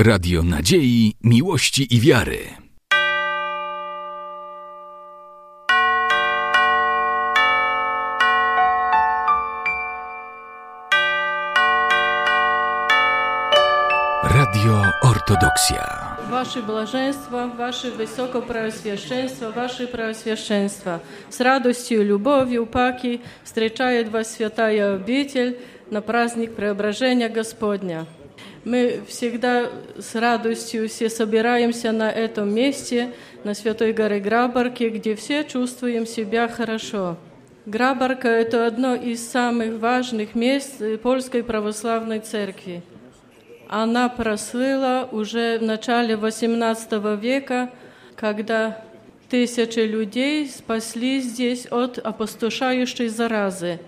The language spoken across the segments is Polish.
Radio Nadziei, Miłości i Wiary. Radio Ortodoksja. Ваше блаженство, Ваше Высокопреосвященство, Ваше Преосвященство, с радостью и любовью Паки встречает вас святая обитель на праздник Преображения Господня. Мы всегда с радостью все собираемся на этом месте, на Святой горе Грабарке, где все чувствуем себя хорошо. Грабарка – это одно из самых важных мест Польской Православной Церкви. Она прослыла уже в начале XVIII века, когда тысячи людей спаслись здесь от опустошающей заразы.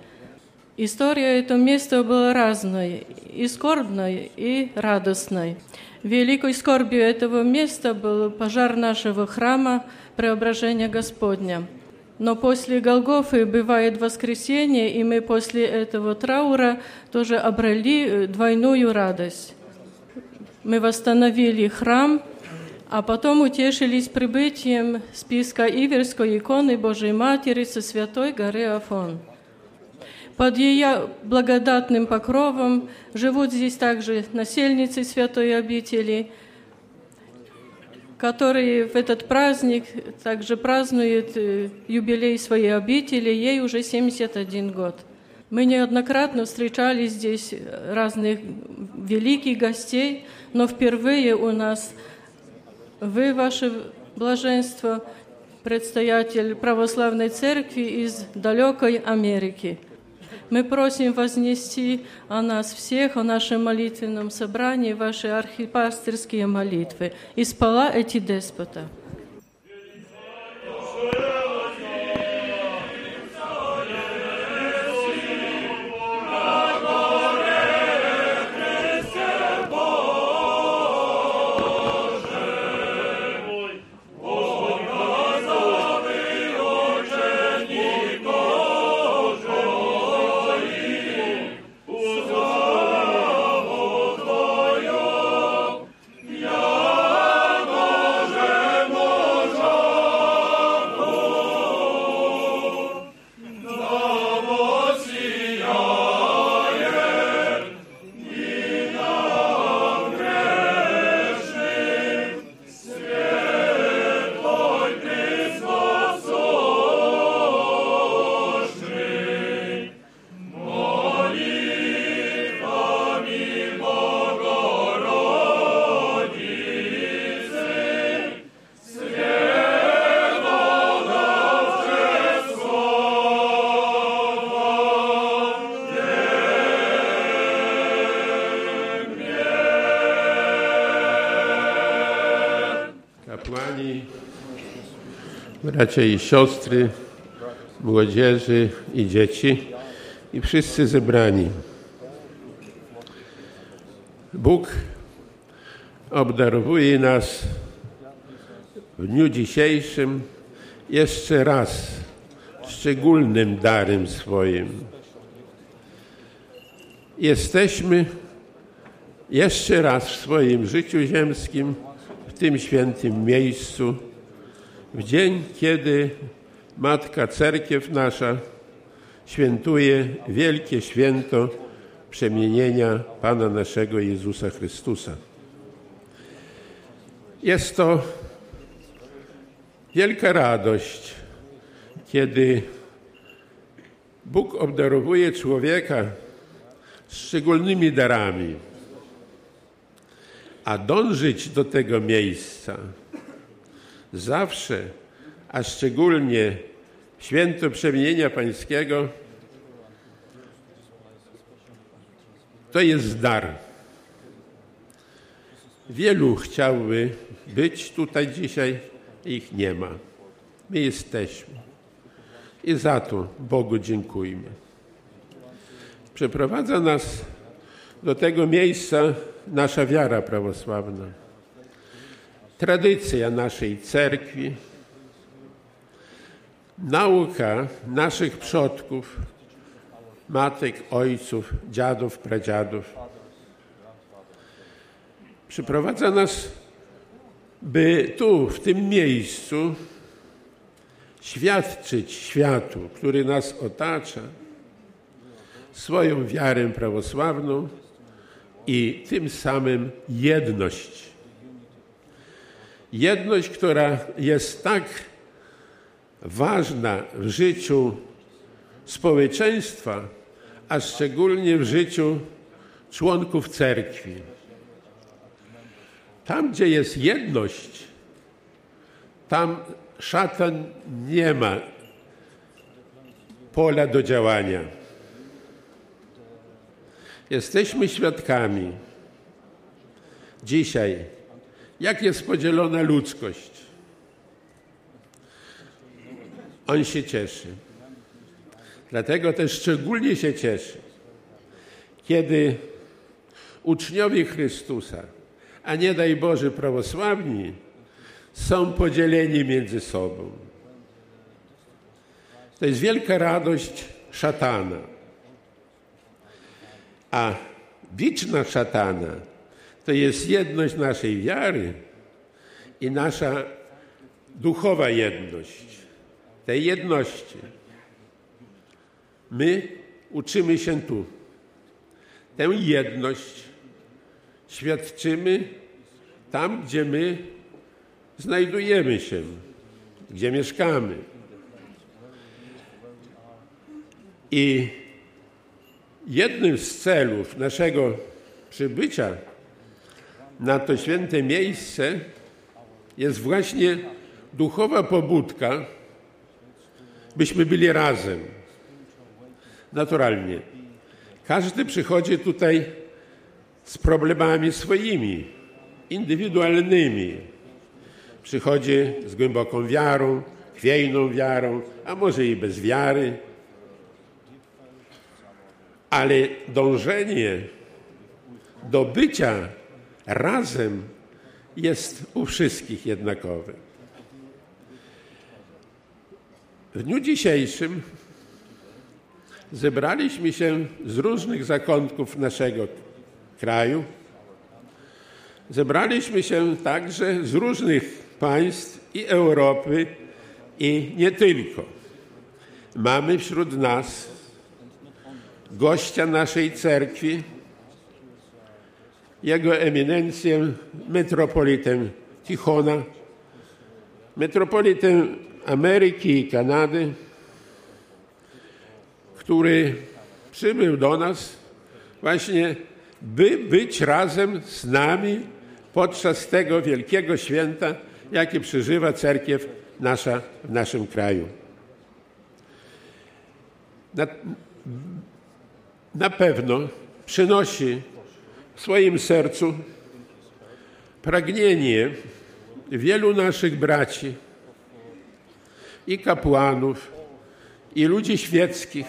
История этого места была разной, и скорбной, и радостной. Великой скорбью этого места был пожар нашего храма Преображения Господня. Но после Голгофы бывает воскресенье, и мы после этого траура тоже обрели двойную радость. Мы восстановили храм, а потом утешились прибытием списка Иверской иконы Божьей Матери со святой горы Афон. Под ее благодатным покровом живут здесь также насельницы святой обители, которые в этот праздник также празднуют юбилей своей обители, ей уже 71 год. Мы неоднократно встречали здесь разных великих гостей, но впервые у нас вы, ваше блаженство, предстоятель православной церкви из далекой Америки. Мы просим вознести о нас всех, о нашем молитвенном собрании, ваши архипастерские молитвы. И спала эти деспота. Bracia i siostry, młodzieży i dzieci i wszyscy zebrani. Bóg obdarowuje nas w dniu dzisiejszym jeszcze raz szczególnym darem swoim. Jesteśmy jeszcze raz w swoim życiu ziemskim w tym świętym miejscu, w dzień, kiedy Matka Cerkiew nasza świętuje wielkie święto przemienienia Pana naszego Jezusa Chrystusa. Jest to wielka radość, kiedy Bóg obdarowuje człowieka szczególnymi darami, a dążyć do tego miejsca zawsze, a szczególnie święto przemienienia pańskiego, to jest dar. Wielu chciałby być tutaj dzisiaj, ich nie ma. My jesteśmy. I za to Bogu dziękujmy. Przeprowadza nas do tego miejsca nasza wiara prawosławna tradycja naszej cerkwi, nauka naszych przodków, matek, ojców, dziadów, pradziadów. przyprowadza nas, by tu, w tym miejscu, świadczyć światu, który nas otacza, swoją wiarę prawosławną i tym samym jedność. Jedność, która jest tak ważna w życiu społeczeństwa, a szczególnie w życiu członków cerkwi. Tam, gdzie jest jedność, tam szatan nie ma pola do działania. Jesteśmy świadkami dzisiaj, jak jest podzielona ludzkość. On się cieszy. Dlatego też szczególnie się cieszy, kiedy uczniowie Chrystusa, a nie daj Boże prawosławni, są podzieleni między sobą. To jest wielka radość szatana. A wiczna szatana to jest jedność naszej wiary i nasza duchowa jedność. Tej jedności my uczymy się tu. Tę jedność świadczymy tam, gdzie my znajdujemy się, gdzie mieszkamy. I jednym z celów naszego przybycia na to święte miejsce jest właśnie duchowa pobudka, byśmy byli razem. Naturalnie. Każdy przychodzi tutaj z problemami swoimi, indywidualnymi. Przychodzi z głęboką wiarą, chwiejną wiarą, a może i bez wiary. Ale dążenie do bycia razem jest u wszystkich jednakowe. W dniu dzisiejszym zebraliśmy się z różnych zakątków naszego kraju. Zebraliśmy się także z różnych państw i Europy i nie tylko. Mamy wśród nas gościa naszej cerkwi, jego eminencję metropolitę Tichona, metropolitę Ameryki i Kanady, który przybył do nas właśnie, by być razem z nami podczas tego wielkiego święta, jakie przeżywa cerkiew nasza w naszym kraju. Na, na pewno przynosi w swoim sercu pragnienie wielu naszych braci i kapłanów, i ludzi świeckich,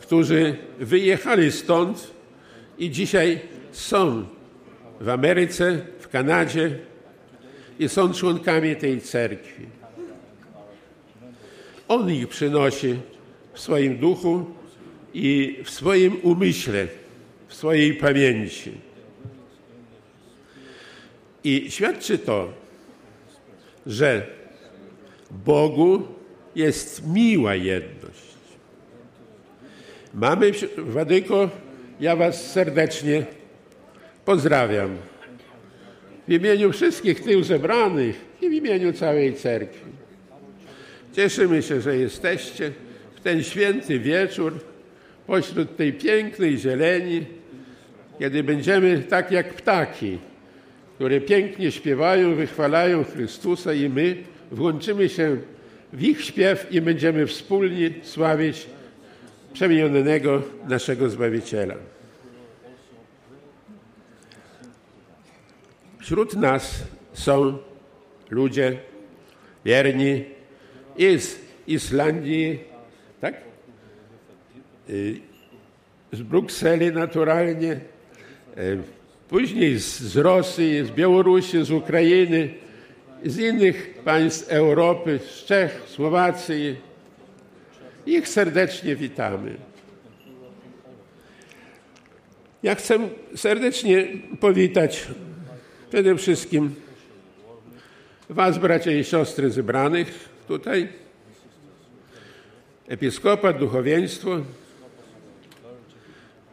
którzy wyjechali stąd i dzisiaj są w Ameryce, w Kanadzie i są członkami tej cerkwi. On ich przynosi w swoim duchu i w swoim umyśle, w swojej pamięci. I świadczy to, że Bogu jest miła jedność. Mamy, Wadyko, ja Was serdecznie pozdrawiam. W imieniu wszystkich tych zebranych i w imieniu całej cerkwi. Cieszymy się, że jesteście w ten święty wieczór pośród tej pięknej zieleni, kiedy będziemy tak jak ptaki, które pięknie śpiewają, wychwalają Chrystusa i my włączymy się w ich śpiew i będziemy wspólnie sławić przemienionego naszego Zbawiciela. Wśród nas są ludzie wierni i z Islandii, tak? Y, z Brukseli naturalnie, później z Rosji, z Białorusi, z Ukrainy, z innych państw Europy, z Czech, Słowacji. Ich serdecznie witamy. Ja chcę serdecznie powitać przede wszystkim Was, bracia i siostry zebranych tutaj, episkopat, duchowieństwo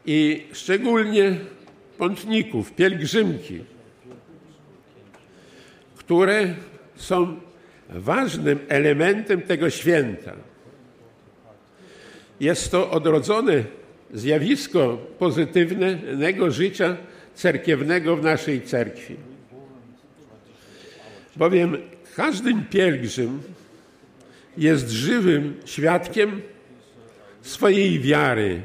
i szczególnie pątników, pielgrzymki, które są ważnym elementem tego święta. Jest to odrodzone zjawisko pozytywnego życia cerkiewnego w naszej cerkwi. Bowiem każdy pielgrzym jest żywym świadkiem swojej wiary,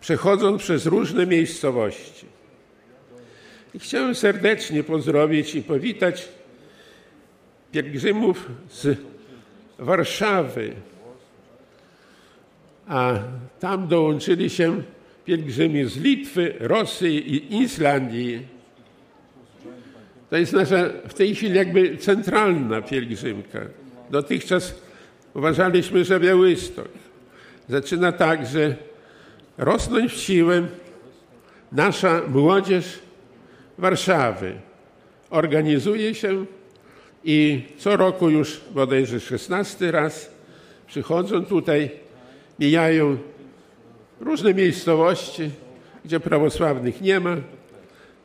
przechodząc przez różne miejscowości. I chciałem serdecznie pozdrowić i powitać pielgrzymów z Warszawy, a tam dołączyli się pielgrzymi z Litwy, Rosji i Islandii. To jest nasza w tej chwili jakby centralna pielgrzymka. Dotychczas uważaliśmy, że Białystok zaczyna także rosnąć w siłę nasza młodzież Warszawy. Organizuje się i co roku już bodajże szesnasty raz przychodzą tutaj, mijają różne miejscowości, gdzie prawosławnych nie ma.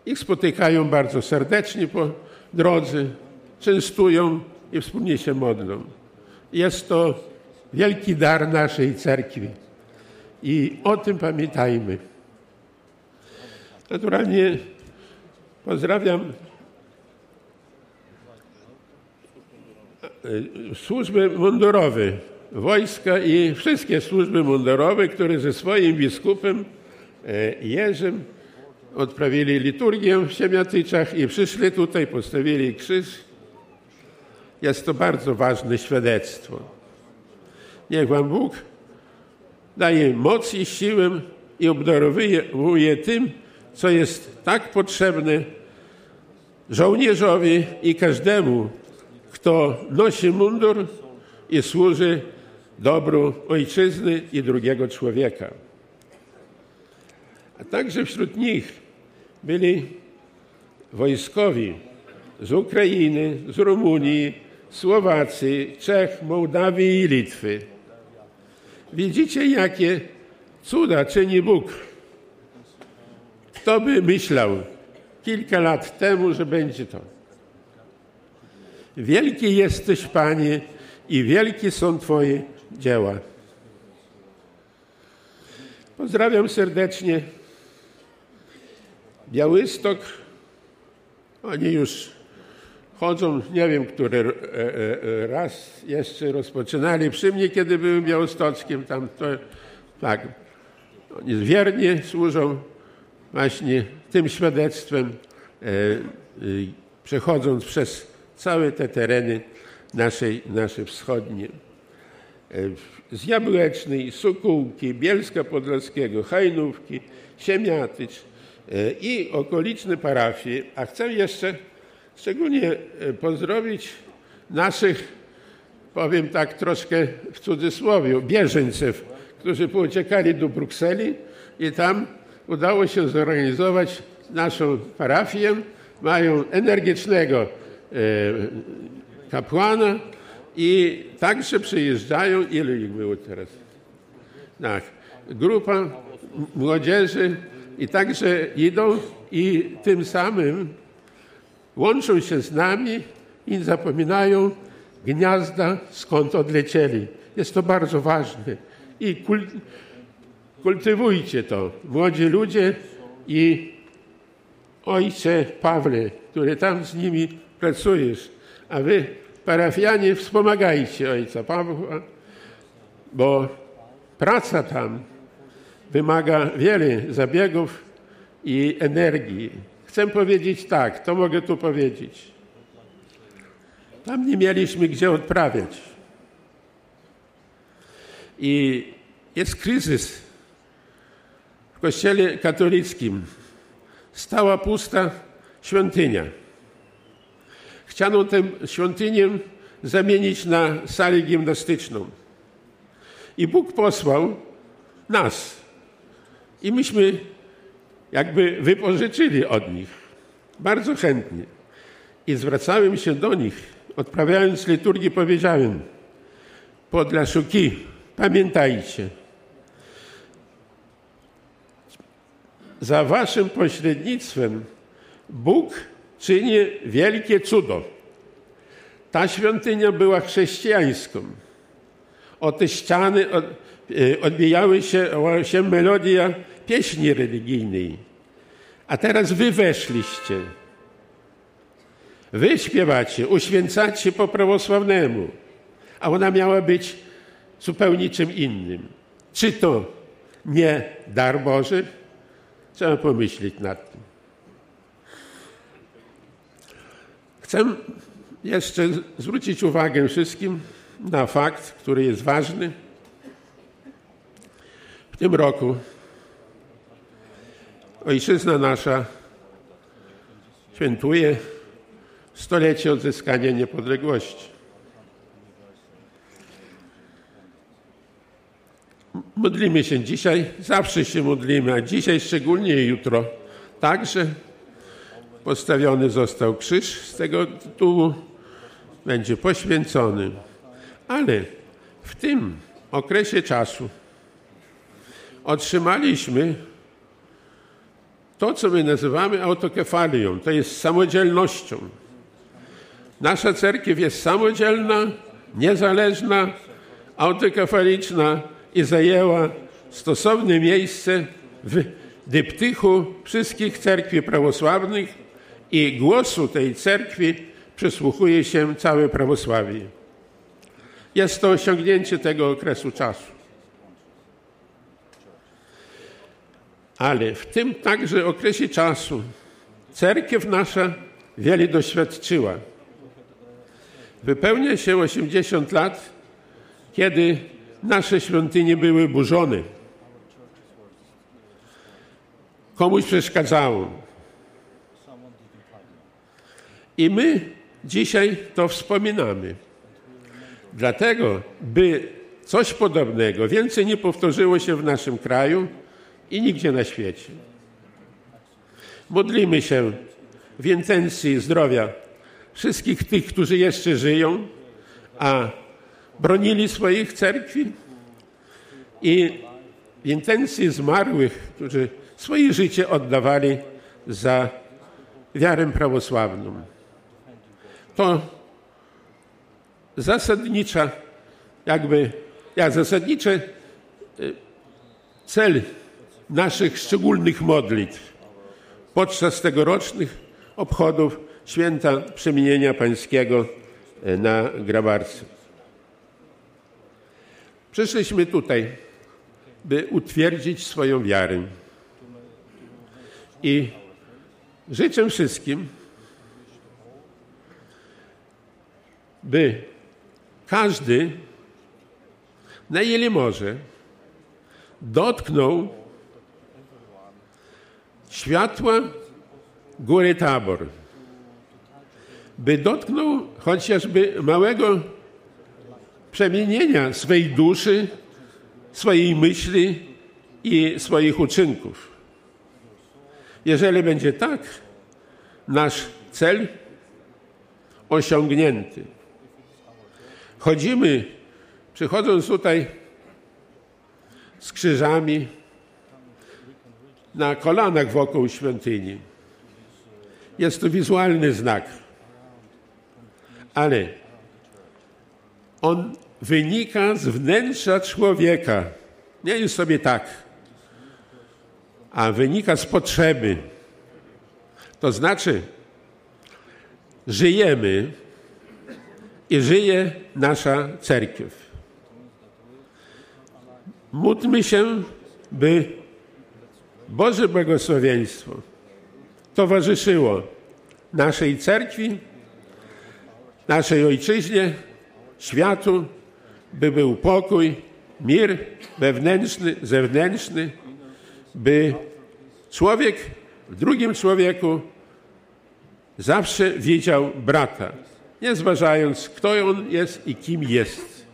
Ich spotykają bardzo serdecznie po drodze, częstują i wspólnie się modlą. Jest to wielki dar naszej cerkwi i o tym pamiętajmy. Naturalnie pozdrawiam służby mundurowe, wojska i wszystkie służby mundurowe, które ze swoim biskupem e, Jerzym odprawili liturgię w Siemiatyczach i przyszli tutaj, postawili krzyż. Jest to bardzo ważne świadectwo. Niech Wam Bóg daje moc i siłę i obdarowuje tym, co jest tak potrzebne żołnierzowi i każdemu, kto nosi mundur i służy dobru ojczyzny i drugiego człowieka. A także wśród nich byli wojskowi z Ukrainy, z Rumunii, Słowacji, Czech, Mołdawii i Litwy. Widzicie, jakie cuda czyni Bóg. Kto by myślał kilka lat temu, że będzie to? Wielki jesteś, Panie, i wielkie są Twoje dzieła. Pozdrawiam serdecznie Białystok. Oni już chodzą, nie wiem, który e, e, raz jeszcze rozpoczynali przy mnie, kiedy byłem białostockiem. Tam to, tak, oni wiernie służą właśnie tym świadectwem, e, przechodząc przez całe te tereny naszej, nasze wschodnie. Z Jabłecznej, Sokółki, Bielska Podlaskiego, Hajnówki, Siemiatycz i okoliczne parafie. A chcę jeszcze szczególnie e, pozdrowić naszych, powiem tak troszkę w cudzysłowie, bieżeńców, którzy pouciekali do Brukseli i tam udało się zorganizować naszą parafię. Mają energicznego e, kapłana i także przyjeżdżają, ilu ich było teraz? Tak, grupa młodzieży i także idą i tym samym łączą się z nami i zapominają gniazda, skąd odlecieli. Jest to bardzo ważne. I kultywujcie to, młodzi ludzie i ojcze Pawle, który tam z nimi pracujesz, a wy, parafianie, wspomagajcie ojca Pawła, bo praca tam wymaga wiele zabiegów i energii. Chcę powiedzieć tak, to mogę tu powiedzieć. Tam nie mieliśmy gdzie odprawiać. I jest kryzys kościele katolickim. Stała pusta świątynia. Chciano tę świątynię zamienić na salę gimnastyczną. I Bóg posłał nas. I myśmy jakby wypożyczyli od nich. bardzo chętnie. I zwracałem się do nich, odprawiając liturgię, powiedziałem: Podlaszuki, pamiętajcie, za waszym pośrednictwem Bóg czyni wielkie cudo. Ta świątynia była chrześcijańską. O te ściany e, odbijały się, się melodia pieśni religijnej. A teraz wy weszliście. Wy śpiewacie, uświęcacie po prawosławnemu, a ona miała być zupełnie czym innym. Czy to nie dar Boży? Trzeba pomyśleć nad tym. Chcę jeszcze zwrócić uwagę wszystkim na fakt, który jest ważny. W tym roku ojczyzna nasza świętuje stolecie odzyskania niepodległości. Modlimy się dzisiaj, zawsze się modlimy, a dzisiaj szczególnie jutro. Także postawiony został krzyż. Z tego tytułu, będzie poświęcony. Ale w tym okresie czasu otrzymaliśmy to, co my nazywamy autokefalią, to jest samodzielnością. Nasza cerkiew jest samodzielna, niezależna, autokefaliczna i zajęła stosowne miejsce w dyptychu wszystkich cerkwi prawosławnych i głosu tej cerkwi przysłuchuje się całe prawosławie. Jest to osiągnięcie tego okresu czasu. Ale w tym także okresie czasu cerkiew nasza wiele doświadczyła. Wypełnia się 80 lat, kiedy nasze świątynie były burzone. Komuś przeszkadzało. I my dzisiaj to wspominamy. Dlatego, by coś podobnego więcej nie powtórzyło się w naszym kraju i nigdzie na świecie. Modlimy się w intencji zdrowia wszystkich tych, którzy jeszcze żyją, a bronili swoich cerkwi i w intencji zmarłych, którzy swoje życie oddawali za wiarę prawosławną. To zasadnicza, jakby, jak zasadniczy y, cel naszych szczególnych modlitw podczas tegorocznych obchodów święta przemienienia pańskiego y, na Grabarce. Przyszliśmy tutaj, by utwierdzić swoją wiarę. I życzę wszystkim, by każdy, na ile może, dotknął światła góry Tabor, by dotknął chociażby małego przemienienia swej duszy, swojej myśli i swoich uczynków. Jeżeli będzie tak, nasz cel osiągnięty. Chodzimy, przychodząc tutaj z krzyżami na kolanach wokół świątyni. Jest to wizualny znak, ale on wynika z wnętrza człowieka. Nie jest sobie tak, a wynika z potrzeby. To znaczy, żyjemy i żyje nasza cerkiew. Módlmy się, by Boże błogosławieństwo towarzyszyło naszej cerkwi, naszej ojczyźnie, światu, by był pokój, mir wewnętrzny, zewnętrzny, by człowiek w drugim człowieku zawsze widział brata, nie zważając, kto on jest i kim jest.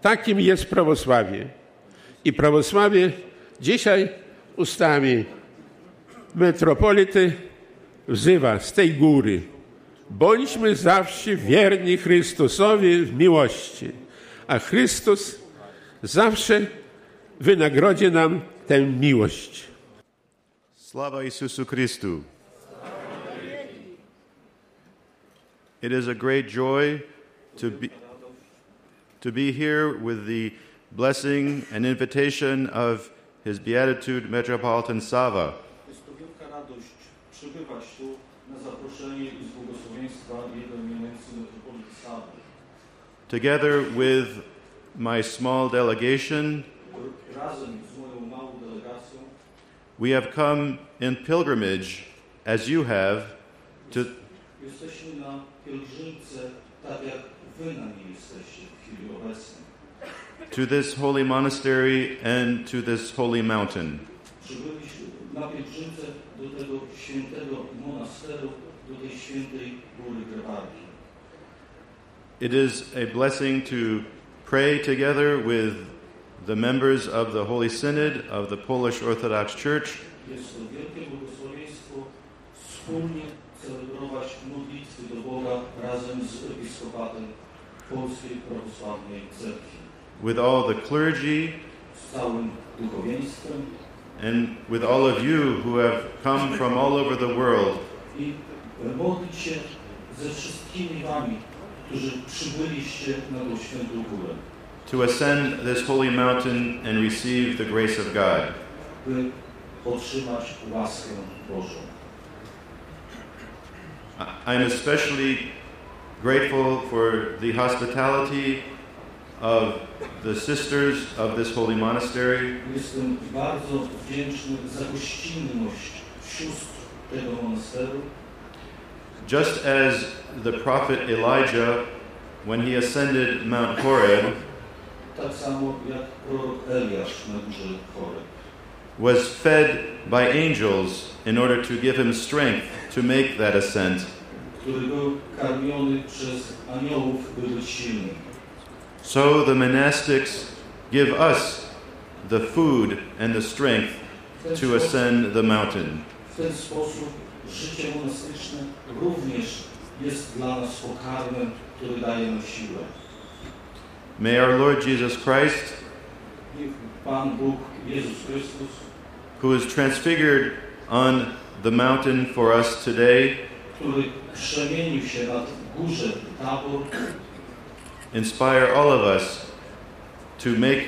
Takim jest prawosławie. I prawosławie dzisiaj ustami metropolity wzywa z tej góry. Bądźmy zawsze wierni Chrystusowi w miłości, a Chrystus zawsze wynagrodzi nam tę miłość. Slava Isusu Christu. It is a great joy to be, to be here with the blessing and invitation of His Beatitude Metropolitan Sava. Jest to wielka radość przybywać tu na zaproszenie i z błogosławieństwa Jego eminencji metropolity Sawy together with my small delegation, we have come in pilgrimage, as you have, to. To this holy monastery and to this holy mountain. do tej świętej góry Grabarki. It is a blessing to pray together with the members of the Holy Synod of the Polish Orthodox Church. Jest to wielkie błogosławieństwo wspólnie celebrować modlitwy do Boga razem z episkopatem Polskiej Prawosławnej Cerkwi. with all the clergy Z całym duchowieństwem. and with all of you who have come from all over the world i modlić się ze wszystkimi Wami, którzy przybyliście na tą świętą górę, to ascend this holy mountain and receive the grace of God. by otrzymać łaskę Bożą. I- I'm especially grateful for the hospitality of the sisters of this holy monastery Jestem bardzo wdzięczny za gościnność sióstr tego monasteru, Just as the prophet Elijah, when he ascended Mount Horeb, tak samo jak prorok Eliasz na górze Choreb. was fed by angels in order to give him strength to make that ascent, który był karmiony przez aniołów, by być silnym. so the monastics give us the food and the strength to ascend the mountain. W ten sposób życie monastyczne również jest dla nas pokarmem, który daje nam siłę. May our Lord Jesus Christ, Niech Pan Bóg, Jezus Chrystus, who is transfigured on the mountain for us today, który przemienił się na górze Tabor, inspire all of us to make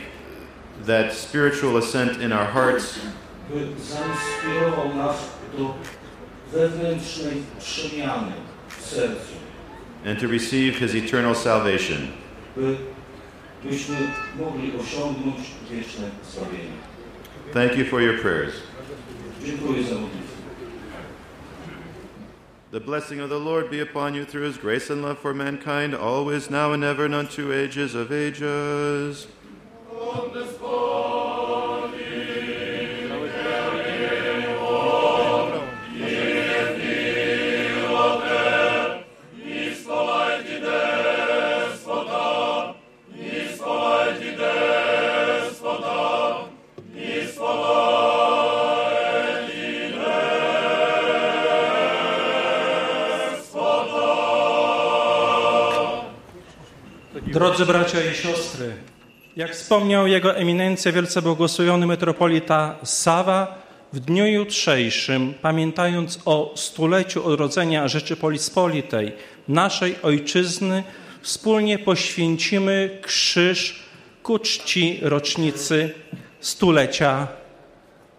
that spiritual ascent in our hearts by zainspirował nas do wewnętrznej przemiany w sercu, and to receive his eternal salvation. by byśmy mogli osiągnąć wieczne zbawienie. Thank you for your prayers. Dziękuję za modlitwę. The blessing of the Lord be upon you through his grace and love for mankind, always, now, and ever, and unto ages of ages. Drodzy bracia i siostry, jak wspomniał jego eminencja wielce błogosławiony metropolita Sawa, w dniu jutrzejszym, pamiętając o stuleciu odrodzenia Rzeczypospolitej, naszej ojczyzny, wspólnie poświęcimy krzyż ku czci rocznicy stulecia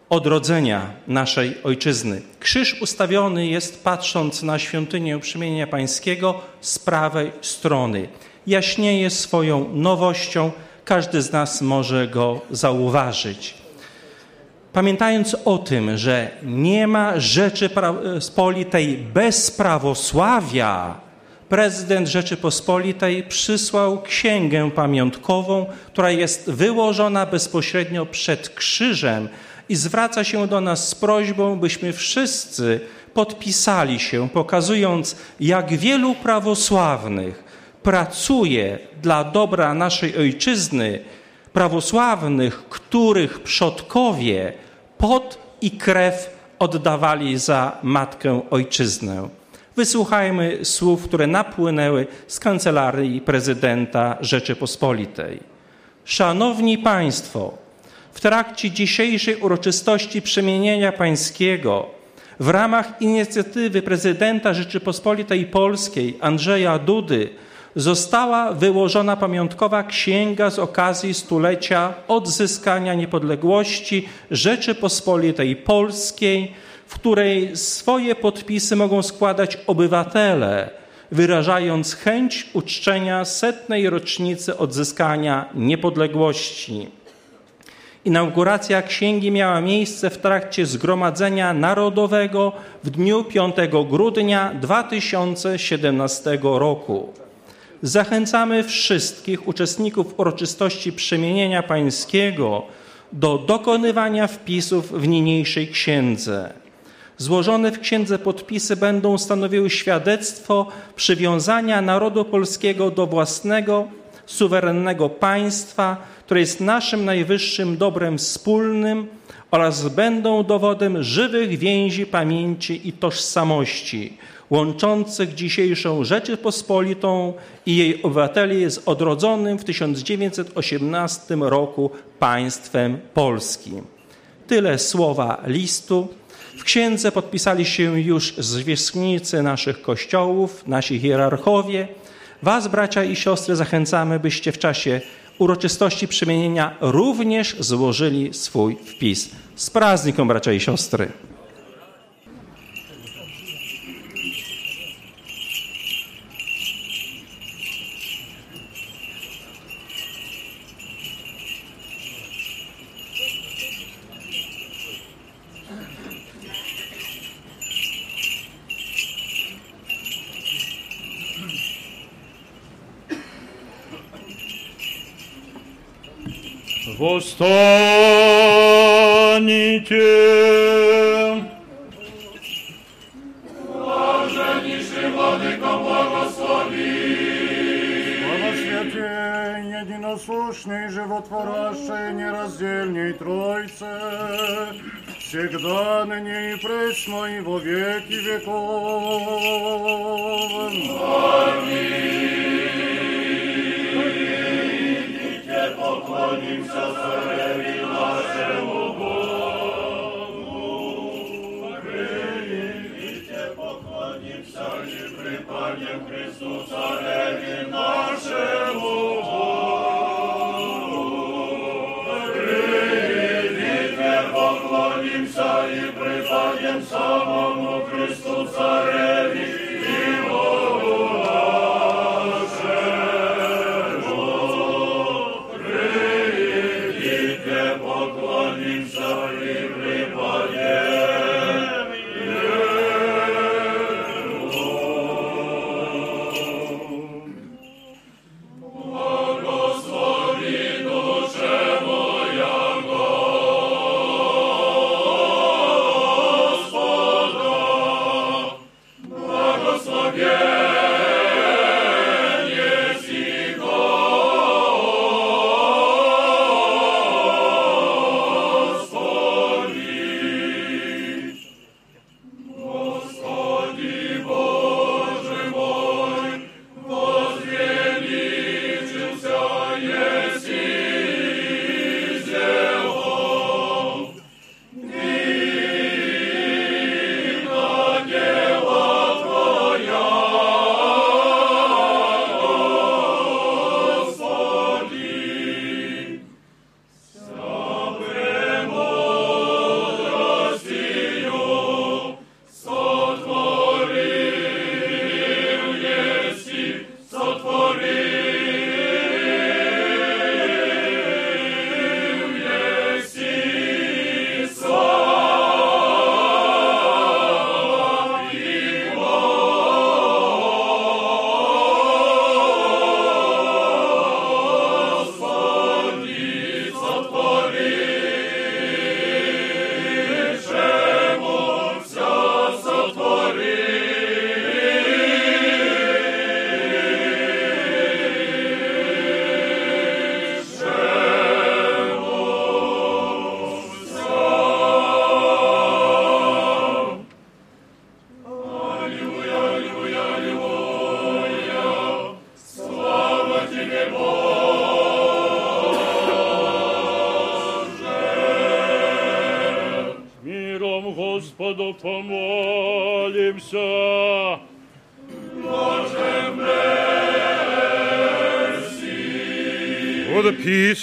odrodzenia naszej ojczyzny. Krzyż ustawiony jest patrząc na świątynię Przemienia Pańskiego z prawej strony. Jaśnieje swoją nowością, każdy z nas może go zauważyć. Pamiętając o tym, że nie ma Rzeczypospolitej bez prawosławia, prezydent Rzeczypospolitej przysłał księgę pamiątkową, która jest wyłożona bezpośrednio przed krzyżem i zwraca się do nas z prośbą, byśmy wszyscy podpisali się, pokazując, jak wielu prawosławnych pracuje dla dobra naszej ojczyzny, prawosławnych, których przodkowie pot i krew oddawali za matkę ojczyznę. Wysłuchajmy słów, które napłynęły z kancelarii prezydenta Rzeczypospolitej. Szanowni Państwo, w trakcie dzisiejszej uroczystości przemienienia pańskiego w ramach inicjatywy prezydenta Rzeczypospolitej Polskiej Andrzeja Dudy została wyłożona pamiątkowa księga z okazji stulecia odzyskania niepodległości Rzeczypospolitej Polskiej, w której swoje podpisy mogą składać obywatele, wyrażając chęć uczczenia setnej rocznicy odzyskania niepodległości. Inauguracja księgi miała miejsce w trakcie Zgromadzenia Narodowego w dniu 5 grudnia 2017 roku. Zachęcamy wszystkich uczestników uroczystości przemienienia pańskiego do dokonywania wpisów w niniejszej księdze. Złożone w księdze podpisy będą stanowiły świadectwo przywiązania narodu polskiego do własnego, suwerennego państwa, które jest naszym najwyższym dobrem wspólnym oraz będą dowodem żywych więzi pamięci i tożsamości, łączących dzisiejszą Rzeczypospolitą i jej obywateli z odrodzonym w 1918 roku państwem polskim. Tyle słowa listu. W księdze podpisali się już zwierzchnicy naszych kościołów, nasi hierarchowie. Was, bracia i siostry, zachęcamy, byście w czasie uroczystości przemienienia również złożyli swój wpis. Z bracia i siostry. Восстаньте! Слава святей, единосущный, животворящий, нераздельней Тройце, всегда, ныне и пресно, и во веки веков.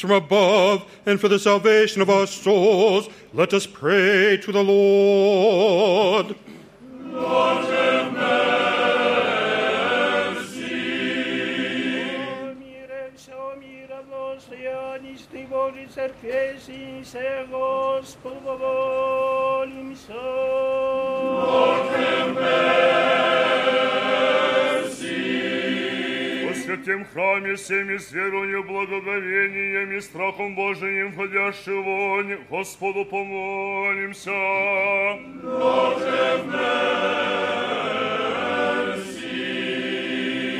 From above and for the salvation of our souls, let us pray to the Lord. Святем храме всеми с верою, благоговением и страхом Божиим входящего вонь, Господу помолимся.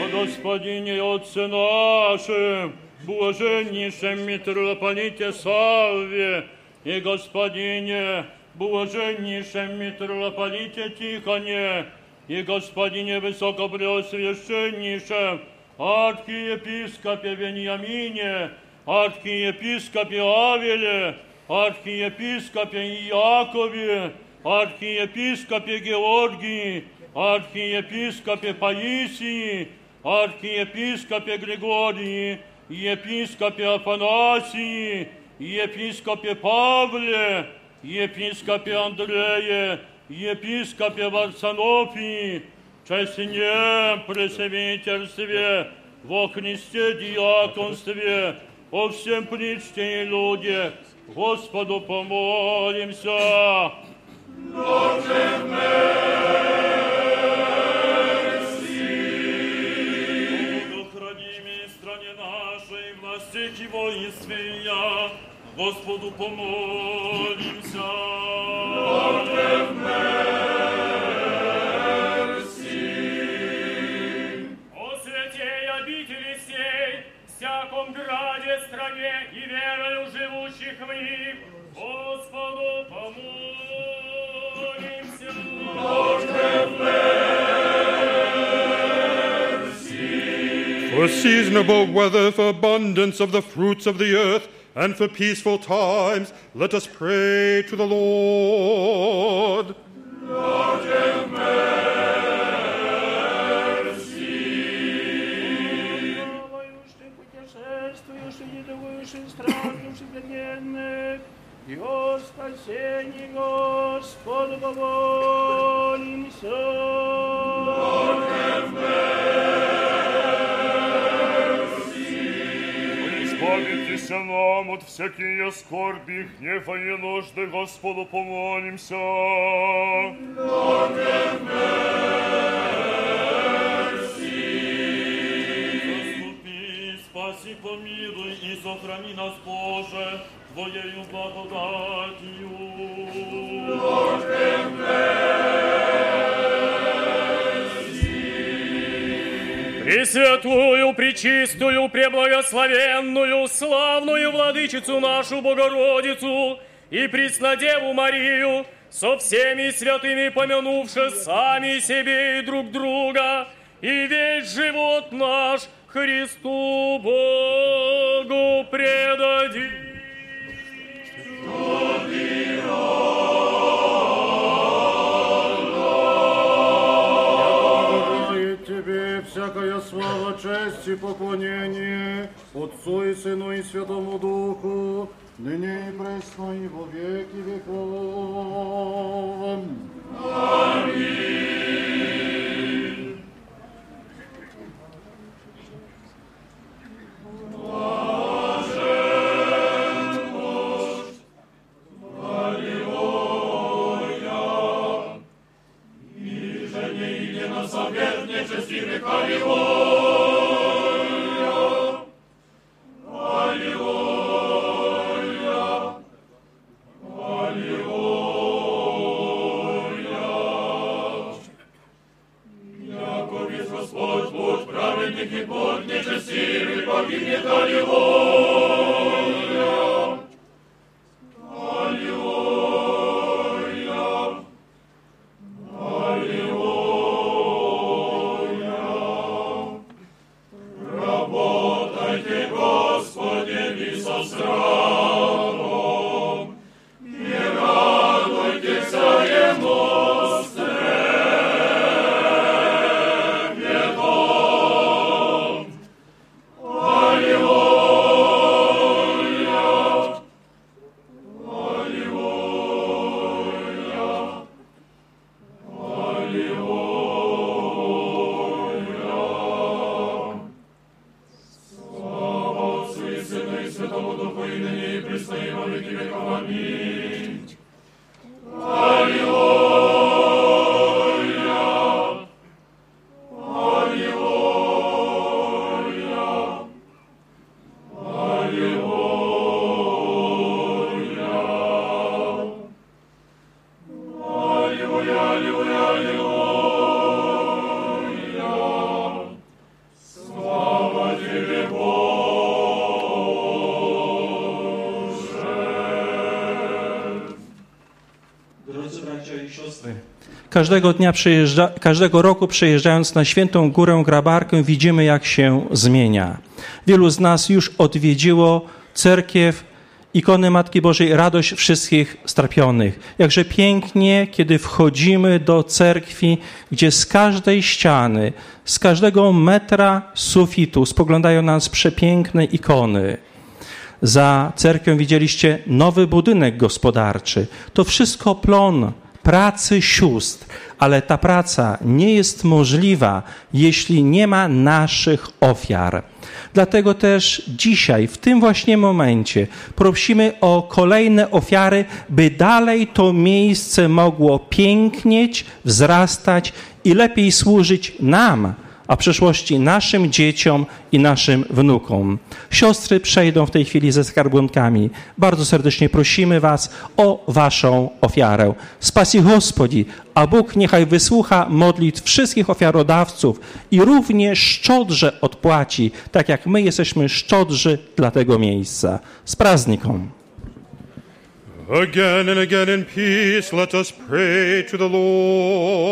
О Господине и Отце нашим, блаженнейшем митрополите Савве и Господине, блаженнейшем митрополите Тихоне и Господине Высокопреосвященнейшем, архиепископе Вениамине, архиепископе Авеле, архиепископе Иакове, архиепископе Георгии, архиепископе Паисии, архиепископе Григории, епископе Афанасии, епископе Павле, епископе Андрее, епископе Варсонофии, честне пресвитерстве, во Христе диаконстве, о всем причте и людях, Господу помолимся. Храними стране нашей, власти его и свия, Господу помолимся. О граде, стране и верою живущих в них, Господу помолимся. For seasonable weather, for abundance of the fruits of the earth, and for peaceful times, let us pray to the Lord. о спасении Господу помолимся. Избавитесь нам от всякие скорби, гнева и нужды, Господу помолимся. Заступи, спаси, помилуй и сохрани нас, Боже, Твоею благодатью. Пресвятую, пречистую, преблагословенную, славную владычицу нашу Богородицу и Преснодеву Марию, со всеми святыми помянувши сами себе и друг друга, и весь живот наш Христу Богу предадим. Всякая слава, честь и поклонение Отцу и Сыну и Святому Духу, ныне и пресно и во веки веков. Радуйтеся Hallelujah. Każdego dnia przyjeżdża, każdego roku przyjeżdżając na Świętą Górę Grabarkę widzimy jak się zmienia. Wielu z nas już odwiedziło cerkiew ikony Matki Bożej, radość wszystkich strapionych. Jakże pięknie, kiedy wchodzimy do cerkwi, gdzie z każdej ściany, z każdego metra sufitu spoglądają na nas przepiękne ikony. Za cerkwią widzieliście nowy budynek gospodarczy. To wszystko plon pracy sióstr, ale ta praca nie jest możliwa, jeśli nie ma naszych ofiar. Dlatego też dzisiaj, w tym właśnie momencie, prosimy o kolejne ofiary, by dalej to miejsce mogło pięknieć, wzrastać i lepiej służyć nam, a w przyszłości naszym dzieciom i naszym wnukom. Siostry przejdą w tej chwili ze skarbonkami. Bardzo serdecznie prosimy Was o Waszą ofiarę. Spasi Gospodzi, a Bóg niechaj wysłucha modlitw wszystkich ofiarodawców i również szczodrze odpłaci, tak jak my jesteśmy szczodrzy dla tego miejsca. Z prazniką. Again and again in peace, let us pray to the Lord.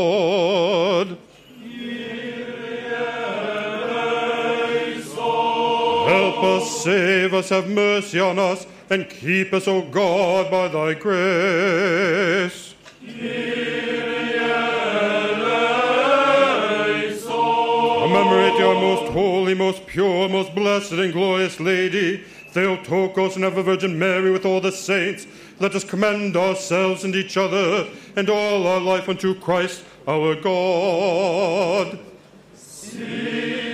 Help us, save us, have mercy on us, and keep us, O God, by thy grace. Commemorate Your most holy, most pure, most blessed, and glorious Lady, Theotokos and ever Virgin Mary, with all the saints. Let us commend ourselves and each other, and all our life unto Christ our God. See.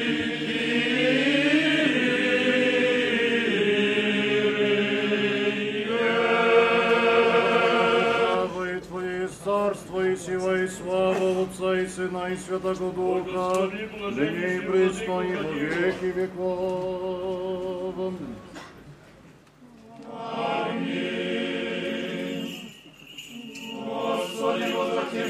Отца и Сына и Святого Духа, ныне и пресно и во веки веков. Аминь. Избавленный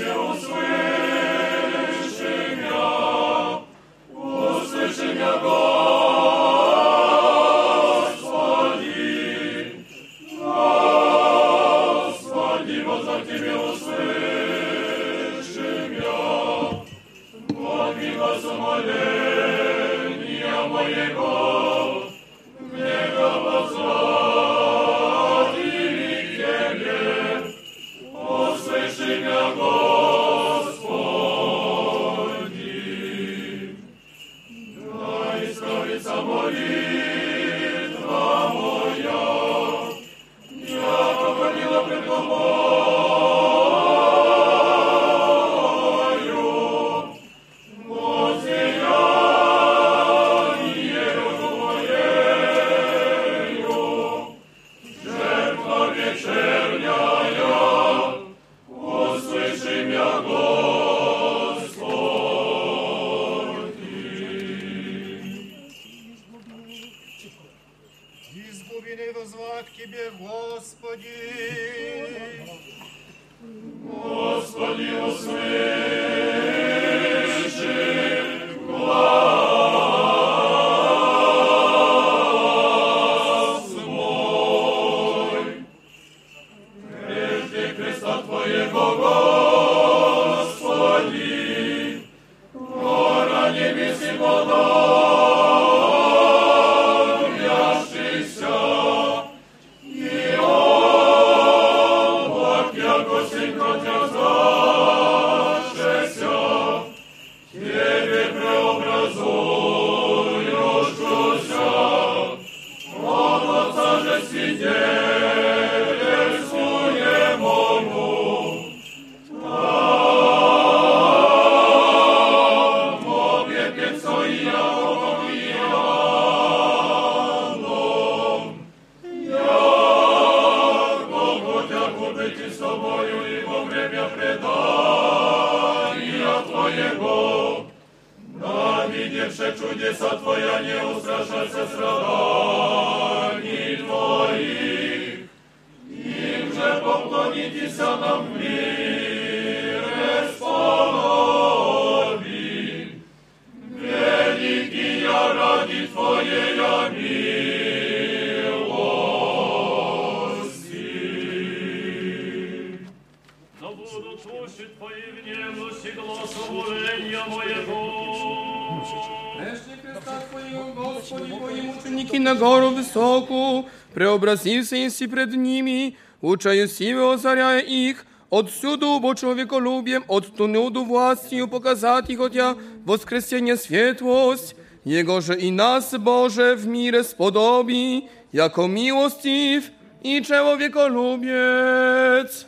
преобразился си пред ними, учая сиве озаряя их, отсюда бо человеколюбием, от тунуду властью показать их хотя воскресение светлость, Jego же и нас, Боже, в мире сподоби, яко милостив и человеколюбец.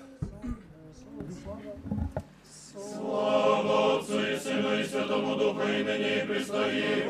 Слава Отцу и Сыну и Святому Духу, и ныне и присно и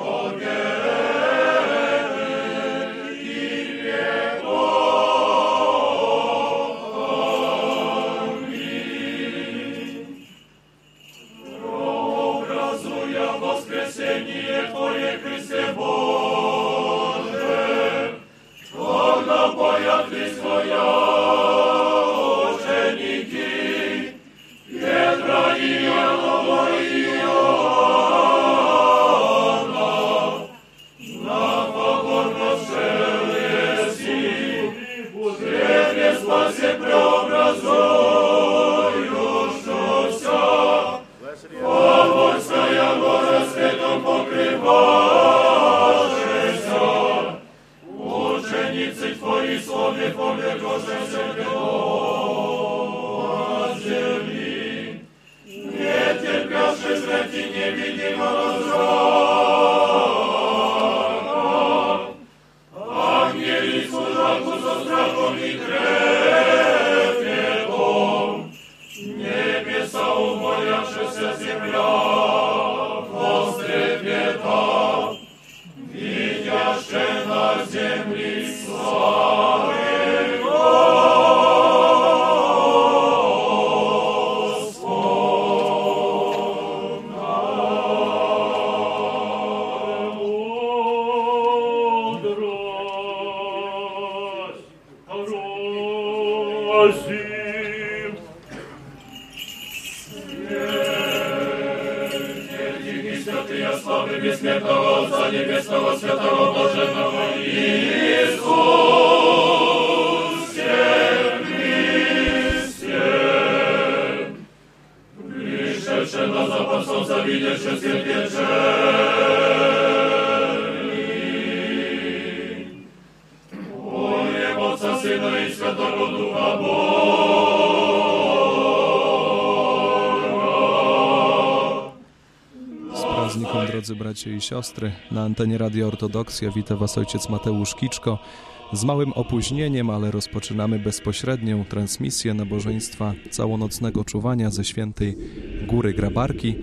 i siostry. Na antenie Radia Ortodoksja wita Was ojciec Mateusz Kiczko. Z małym opóźnieniem, ale rozpoczynamy bezpośrednią transmisję nabożeństwa całonocnego czuwania ze świętej Góry Grabarki.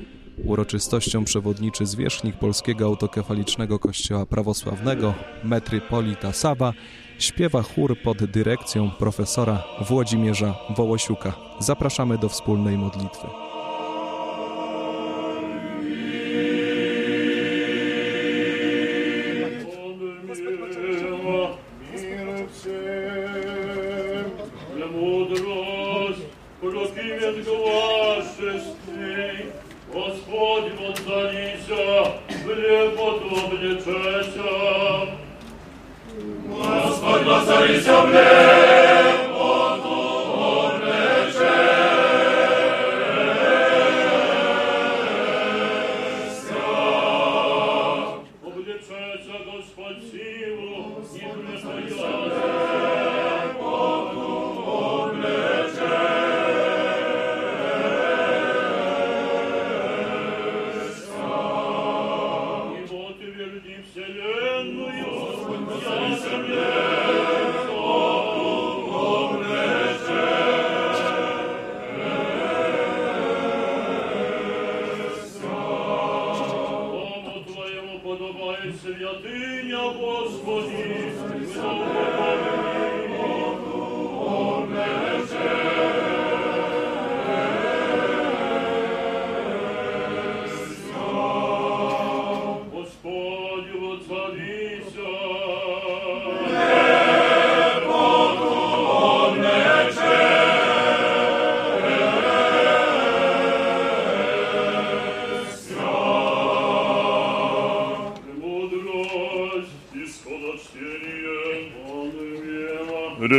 Uroczystością przewodniczy zwierzchnik Polskiego Autokefalicznego Kościoła Prawosławnego, metrypolita Saba, śpiewa chór pod dyrekcją profesora Włodzimierza Wołosiuka. Zapraszamy do wspólnej modlitwy.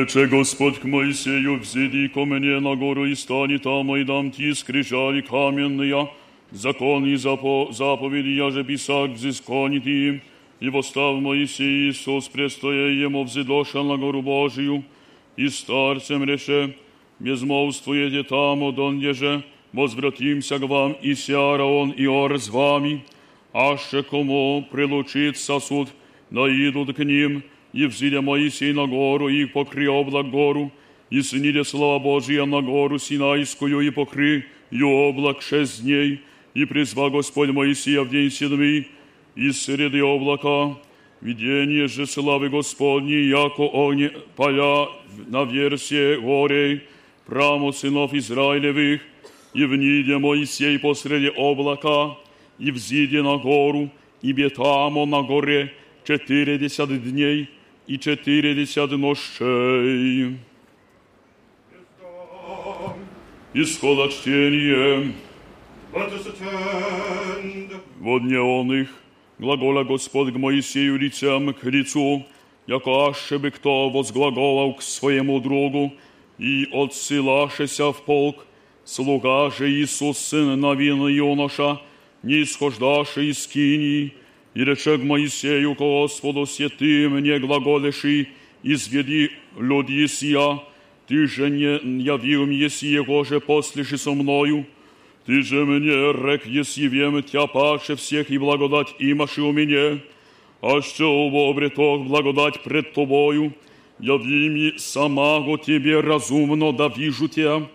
Рече Господь к Моисею, «Взиди ко мне на гору и стани там, и дам ти скрижали каменные, закон и запо, заповеди я же писак взыскани ти, И восстав Моисей Иисус, престоя ему, взидошел на гору Божию, и старцем реше, безмолвствуете там, донде же, возвратимся к вам, и Сиараон и Ор с вами, аще кому прилучит сосуд, да идут к ним, и взидя Моисей на гору, и покри облак гору, и сниде слава Божия на гору Синайскую, и покри ее облак шесть дней, и призва Господь Моисея в день седмый, из среды облака, видение же славы Господней, яко огне поля на версе горей, прамо сынов Израилевых, и вниде Моисей посреди облака, и взиде на гору, и бетамо на горе четыредесят дней и четыредесят нощей. Исхода чтение. Во дне он их, глагола Господь к Моисею лицем к лицу, яко аще бы кто возглаголал к своему другу и отсылашеся в полк, слуга же Иисус, сын Навина юноша, не исхождаше из кинии, и рече к Моисею, к Господу, се ты мне глаголеши, изведи люди сия, ты же не явил мне еси его же послеши со мною, ты же мне рек еси вем тя паше всех и благодать имаши у меня, а что обретох благодать пред тобою, яви ми самаго тебе разумно да вижу тебя,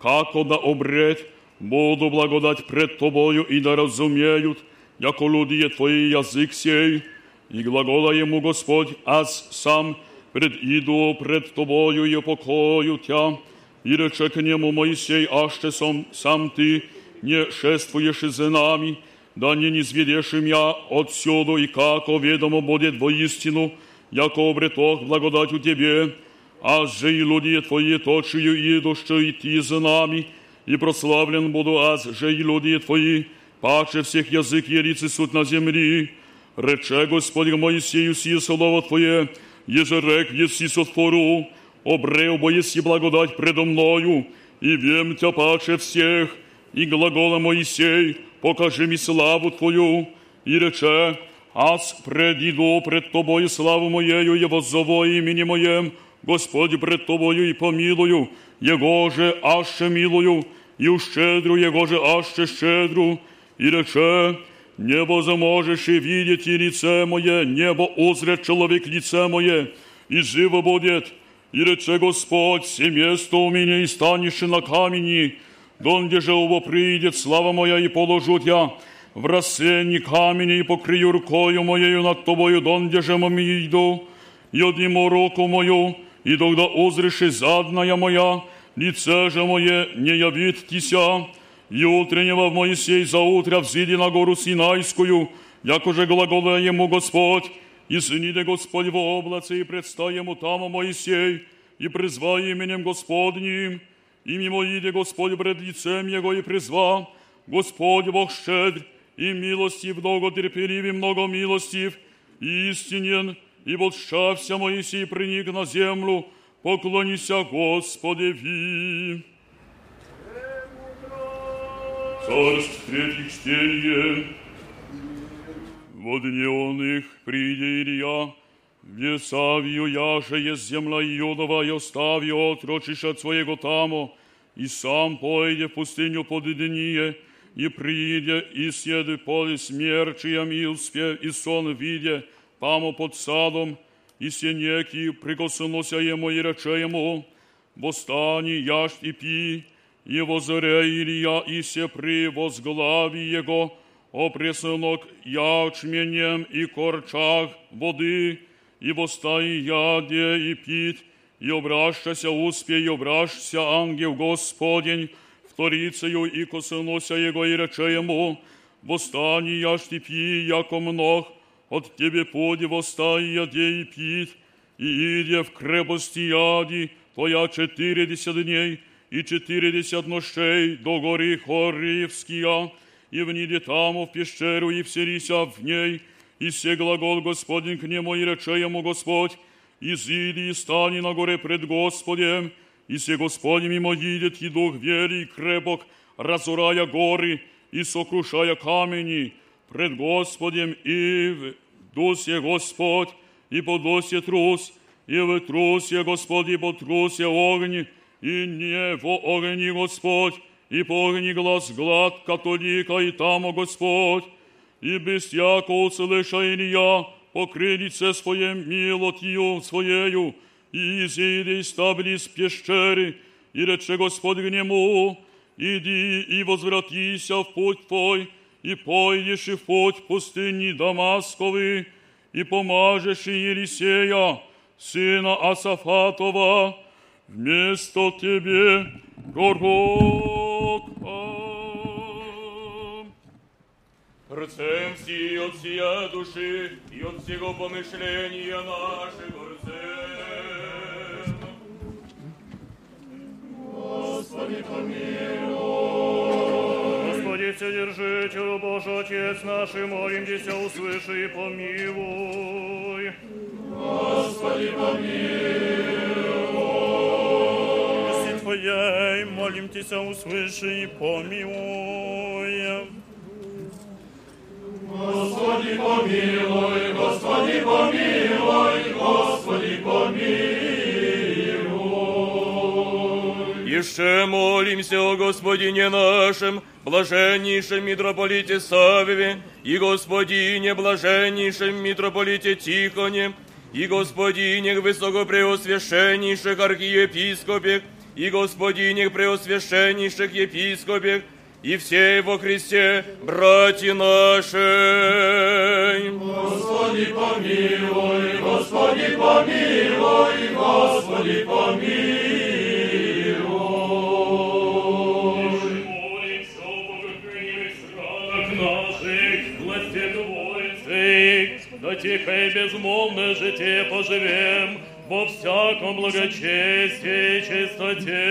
како да обрет, буду благодать пред тобою и да разумеют, яко люди твои язык сей, и глагола ему Господь, аз сам пред иду пред тобою и покою тя, и рече к нему Моисей, аще сам, сам ты не шествуешь за нами, да не низведешь меня отсюда, и како ведомо будет воистину, яко обретох благодать у тебе, а же и люди твои точию идуще идти за нами, и прославлен буду аз же и люди твои, паче всех язык ерицы суд на земли. Рече Господь Моисею сие слово Твое, еже рек еси сотвору, обрел бо еси благодать предо мною, и вем тя паче всех, и глагола Моисей, покажи ми славу Твою, и рече, аз предиду пред Тобою славу Моею, и воззово имени Моем, Господь пред Тобою и помилую, Его же аще милую, и ущедру Его же аще щедру, и рече, небо заможешь и видеть и лице мое, небо узрет человек лице мое, и живо будет. И рече Господь, все место у меня и станешь на камени, донде же его придет слава моя и положу я в рассенни камени и покрию рукою моею над тобою, донде же мами иду, и одниму руку мою, и тогда узришь задная моя, лице же мое не явит тися, и утреннего в Моисей за утро взиди на гору Синайскую, якоже глагола ему Господь, и сниде Господь в облаце, и предста ему там Моисей, и призва именем Господним, и мимо иде Господь пред лицем Его, и призва, Господь Бог щедр, и милостив, много терпелив, и много милостив, и истинен, и волшався Моисей приник на землю, поклонися Господеви. Царств третьих чтение. Во дне он их, приди Илья, Весавию яше jest земля Иудова, и остави отрочишь от своего тамо, и сам пойде в пустыню под дnie, и приде, и съеды поле смерчием, и успе, и сон виде, тамо под садом, и сенеки прикоснулся ему и рече ему, «Восстани, яшь и пи, и возре Илья, и се при возглави его, опресынок ячменем и корчах воды, и востай яде и пить, и обращася успе, и обращся ангел Господень, вторицею и коснулся его и рече ему, «Восстани, яшь и пи, яко мног, от тебе поди востай яде и пить, и иде в крепости яди, твоя четыредесят дней, и четыредесят нощей до гори Хоривския, и вниде там в пещеру, и вселися в ней, и се глагол Господень к нему, и рече ему Господь, изыди и стани на горе пред Господем, и се Господь мимо идет, и дух вери и крепок, разорая горы и сокрушая камени пред Господем, и Дусе Господь, и подлосе трус, и в трусе Господь, и по трусе огни, и не во огни Господь, и по огни глаз глад католика, и там, Господь, и без яко услышания покрылице своей милотью своею, и изъеди стабли с пещеры, и рече Господь к нему, иди и возвратися в путь твой, и пойдешь и в путь пустыни Дамасковы, и помажешь и Елисея, сына Асафатова, вместо тебе пророка. Рцем всі от всія душі і от всього помишлення нашого рцем. Господи, помилуй. Господи, Вседержитель, Боже, Отец наш, и молимся, услыши и помилуй. Господи, помилуй. Милости Твоей, молимся, услыши и помилуй. Господи, помилуй, Господи, помилуй, Господи, помилуй. Еще молимся о Господине нашем, блаженнейшем митрополите Савве, и Господине блаженнейшем митрополите Тихоне, и Господине высокопреосвященнейших архиепископе, и Господине преосвященнейших епископе, и все во Христе, братья наши. Господи, помилуй, Господи, помилуй, Господи, помилуй. Твоих, да тихо и безмолвно житие поживем во всяком благочестии и чистоте.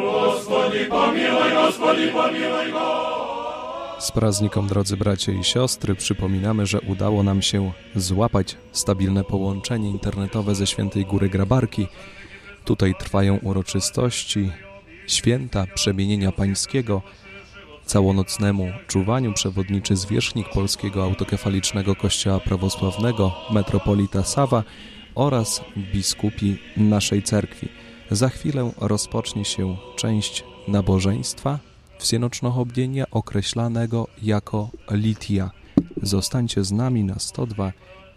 Господи, помилуй, Господи, помилуй, Господи. Z praznikom, drodzy bracia i siostry, przypominamy, że udało nam się złapać stabilne połączenie internetowe ze Świętej Góry Grabarki. Tutaj trwają uroczystości święta przemienienia pańskiego. Całonocnemu czuwaniu przewodniczy zwierzchnik Polskiego Autokefalicznego Kościoła Prawosławnego, metropolita Sawa oraz biskupi naszej cerkwi. Za chwilę rozpocznie się część nabożeństwa wsienocznochobdienia określanego jako litia. Zostańcie z nami na 102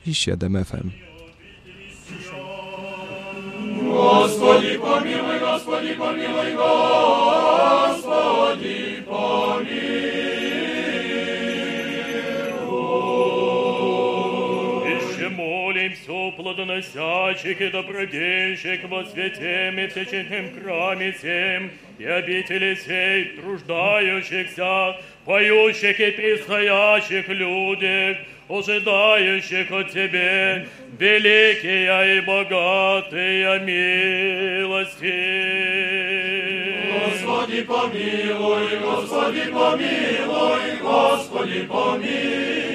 i 7 FM. Господи, помилуй, Господи, помилуй, Господи, помилуй. Еще молимся, плодоносящих и добродейщих во святем и всечетном храме всем, и обители сей, труждающихся, поющих и предстоящих людях, ожидающих от Тебе великие и богатые милости. Господи, помилуй, Господи, помилуй, Господи, помилуй.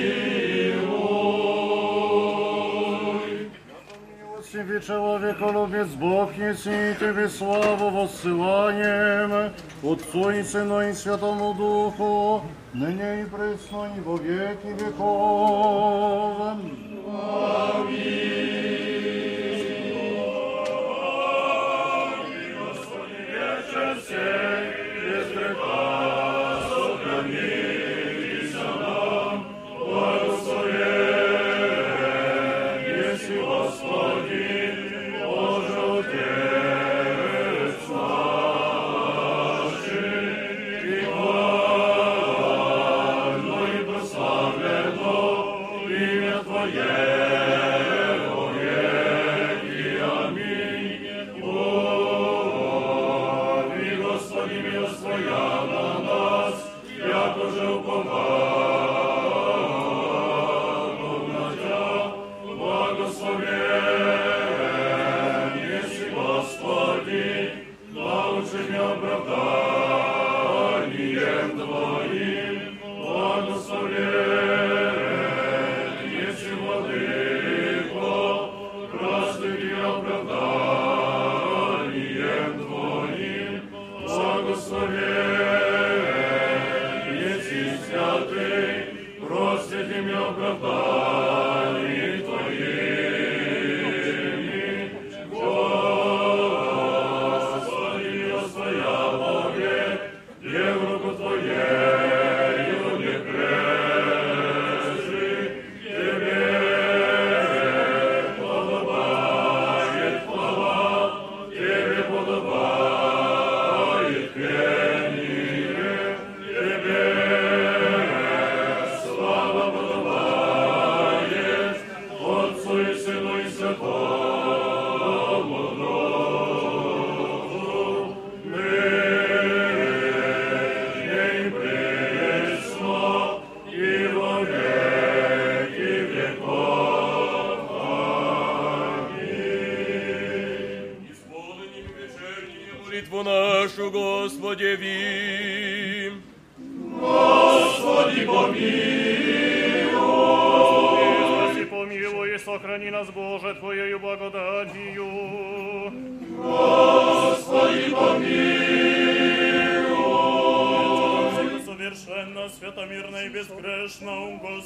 Тебе, человеколюбец Бог, неси Тебе славу воссыланием, Отцу и Сыну и Святому Духу, ныне и пресно и во веки веков. Вечер сей,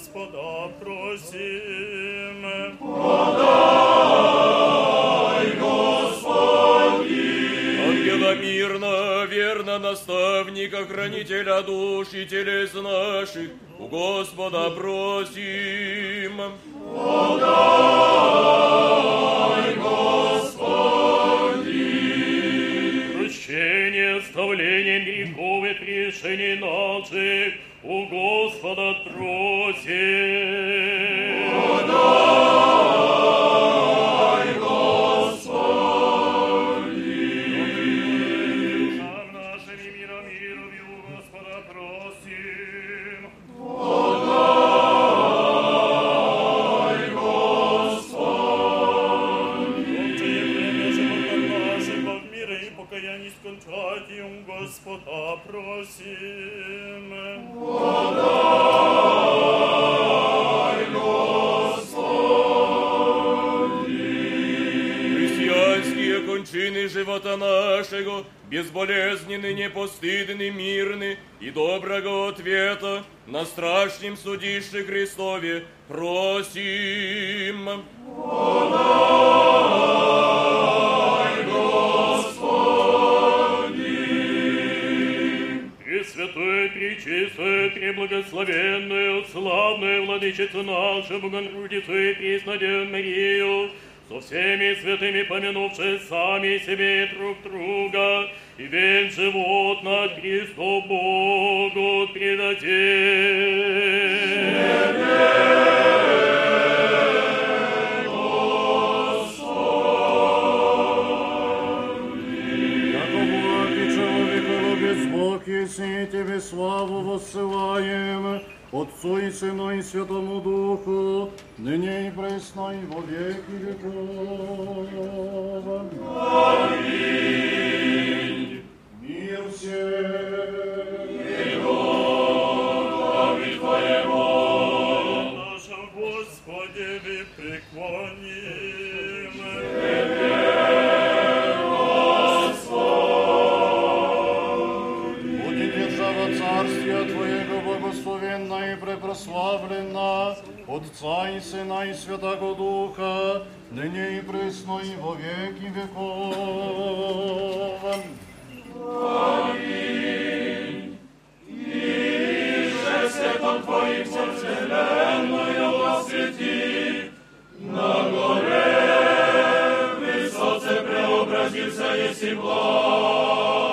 Господа просим. Подай, Господи. Ангела мирно, верно наставника, хранителя душ и телес наших, у Господа просим. Подай, страшном судище Христове просим. Подай, Господи. Пресвятая, Пречистая, Преблагословенная, славная Владычица наша, Богородица и Преснодев Марию, со всеми святыми помянувши сами себе и друг друга, Если Тебе славу воссылаем, Отцу и Сыну и Святому Духу, ныне и пресно и во веки веков. Аминь. Мир всем. Слави Твоему. Нашем Господе преклоним. Отца и Сына и Святого Духа, ныне и пресно и во веки веков. Аминь. Иже светом Твоим вся вселенную освети, на горе высоце преобразился еси блаже,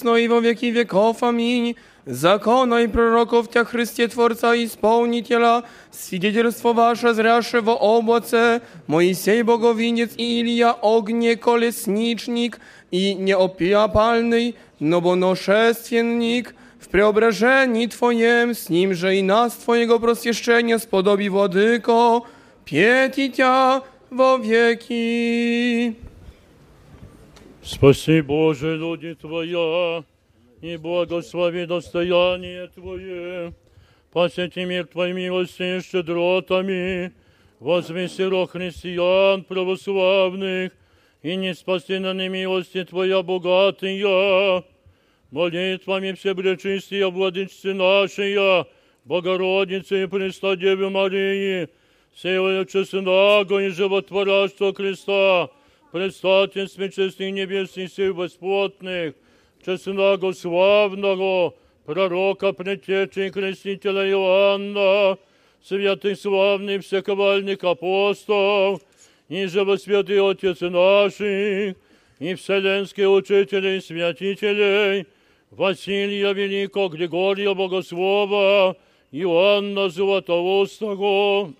i Святому Духу, и ныне и присно, и во веки веков. Аминь. закона и пророков Тя Христе Творца и Исполнителя, свидетельство ваше зряше во облаце, Моисей Боговинец и Илья Огнеколесничник и неопиапальный, нобоношественник, w preobrażeni Twojem, z nim, że i nas Twojego proswieszczenia spodobi Władyko, pietitia wo wieki. Спаси, Боже, люди Твоя, и благослови достояние Твое. Посети мир Твоей милости и щедротами, возвеси рог христиан православных, и не спаси на немилости Твоя богатая. Молитвами Всепречистия Владычцы нашей, Богородицы и Престодевы Марии, силою честного и животворящего Христа, предстательстве честных небесных сил бесплотных, честного славного, пророка, предтечи и крестителя Иоанна, святых славных всековальных апостолов, и живосвятый Отец наших, и вселенских учителей и святителей, Василия Великого, Григория Богослова, Иоанна Златоустого,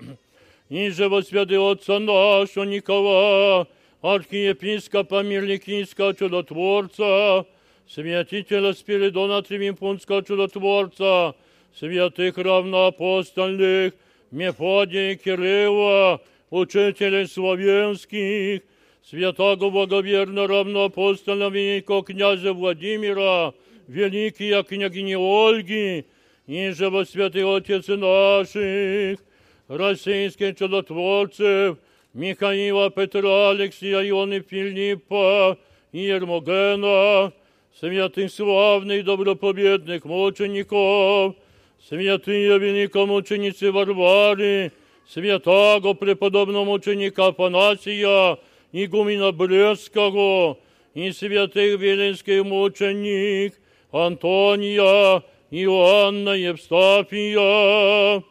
и живосвятый Отца нашего Никола, архиепископа Мирликийского чудотворца, святителя Спиридона Тривимпунского чудотворца, святых равноапостольных, Мефодия и Кирилла, учителей славянских, святого благоверно равноапостольного великого князя Владимира, великие княгини Ольги, и же во святый Отец наших, российских чудотворцев, Михаила, Петра, Алексия, Ионы, Филиппа, Ермогена, святых славных добропобедных мучеников, святые великомученицы Варвары, святого преподобного мученика Афанасия, игумена Брестского, и святых веленских мученик, Антония, Иоанна Евстафия,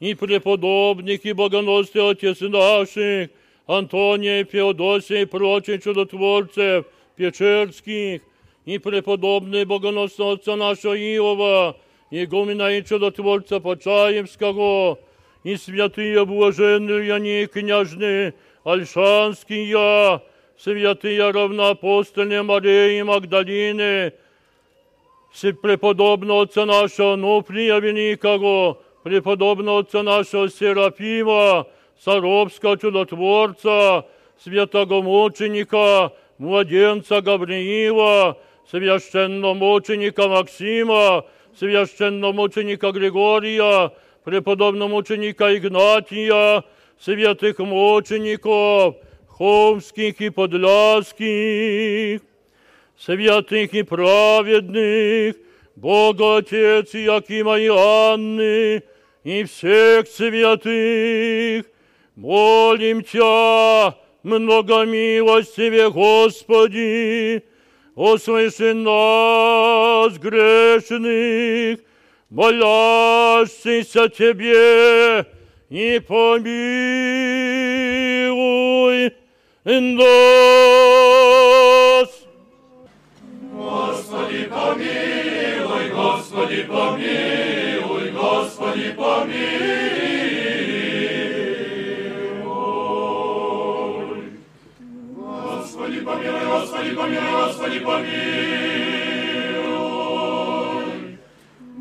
и преподобных и богоносных отец наших, Антония, Феодосия и прочих чудотворцев Печерских, и преподобный богоносного отца нашего Иова, игумена и чудотворца Почаевского, и святые блаженные они княжны Альшанские, святые равноапостольные Марии Магдалины, преподобного отца нашего Нуфрия Великого, преподобного отца нашего Серафима, Саровского чудотворца, святого мученика, младенца Гавриила, священномученика Максима, священномученика Григория, преподобного мученика Игнатия, святых мучеников, хомских и подляских, святых и праведных, Бога Отец Якима и Анны, и всех святых, молим Тя, много милостиве Господи, услыши нас, грешных, молящихся Тебе, и помилуй нас. Господи, помилуй, Господи, помилуй, Господи, помилуй. Господи, помилуй, Господи, помилуй, Господи, помилуй.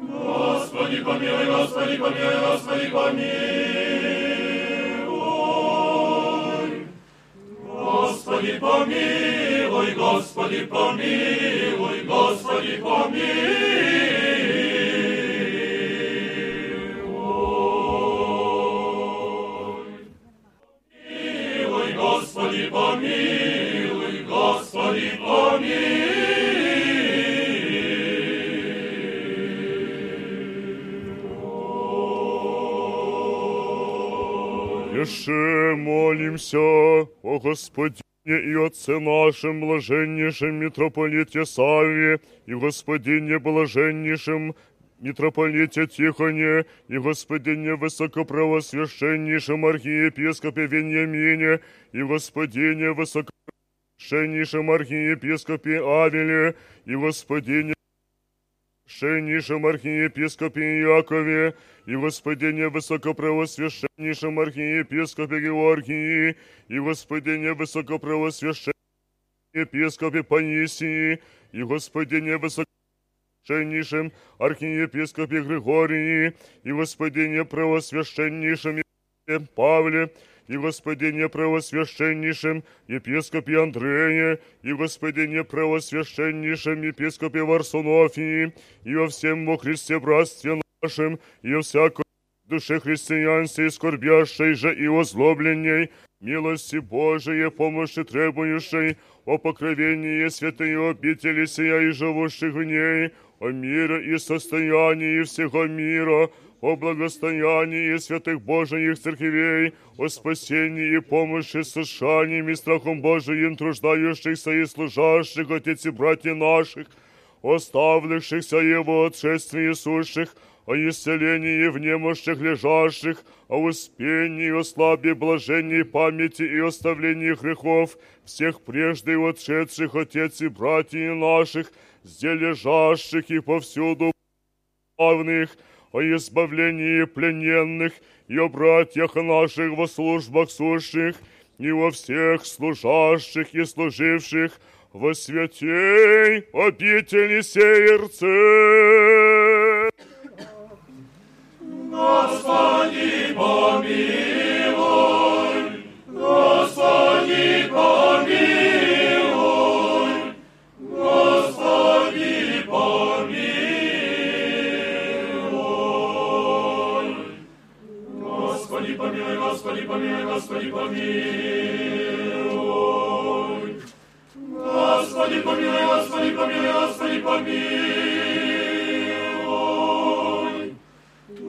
Господи, помилуй, Господи, помилуй, Господи, помилуй. Господи, помилуй, Господи, помилуй, Господи, помилуй. Еще молимся о Господине и Отце нашем блаженнейшем митрополите Савве и Господине блаженнейшем митрополите Тихоне и Господине высокоправосвященнейшем архиепископе Вениамине и Господине высокоправосвященнейшем архиепископе Авеле и Господине Священнейшем архиепископе Иакове и Господине Высокопревосвященнейшем архиепископе Георгии и Господине Высокопревосвященнейшем епископе Паисии и Господине Высокопревосвященнейшем архиепископе Григории и Господине Превосвященнейшем Павле и Господине Превосвященнейшем епископе Андрея, и Господине Превосвященнейшем епископе Варсонофии, и во всем во Христе братстве нашем, и во всякой душе христианстве, скорбящей же и озлобленней, милости Божией, помощи требующей, о покровении святой обители сия и живущих в ней, о мире и состоянии всего мира, о благостоянии святых Божиих церквей, о спасении и помощи сошанием и страхом Божиим труждающихся и служащих, отец и братья наших, оставившихся Его отшествии сущих, о исцелении в немощах лежащих, о успении, о слабе, блажении памяти и оставлении грехов, всех прежде отшедших отец и братьев наших, где лежащих и повсюду славных, о избавлении плененных и о братьях наших во службах сущих, и во всех служащих и служивших во святей обители сердце. Господи, помилуй, помилуй, Господи, помилуй. Господи, помилуй, Господи, помилуй, Господи, помилуй.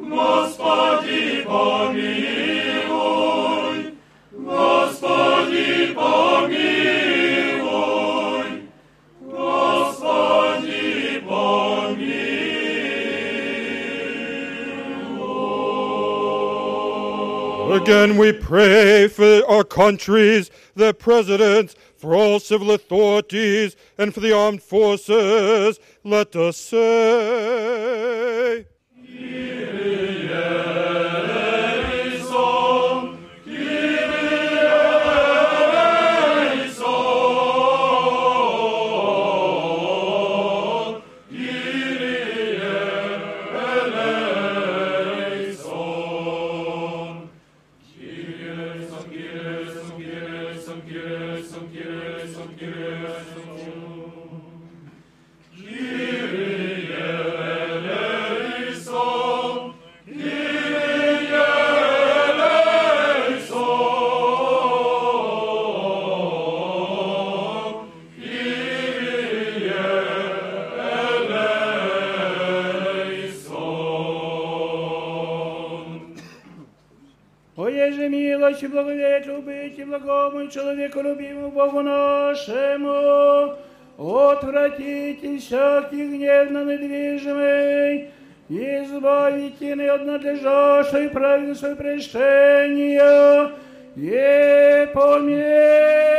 Господи, помилуй, Господи, помилуй, Again, we pray for our countries, their presidents, for all civil authorities, and for the armed forces. Let us say. Еже милость и благодать любить и благому человеку любимому Богу нашему, отвратите всякий гнев на недвижимый, избавите не от надлежащей праведной прещения, и помиловайте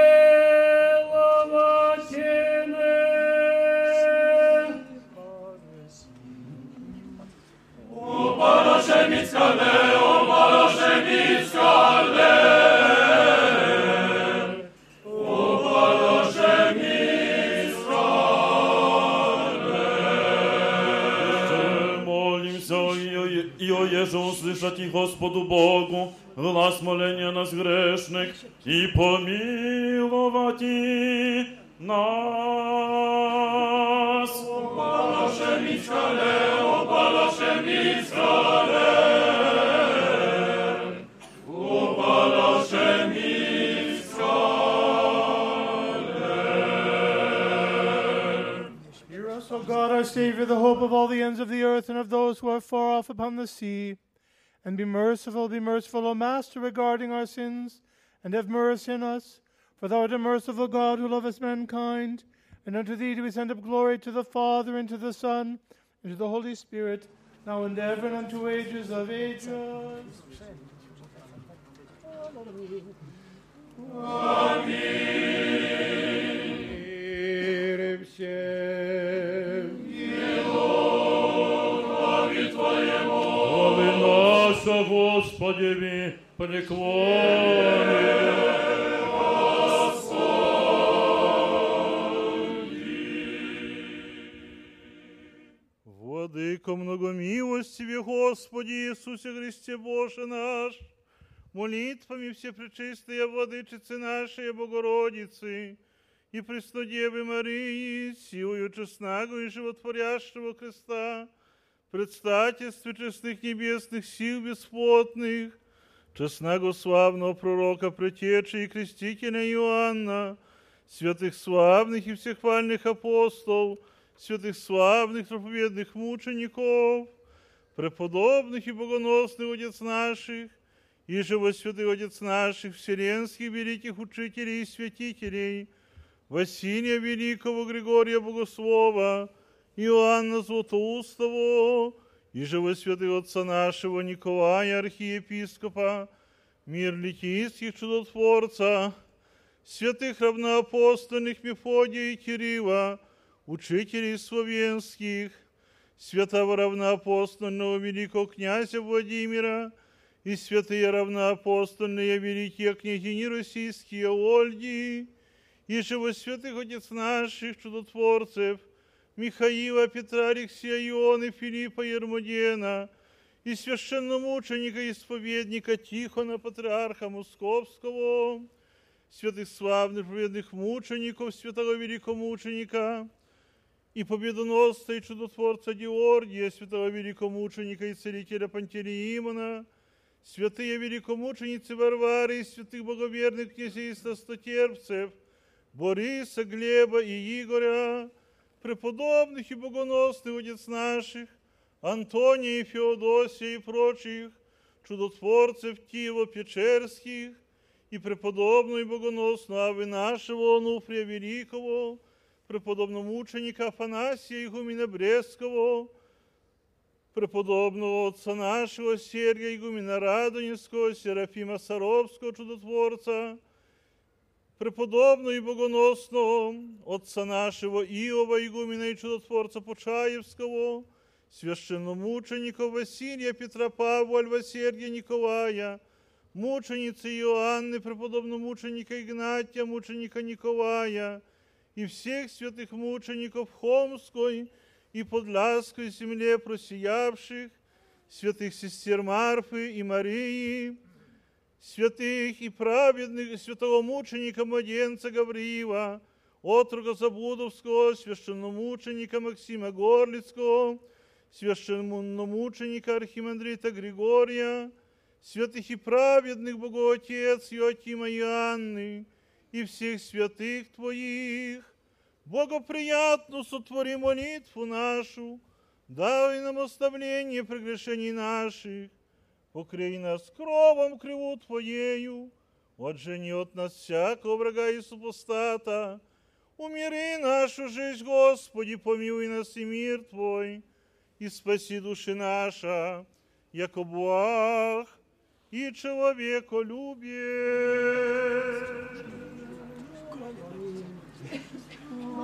еже услышать и Господу Богу глаз моления нас грешных и помиловать и нас. Opaloše mickale, opaloše mickale. Opaloše mickale. Hear us, O God, our Savior, the hope of all the ends of the earth and of those who are far off upon the sea. and be merciful, be merciful, O Master, regarding our sins, and have mercy on us. For thou art a merciful God who lovest mankind, and unto thee do we send up glory to the Father, and to the Son, and to the Holy Spirit, now and ever, and unto ages of ages. Amen. Нас, о Господи, ми преклонили. Владыко многомилостиве Господи Иисусе Христе Боже наш, молитвами Всепречистая Владычицы нашей Богородицы и Преснодевы Марии, силою честного и животворящего креста, предстательстве честных небесных сил бесплотных, честного славного пророка, предтечи и крестителя Иоанна, святых славных и всехвальных апостолов, святых славных проповедных мучеников, преподобных и богоносных отец наших, и живо святых отец наших, вселенских великих учителей и святителей, Василия Великого, Григория Богослова, Иоанна Златоустого, и живо святых отца нашего Николая, архиепископа, мир литийских чудотворца, святых равноапостольных Мефодия и Кирилла, учителей словенских, святого равноапостольного великого князя Владимира и святые равноапостольные великие княгини российские Ольги, и живо святых отец наших чудотворцев, Михаила, Петра, Алексея, Ионы, Филиппа, Ермодена, и священномученика, исповедника Тихона, патриарха Московского, святых славных победных мучеников, святого великомученика, и победоносца и чудотворца Георгия, святого великомученика и целителя Пантелеимона, святые великомученицы Варвары и святых боговерных князей стотерпцев, Бориса, Глеба и Игоря, преподобных и богоносных отец наших, Антония и Феодосия и прочих, чудотворцев Киева Печерских, и преподобную и богоносную Авы нашего Онуфрия Великого, преподобномученика Афанасия Игумена Брестского, преподобного отца нашего Сергия Игумена Радоневского, Серафима Саровского, чудотворца, преподобного и богоносного отца нашего Иова Игумена и чудотворца Почаевского, священномучеников Василия, Петра Павла, Льва Сергия Николая, мученицы Иоанны, преподобномученика Игнатия, мученика Николая, и всех святых мучеников Хомской и Подляской земле просиявших, святых сестер Марфы и Марии, святых и праведных, святого мученика младенца Гавриила, отруга Забудовского, священномученика Максима Горлицкого, священномученика Архимандрита Григория, святых и праведных Богоотец Иоакима и Анны, и всех святых Твоих, благоприятно сотвори молитву нашу, дай нам оставление прегрешений наших, покрей нас кровом криву Твоею, отжени от нас всякого врага и супостата, умири нашу жизнь, Господи, помилуй нас и мир Твой, и спаси души наша, яко благ и человеколюбие.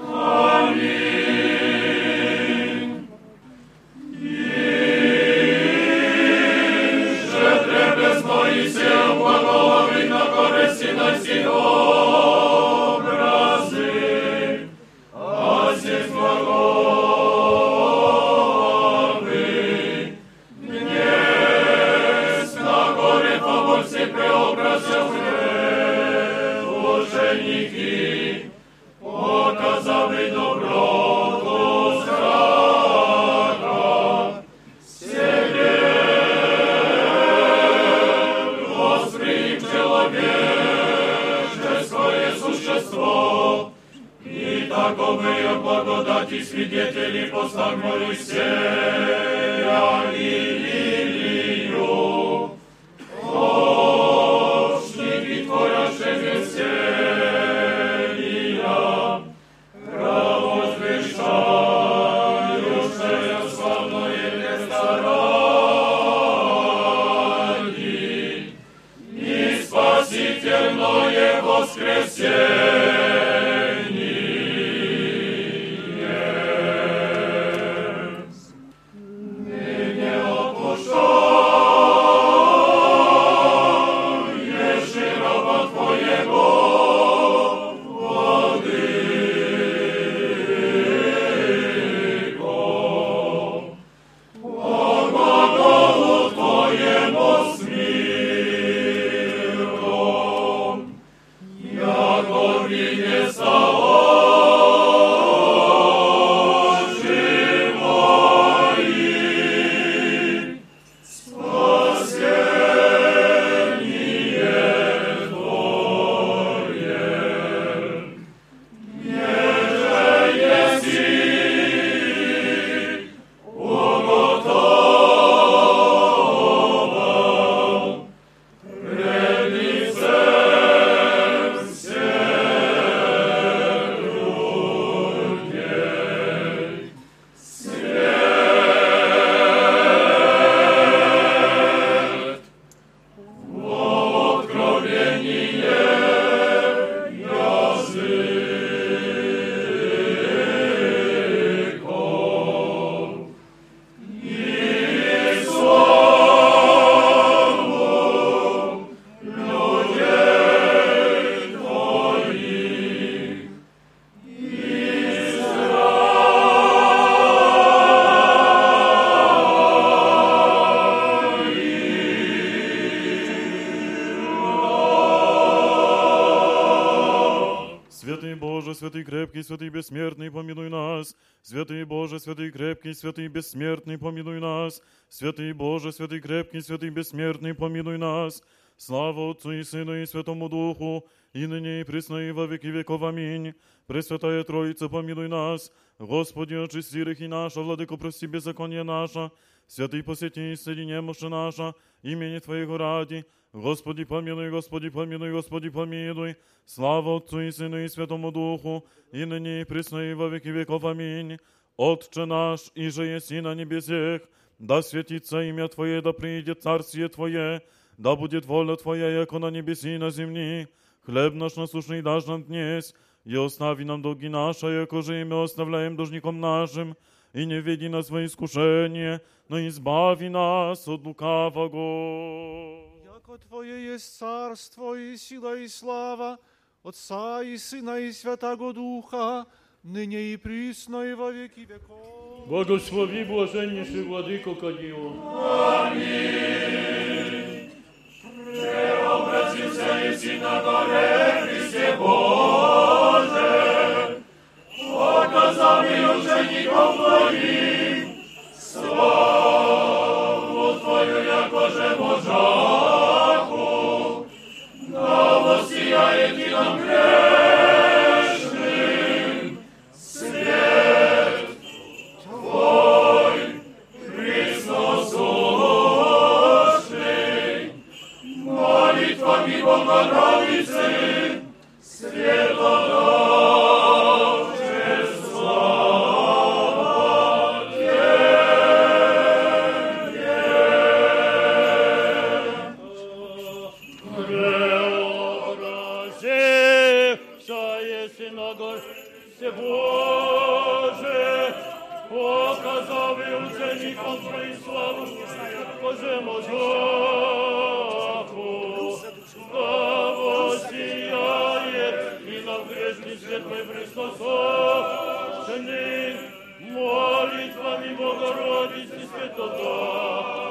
Амінь. свидетели постах Моисея святый крепкий, святый бессмертный, помилуй нас. Святый Боже, святый крепкий, святый бессмертный, помилуй нас. Святый Боже, святый крепкий, святый бессмертный, помилуй нас. Слава Отцу и Сыну и Святому Духу, и ныне и присно и во веки веков. Аминь. Пресвятая Троица, помилуй нас. Господи, очисти грехи наша, Владыко, прости беззаконие наше. Святый посети и соедини наша, имени Твоего ради. Господи, помилуй, Господи, помилуй, Господи, помилуй. Слава Отцу и Сыну и Святому Духу, и ныне и присно и во веки веков. Аминь. Отче наш, и же еси на небесех, да светится имя Твое, да придет царствие Твое, да будет воля Твоя, яко на небеси и на земли. Хлеб наш насущный дашь нам днесь, и остави нам долги наши, яко же и мы оставляем должником нашим, и не веди нас во искушение, но избави нас от лукавого. яко Твое есть царство и сила и слава, Отца и Сына и Святого Духа, ныне и присно и во веки веков. Благослови, блаженнейший Владыко Кадио. Аминь. Преобразился Еси на горе Христе Боже, показал мне учеников Твоих славу Твою, якоже Божа. воссияет и нам грешным свет Твой, Христосушный, молитвами Богородицы, Светлодавче молитвами Богородицы Святодавче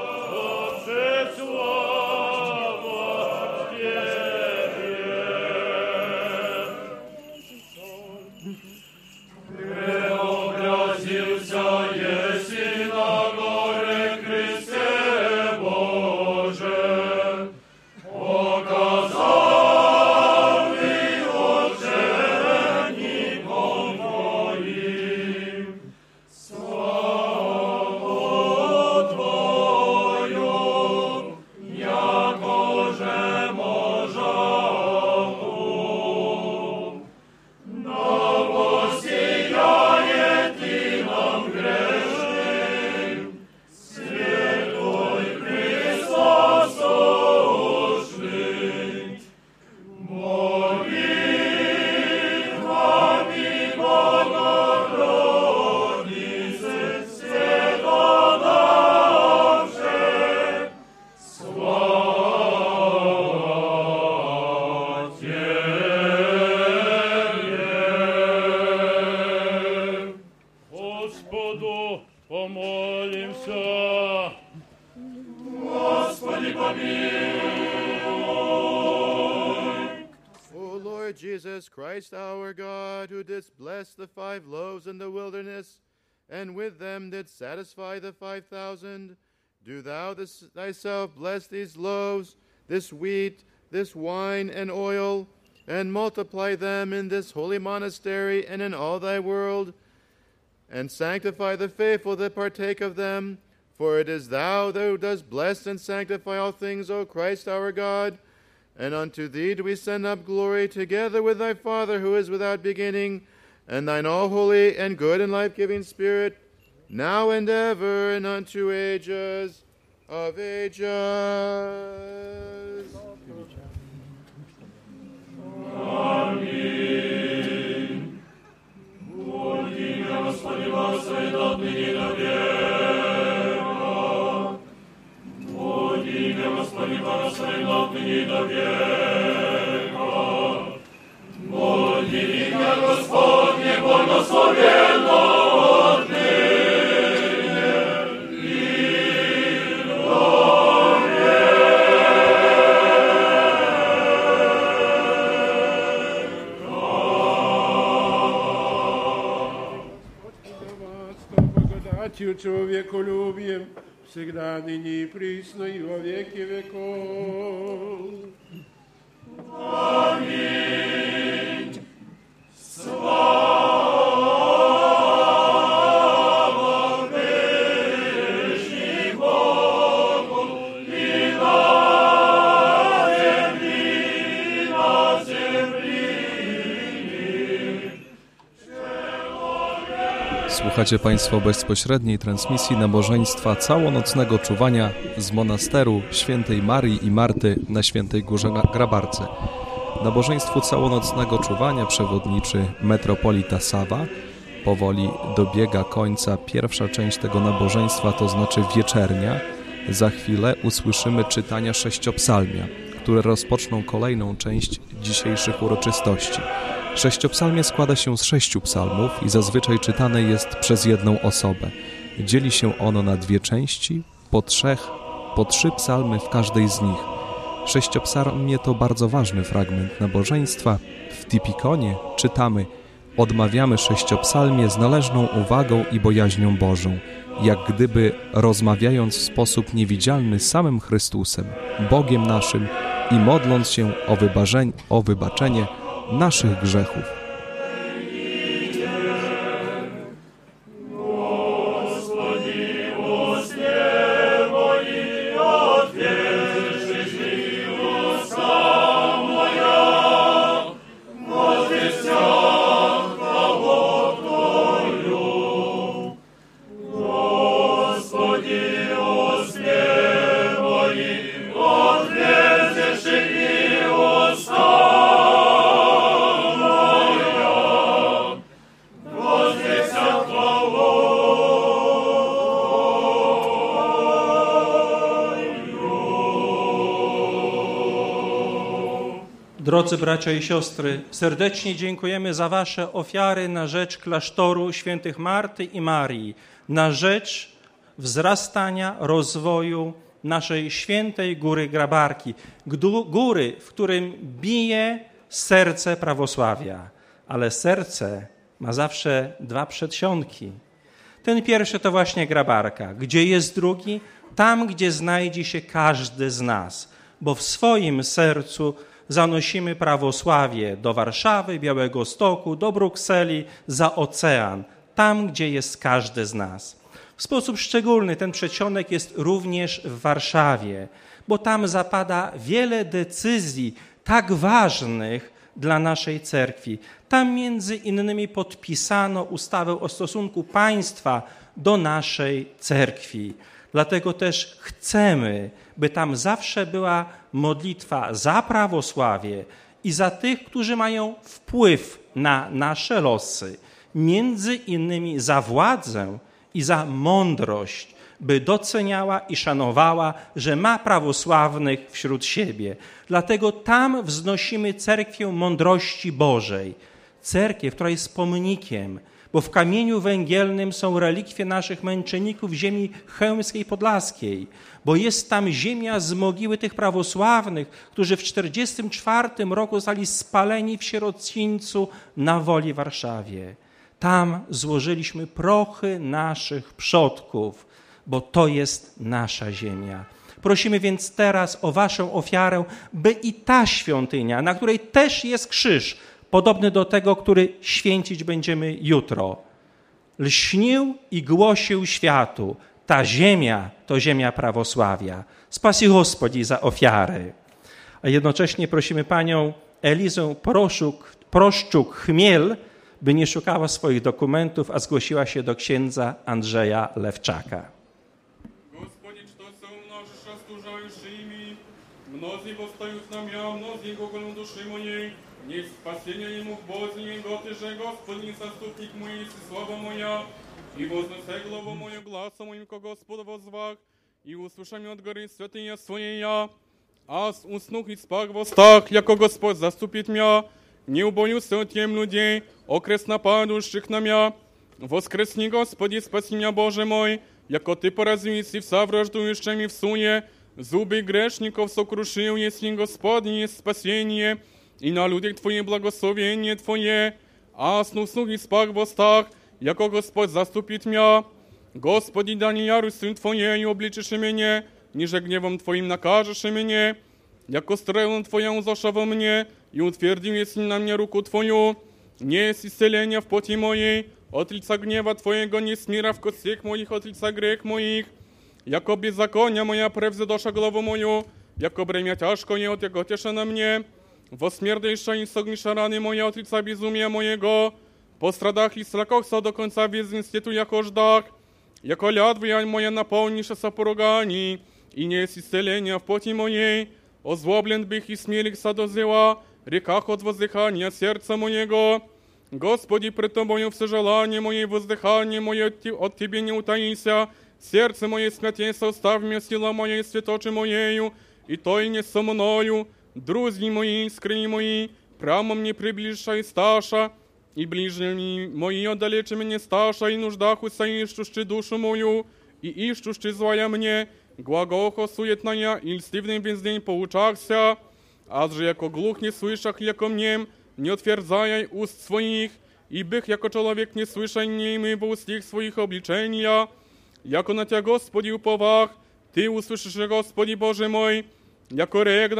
thyself bless these loaves, this wheat, this wine, and oil, and multiply them in this holy monastery and in all thy world, and sanctify the faithful that partake of them. For it is thou who dost bless and sanctify all things, O Christ our God. And unto thee do we send up glory together with thy Father who is without beginning, and thine all holy and good and life giving Spirit, now and ever and unto ages of ages. Аминь. Вот имя Господи воссоет отныне до века. Вот имя Господи воссоет отныне до века. Вот имя Господне благословенно Смертью человеколюбием, всегда, ныне и присно, и во веки веков. Аминь. Слава Słuchacie Państwo bezpośredniej transmisji nabożeństwa całonocnego czuwania z monasteru Świętej Marii i Marty na Świętej Górze Grabarce. Nabożeństwu całonocnego czuwania przewodniczy metropolita Sawa. Powoli dobiega końca pierwsza część tego nabożeństwa, to znaczy wieczernia. Za chwilę usłyszymy czytania sześciopsalmia, które rozpoczną kolejną część dzisiejszych uroczystości. Sześciopsalmie składa się z sześciu psalmów i zazwyczaj czytane jest przez jedną osobę. Dzieli się ono na dwie części, po trzech, po trzy psalmy w każdej z nich. Sześciopsalmie to bardzo ważny fragment nabożeństwa. W Tipikonie czytamy Odmawiamy sześciopsalmie z należną uwagą i bojaźnią Bożą, jak gdyby rozmawiając w sposób niewidzialny z samym Chrystusem, Bogiem naszym i modląc się o, wybaczenie, o wybaczenie naszych grzechów. Bracia i siostry, serdecznie dziękujemy za Wasze ofiary na rzecz klasztoru świętych Marty i Marii, na rzecz wzrastania, rozwoju naszej świętej góry Grabarki, góry, w którym bije serce prawosławia, ale serce ma zawsze dwa przedsionki. Ten pierwszy to właśnie Grabarka. Gdzie jest drugi? Tam, gdzie znajdzie się każdy z nas, bo w swoim sercu zanosimy prawosławie do Warszawy, Białego Stoku, do Brukseli, za ocean, tam, gdzie jest każdy z nas. W sposób szczególny ten przedsionek jest również w Warszawie, bo tam zapada wiele decyzji tak ważnych dla naszej cerkwi. Tam między innymi podpisano ustawę o stosunku państwa do naszej cerkwi. Dlatego też chcemy, by tam zawsze była modlitwa za prawosławie i za tych, którzy mają wpływ na nasze losy, między innymi za władzę i za mądrość, by doceniała i szanowała, że ma prawosławnych wśród siebie. Dlatego tam wznosimy cerkwię mądrości Bożej. Cerkiew, która jest pomnikiem, bo w kamieniu węgielnym są relikwie naszych męczenników ziemi chełmskiej podlaskiej, bo jest tam ziemia z mogiły tych prawosławnych, którzy w 1944 roku zostali spaleni w sierocińcu na woli Warszawie. Tam złożyliśmy prochy naszych przodków, bo to jest nasza ziemia. Prosimy więc teraz o Waszą ofiarę, by i ta świątynia, na której też jest krzyż, podobny do tego, który święcić będziemy jutro, lśnił i głosił światu. Ta ziemia to ziemia prawosławia. Spasi Gospodzi za ofiary. A jednocześnie prosimy Panią Elizę Proszuk, Proszczuk-Chmiel, by nie szukała swoich dokumentów, a zgłosiła się do księdza Andrzeja Lewczaka. Господи, что все умножишь растужающими, многие восстают на меня, многие глаголом души моей, не спасение ему в Бозе, го ты же, Господи, заступник мой, и слава моя, и вознесе главу мою гласом моим, ко Господу возвах, и услышам от горы святые своя, а с уснух и спах в устах, яко Господь заступит меня, не убоюсь от тем людей, окрест нападущих на меня, воскресни, Господи, спаси меня, Боже мой, яко Ты поразвись и вса враждующими в суе, зубы грешников сокрушил, если Господне есть спасение, и на людях Твое благословение Твое, а сну снух и спах в устах, яко Господь заступит меня, Господи, да не яростью Твоею обличишь меня, ниже гневом Твоим накажешь меня, яко стрелом Твоя зашла во мне, и утвердил если на мне руку Твою, не есть исцеления в поте моей, от лица гнева Твоего не смира в костях моих, от лица грех моих, яко беззакония моя превзадоша голову мою, яко бремя тяжко не от Jego тiesze na mnie, wo śmiertelsza i sognisza rany moje od lica bezumia mojego, po stradach i strachach co do końca więznictwu jako żdach, jako ladwy moja napełnisz sa porogani, i nie jest исцеления w pocie mojej, ozłoblен bych i śmielich sa dozyła, реках от воздыхания сердца моего. Господи, пред Тобою все желание мое и воздыхание мое от Те- от Тебе не утаися, сердце мое смятейся, оставь мне сила моя и святочи моею, и то и не со мною, друзья мои, искренни мои, прямо мне приближай сташа, и ближними мои отдалечи мне сташа, и нуждах усаищущи душу мою, и ищущи злая мне, глагохо суетная, и льстивный весь день поучахся, Аз же jako głuch nie słyszach jako mniem, nie otwierdzajaj ust swoich, i bych jako człowiek nie słyszaj niemy w ustich swoich obliczenia. Jako na Cię, Gospodzi, upowach, Ty usłyszysz, Gospodzi Boże mój, jako rek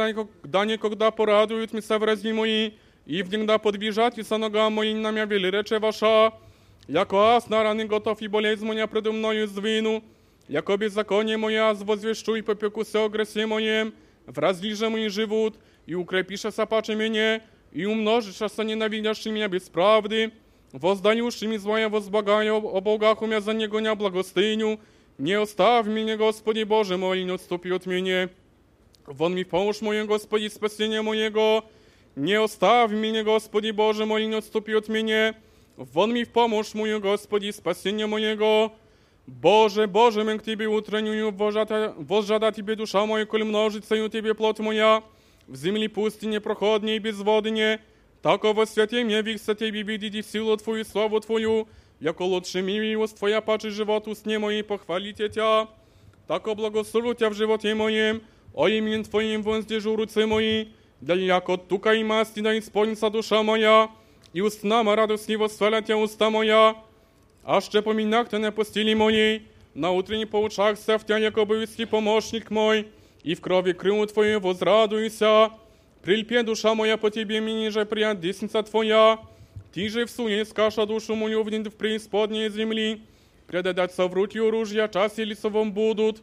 danie, когда порадуют меня врази мои, и вдегда подвижать и со нога мои на меня вели рече ваша, яко аз на раны готов и болезнь моя предо мною звину, яко беззаконие моя возвещу и попеку се о гресе моем, wraz że mój żywód i ukrepisz sapacze mnie i umnożysz sa nienawidziasz mnie bez prawdy, wozdaniuszy mi złoja wozbagają o bogach umia za niego nie blagostyniu, nie ostaw mnie, Gospodzie Boże mój, nie odstąpi od mnie. Won mi pomóż moje Gospodzie spasienia mojego, nie ostaw mnie, Gospodzie Boże mój, nie odstąpi od mnie. Won mi pomóż moje Gospodzie spasienia mojego. Boże, Boże, мэн к Тебе утреннюю возжада Тебе душа моя, коль множится у Тебе плоть моя, в земле пустыне проходней и безводне, тако во святе мне вихся Тебе видеть и силу Твою и славу Твою, яко лучше милость Твоя паче живот устне моей похвалите Тя, тако благослову Тя в животе моем, о имен Твоим воздержу руцы мои, да яко тука и масти да исполнится душа моя, и устнама радостни восхвалят Тя уста моя, a ще помінах те не постілі моїй, на утренні поучахся в тя, яко бивський помощник мой, и в крови крылу Твою возрадуйся. Прильпе душа моя по Тебе, мені же прият десница Твоя. Ти же всуне скаша душу мою в в преисподней земли. Предадаться в руки оружия, час и лесовом будут.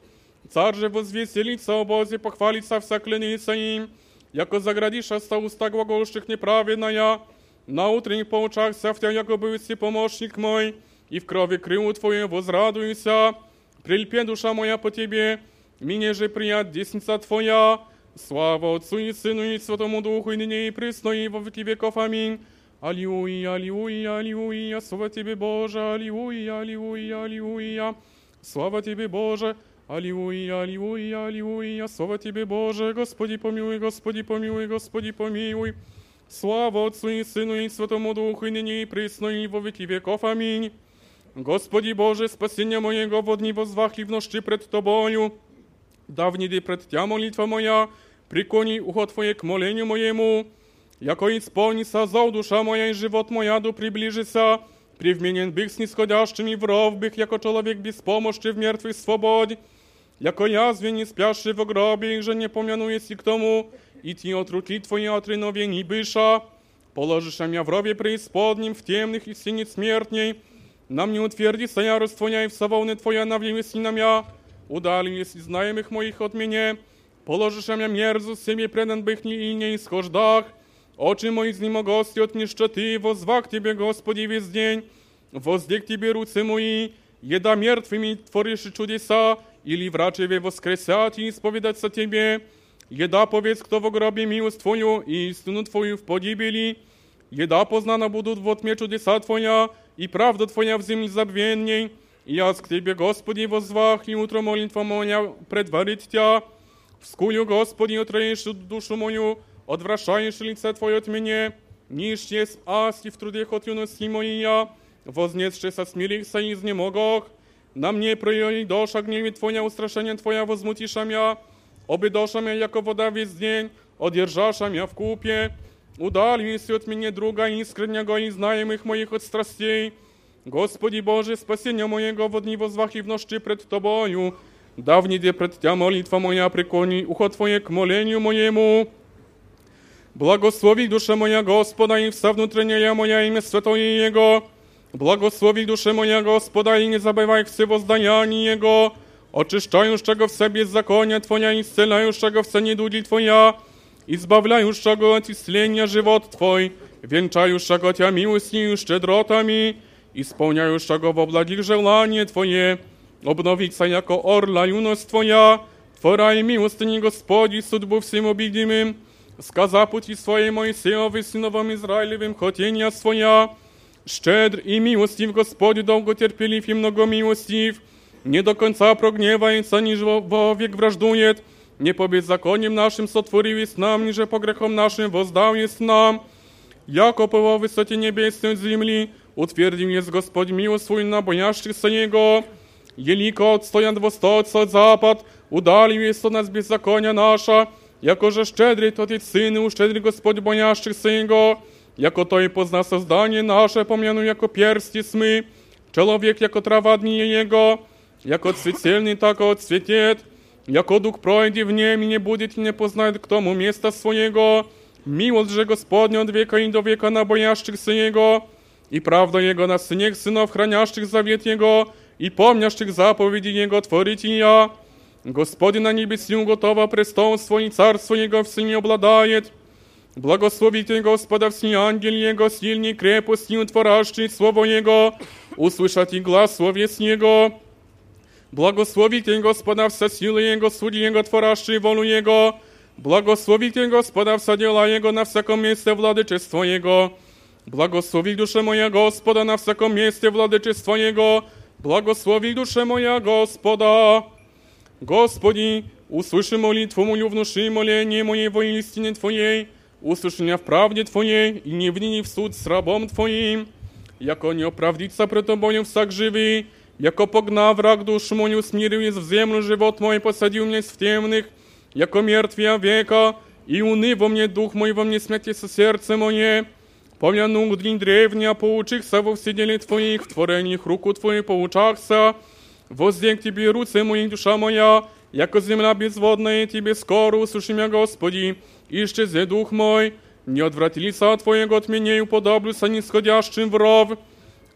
Царь же возвеселится о Бозе, похвалится вся клянется им. Яко заградишь оста уста глаголших неправедная. На утренних поучахся в тя, яко бывший помощник мой. И в крови крылу Твою возрадуйся. Прильпе душа моя по Тебе, мне же прият десница Твоя. Слава Отцу и Сыну и Святому Духу, и ныне и присно, и во веки веков. Аминь. Аллилуйя, аллилуйя, аллилуйя, слава Тебе, Боже, аллилуйя, аллилуйя, аллилуйя, слава Тебе, Боже, аллилуйя, аллилуйя, аллилуйя, слава Тебе, Боже, Господи помилуй, Господи помилуй, Господи помилуй. Слава Отцу и Сыну и Святому Духу, и ныне и присно, и во веки веков. Аминь. Господи Boże, spasienia mojego w dni wozwachliwności przed Tobою, dawniej Ty przed Tя molitwa moja, prikłoni ucho Twoje k moleniu mojemu, jako i spełni sa zał dusza moja i żywot moja do przybliży sa, привменен bych снисходящими в ров bych jako człowiek bez pomocy w miertwej swobodzie, jako jazwie nie spiaszy w grobie i że nie pomianuje si k tomu, i Ty otruci Twoje otrynowieni bysza, położysz mnie w rowie преисподним, w темных и синец смертней, нам не утвердится ярость Твоя и в соволны Твоя навлилась на меня, удалились из знаемых моих от меня, положишь меня мерзость себе предан bych и не исхождах, очи мои изнемогости от нищеты, возвах Тебе, Господи, весь день, воздех Тебе руцы мои, еда мертвыми творишь чудеса, или врачеве воскресят и исповедаться Тебе, еда повец, кто в гробе милость Твою и истину Твою в погибели, еда познана будут в отме чудеса Твоя, и правда Твоя в земле забвенней. И я к Тебе, Господи, возвах, и утро молитва моя предварить Тя. Вскую, Господи, отроишь душу мою, отвращаешь лице Твое от меня. Ниж есть аз и в трудах от юности моя, вознесши со смирихся и изнемогох. На мне прояви доша гневи Твоя, устрашение Твоя возмутиша мя. Обы доша мя, яко вода весь день, одержаша мя в купе. Удалися от меня друга искреннего и знаемых моих от страстей, Господи Боже, спасения моего в дни возвах и в нощи пред Тобою. Давний де пред Тя молитва моя преклони, ухо Твое к молению моему. Благослови душа моя Господа и вся внутренняя моя имя святое Его. Благослови душа моя Господа и не забывай все воздаяние Его. Oczyszczającego w sobie zakonia Twoja i zcelaющego w senie dudzi Twoja, i zbawiającego od istnienia żywot Twój, wieńczającego Cię miłością i szczedrotami, i spełniającego w oblagich żelanie Twoje, obnowica jako orla juność Twoja, Twora i miłostyni Gospodzi, судьбу всем обидимым, сказа пути своей Моисеевой, сыновом Израилевым, хотения своя, Szczedr i miłostiv Gospodziu długocierpliw i mnogomiłostiv, nie do końca progniewając, ani wowiek wrażduje, nie powiedz zakoniem naszym sotworił jest nam, niże po grechom naszym wozdał jest nam. Jako powo wysocie niebiescy od ziemi, utwierdził jest Gospodź miłość swój na bojaższych Jego. Jeliko odstojan dwostoc od zapad, udalił jest od nas bezzakonia nasza, jako że szczedry to ty syny uszczedry Gospodź bojaższych Jego. Jako to i pozna sozdanie nasze, pomianu jako pierstie smy, człowiek jako trawa dni Jego, jako цветельный, так отцветет, яко дух пройди в нем и не будет и не познает к тому места своего. Miłość że Gospodnia od wieka i do wieka na bojaższych Jego i prawda Jego na syniech synów chraniaszczych zawiet Jego i pomniaszczych zapowiedzi Jego tworzyć i ja. Gospodin na niebie gotowa prestol swój carstwo Jego w synie obladaje. Благословите Господа все ангели Его, сильней крепостью творящий Слово Его, услышать и глаз словес Его. Благословите Господа вся силы Его, судьи Его, творящие волю Его. Благословите Господа вся дела Его на всяком месте владычество Его. Благослови душа моя Господа на всяком месте владычество Его. Благослови душа моя Господа. Господи, услыши молитву мою, внуши моление мое во истине Твоей. Услыши меня в правде Твоей и не внини в суд с рабом Твоим. Яко не оправдится пред Тобою всяк живый, Jako pogna wrak dusz moją, smirił jest w ziemię żywot mój, posadził mnie w темnych, jako miertwia wieka, i unywo mnie duch mój, wo mnie śmiecie serce moje. Помянул день древня, поучихся во все деле Твоих, в творениях руку Твою поучахся. Воздень к Тебе руце моих, душа моя, яко земля безводная, Тебе скоро услыши меня, Господи, исчезе дух мой. Не отврати лица Твоего от меня и уподоблюся нисходящим в ров.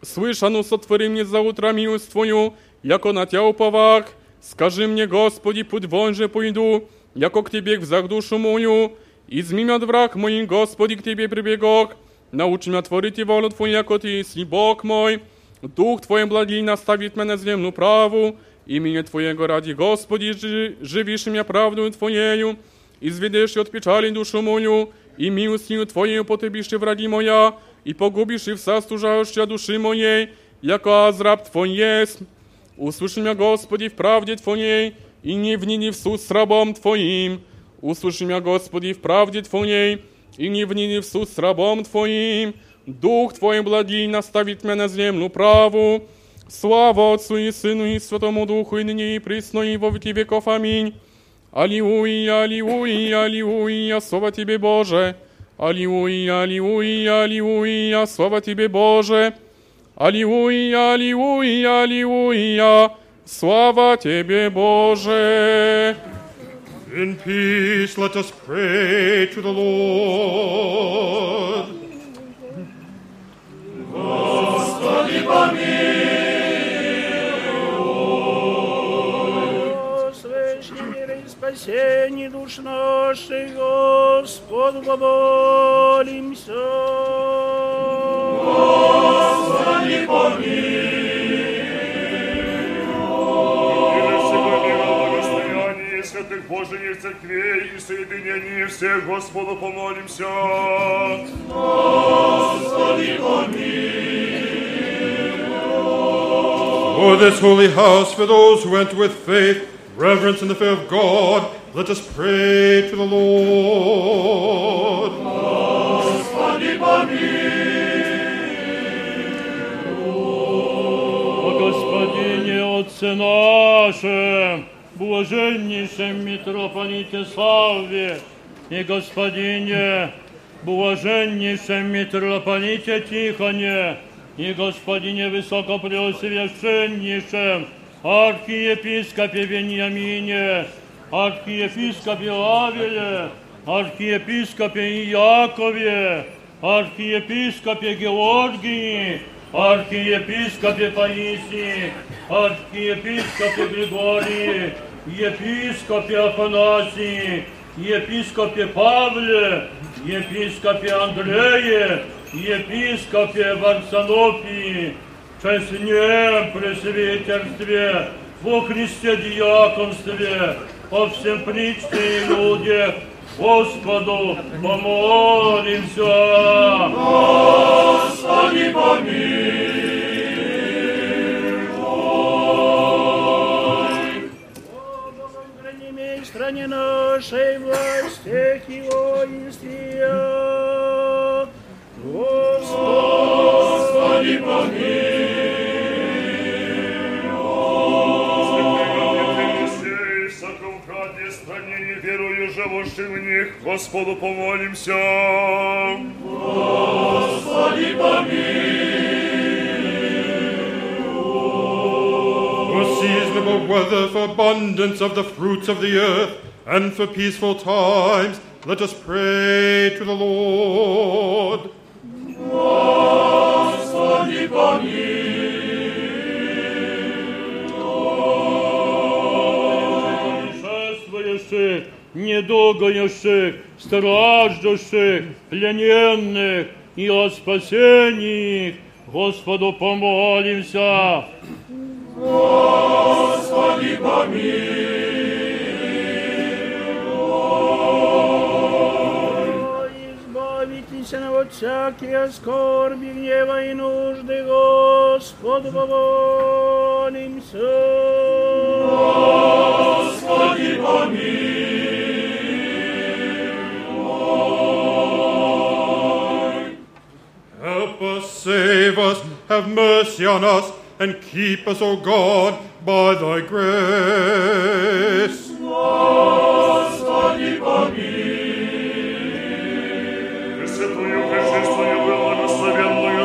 Słyszano, sotwori mnie za utra miłość Twoją, jako na Tя uповах. Скажи мне, Господи, путь вон же пойду, яко к Тебе взах душу мою. Изми меня от враг мой, Господи, к Тебе прибегох. Научи меня творить волю Твою, яко Ты есть Бог мой. Дух Твой благий наставит меня на земную праву. Имени Твоего ради, Господи, живишь меня правдою Твоею. Изведешь от печали душу мою, и милостью Твоею потребишь враги моя, i pogubisz i wsa stłużaющая duszy mojej, jako azrab Twój jest. Usłyszy mnie Gospodzi w prawdzie Twojej i nie wnini w sud z rabom Twoim. Usłyszy mnie Gospodzi w prawdzie Twojej i nie wnini w sud z rabom Twoim. Duch Twój blagi nastawić mnie na ziemną prawu. Sława Otcu i Synu i Świętemu Duchu i nyní i prysno i wo wieki wieków. Amin. Aliuja, aliuja, aliuja, słowa Тебе, Boże. Аллилуйя, аллилуйя, аллилуйя, слава Тебе, Боже! Аллилуйя, аллилуйя, аллилуйя, слава Тебе, Боже! In peace, let us pray to the Lord. Господи, помилуй! спасении душ наших, Господу помолимся. Господи, помилуй. святых Божиих церквей и соединении всех Господу помолимся. Господи, помилуй. For this holy house, for those who went with faith, reverence and the fear of God, let us pray to the Lord. Господи, О Господине, Отце наше, блаженнейшем митрополите Савве и Господине, блаженнейшем митрополите Тихоне, и Господине Высокопреосвященнейшем, архиепископе Вениамине, архиепископе Авеле, архиепископе Иакове, архиепископе Георгии, архиепископе Паисии, архиепископе Григории, епископе Афанасии, епископе Павле, епископе Андрее, епископе Варсонофии, честне пресвитерстве, во Христе диаконстве, о всем причте и людях, Господу помолимся. Господи, помилуй. Храни в стране нашей власти и воинстве. Господи, живущим в них, Господу помолимся. Господи, For seasonable weather, for abundance of the fruits of the earth, and for peaceful times, let us pray to the Lord. Господи, путешествующих, недугающих, страждущих, плененных и о спасении их. Господу помолимся. Господи, Избавитесь от всякие скорби, гнева и нужды, Господу помолимся. Господи, Help us, save us, have mercy on us, and keep us, O God, by thy grace. Господи, Пресвятую,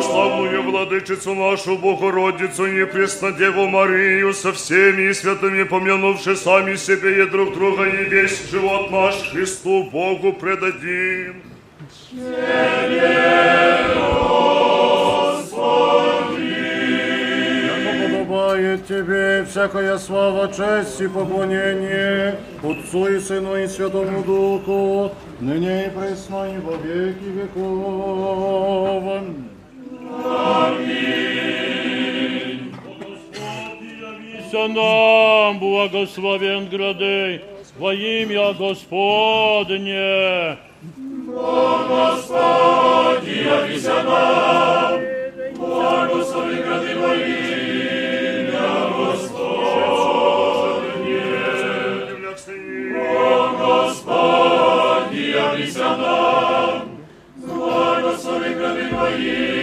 Славную владычицу нашу Богородицу, непресно Деву Марию, со всеми святыми помянувши сами себе и друг друга, и весь живот наш Христу Богу предадим. Подобает Тебе всякая слава, честь и поклонение Отцу и Сыну и Святому Духу, ныне и пресно и во веки веков. Явися нам, благословен градей, во имя Господне. Господи, явися нам, благослови гради во имя Господне. Господи, явися нам, благослови гради во имя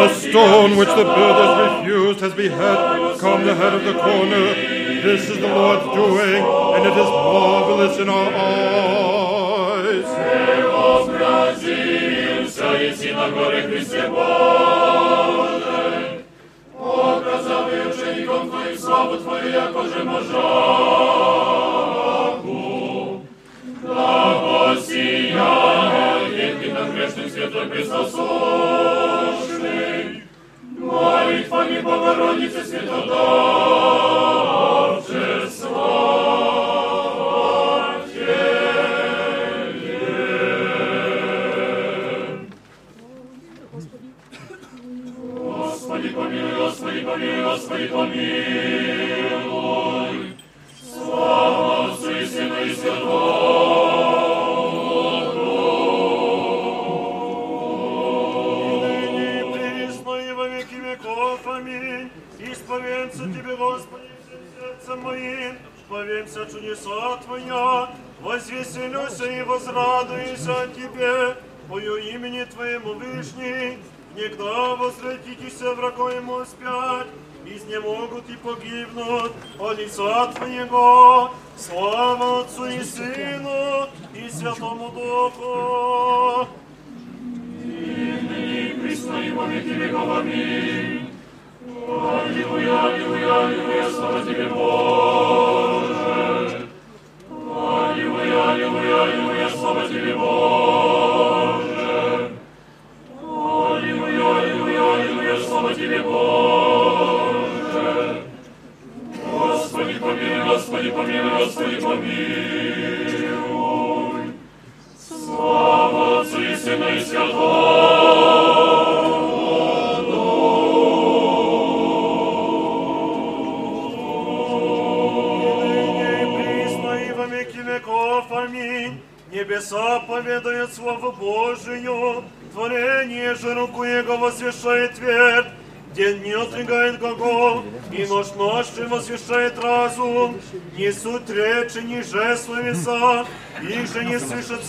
A stone which the builders refused has behead come the head of the corner. This is the Lord's doing, and it is marvelous in our eyes. Evo Brazilca i sina gore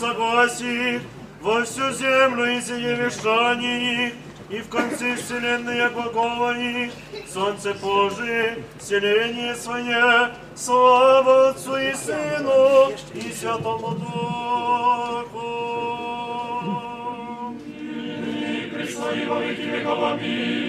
согласий. Во всю землю и сие и в конце вселенной глагола их, солнце Божие, селение свое, слава Отцу и Сыну и Святому Духу. И присно и веки веков.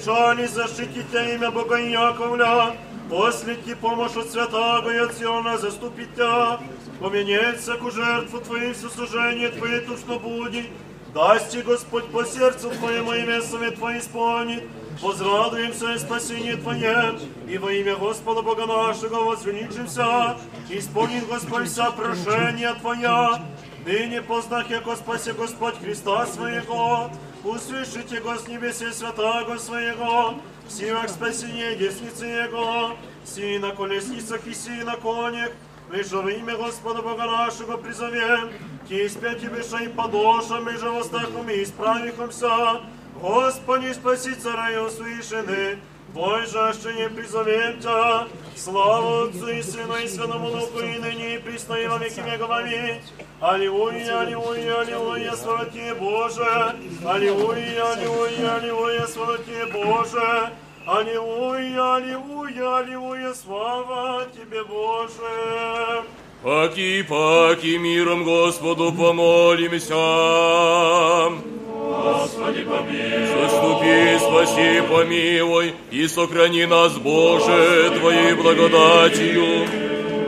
Печали, защитите имя Бога Яковля. Послите помощь от святого и от Сиона заступите. Поменяется ку жертву Твоих сослужение Твоей тушно будет. Дасти Господь по сердцу Твоему и весами Твои исполнит. Возрадуемся и спасение Твое, и во имя Господа Бога нашего возвеличимся. Исполнит Господь вся прошения Твоя, Ныне познах, яко спаси Господь Христа Своего, услышите Го с небесе святаго Своего, в силах спасения десницы Его, си на колесницах и си на конях, лишь во имя Господа Бога нашего призовем, ки испять и подошам, и же востахом и исправихомся, Господи, спаси царя и услышаны, Твой жаще не призовем Тя, слава Отцу и Сыну и Святому Духу, и ныне и присно и во веки веков. Аллилуйя, аллилуйя, аллилуйя, слава Тебе, Боже. Аллилуйя, аллилуйя, аллилуйя, слава Тебе, Боже. Аллилуйя, аллилуйя, аллилуйя, слава Тебе, Боже. Паки, паки, миром Господу помолимся. Господи, помилуй. Заступи, спаси, помилуй, и сохрани нас, Боже, Твоей благодатью,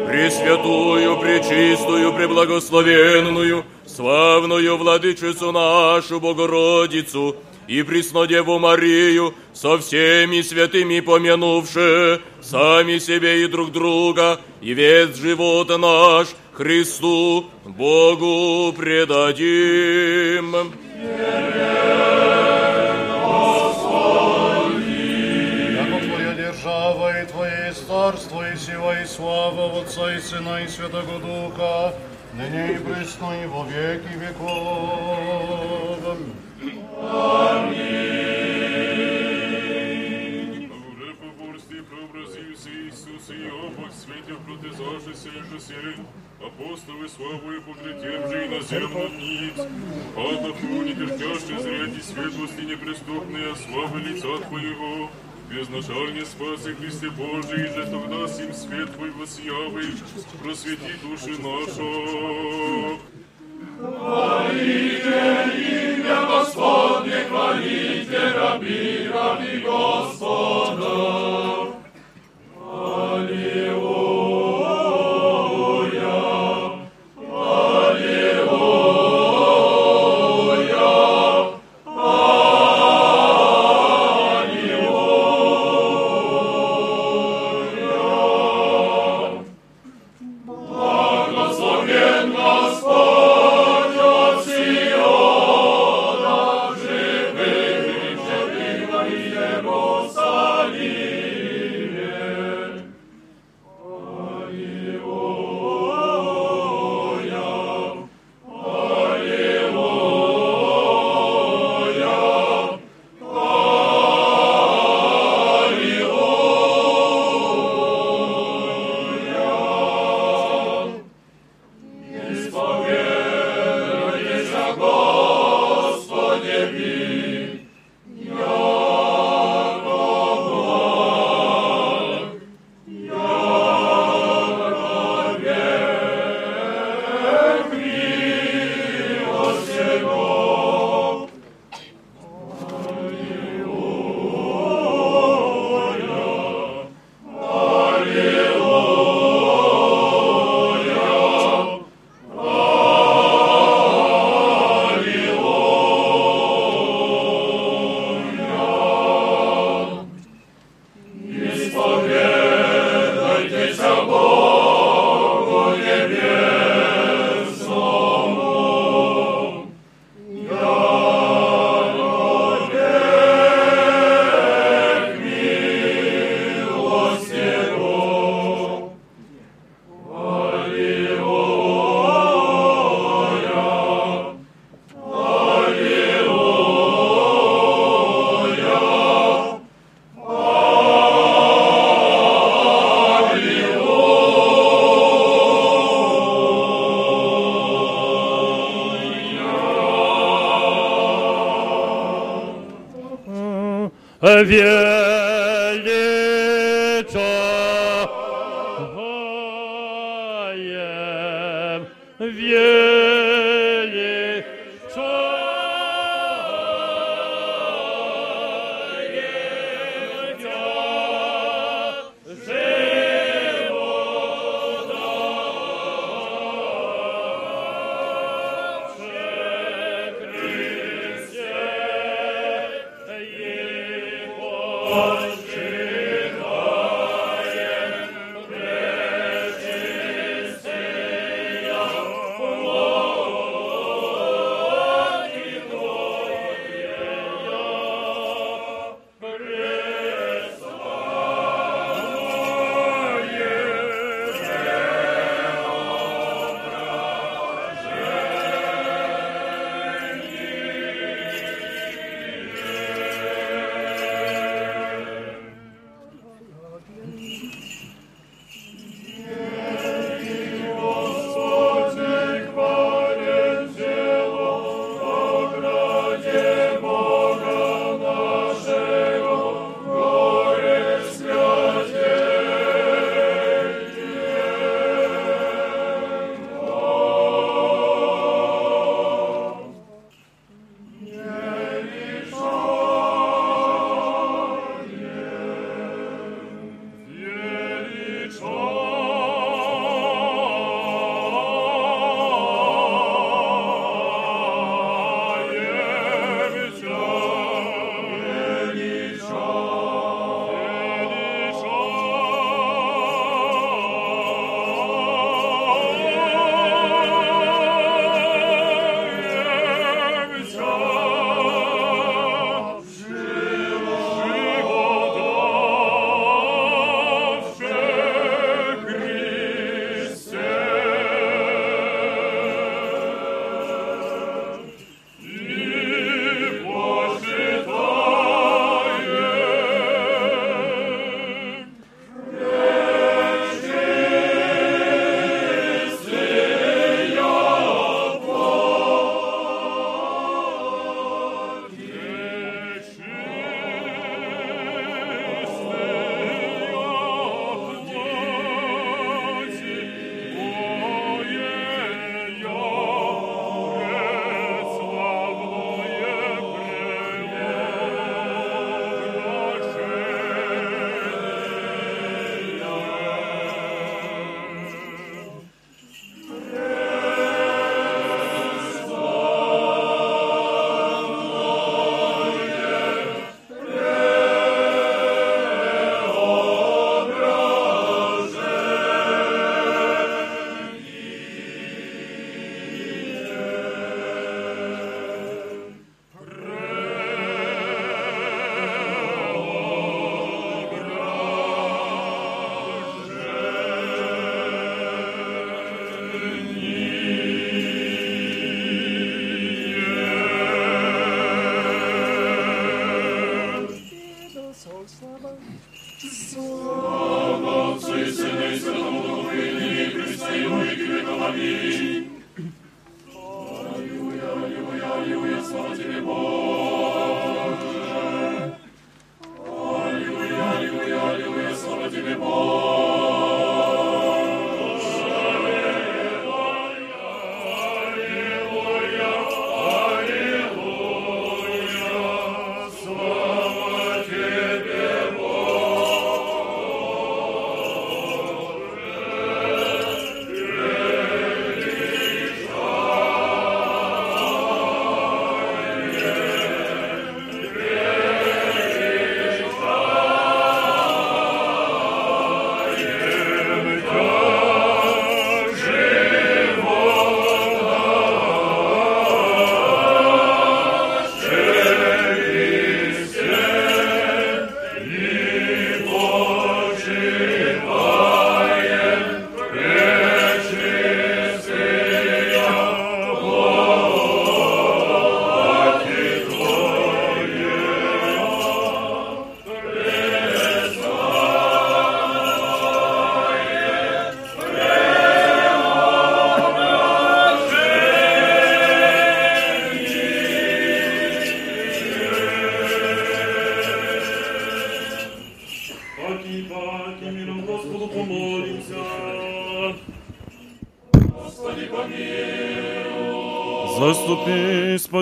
Пресвятую, Пречистую, Преблагословенную, славную Владычицу нашу Богородицу и Преснодеву Марию, со всеми святыми помянувши, сами себе и друг друга, и весь живот наш Христу, Богу предадим. Яко Твоя держава и Твое царство, и сила, и слава Отца и Сына и Святого Духа, ныне и присно и во веки веков. Уже Ісуса і обох світів проти зашися і жасили, апостоли славою покриттям же і наземно ніц. А таку не терпяще зряді світлості неприступної, а славы лица Твоєго, Безначальне спаси Христе Божий, же тогда сим свет Твой восявий, просвіти душі нашого. Хвалите имя Господне, хвалите раби,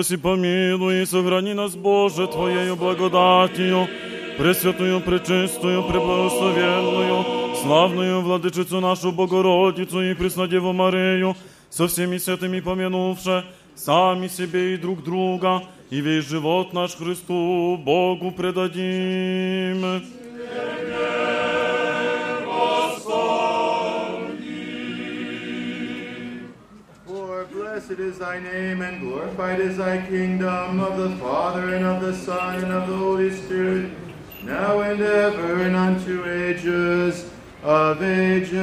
Заступи, спаси, помилуй и сохрани нас, Боже, Твоею благодатью, Пресвятую, Пречистую, Преблагословенную, славную Владычицу нашу Богородицу и Преснодеву Марию, со всеми святыми помянувши, сами себе и друг друга, и весь живот наш Христу Богу предадим. blessed is thy name, and glorified is thy kingdom, of the Father, and of the Son, and of the Holy Spirit, now and ever, and unto ages of ages.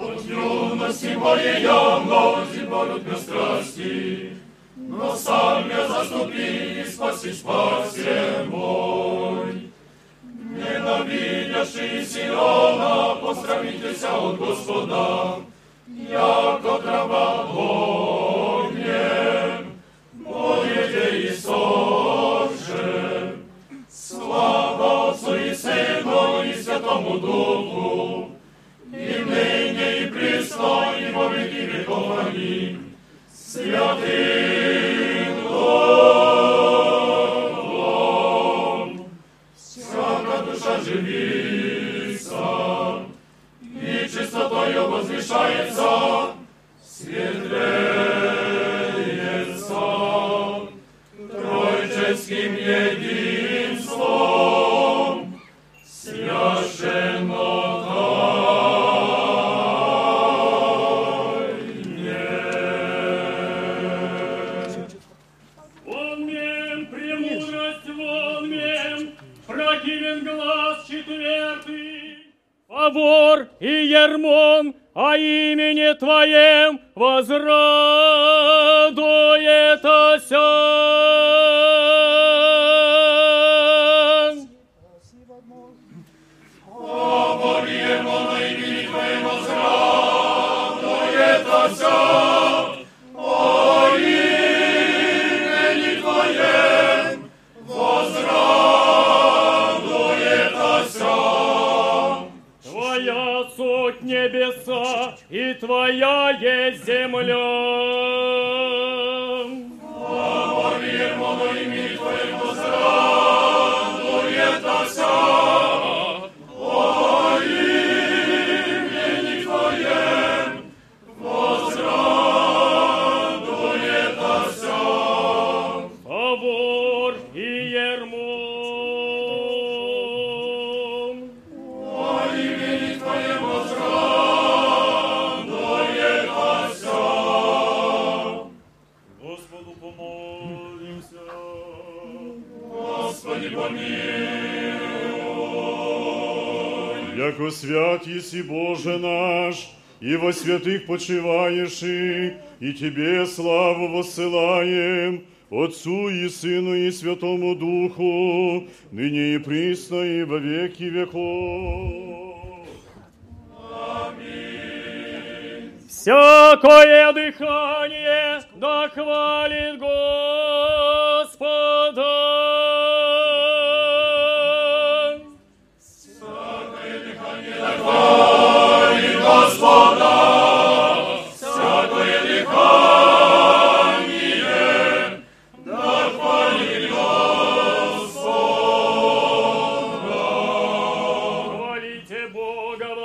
От юности моей я множит борют на страсти, но сам я заступи и спаси, спасе наші Сіона, постравіться от Господа, яко трава огнем, моєте і сонце, слава Отцу і Сину, і Святому Духу, і нині, і присно, і вовіки віковані, святий. чистотою возвышается, светлеется, тройческим единством, священно И Ермом, а имени Твоем возрадует. небеса, и Твоя есть земля. Поборємо на імені Твоєму зрадуєтося, о Господи, помилуй. Яко свят еси Боже наш, и во святых почиваешь, и, и Тебе славу воссылаем, Отцу и Сыну и Святому Духу, ныне и присно и во веки веков. Господа, всякое дыхание, да хвалит Господа.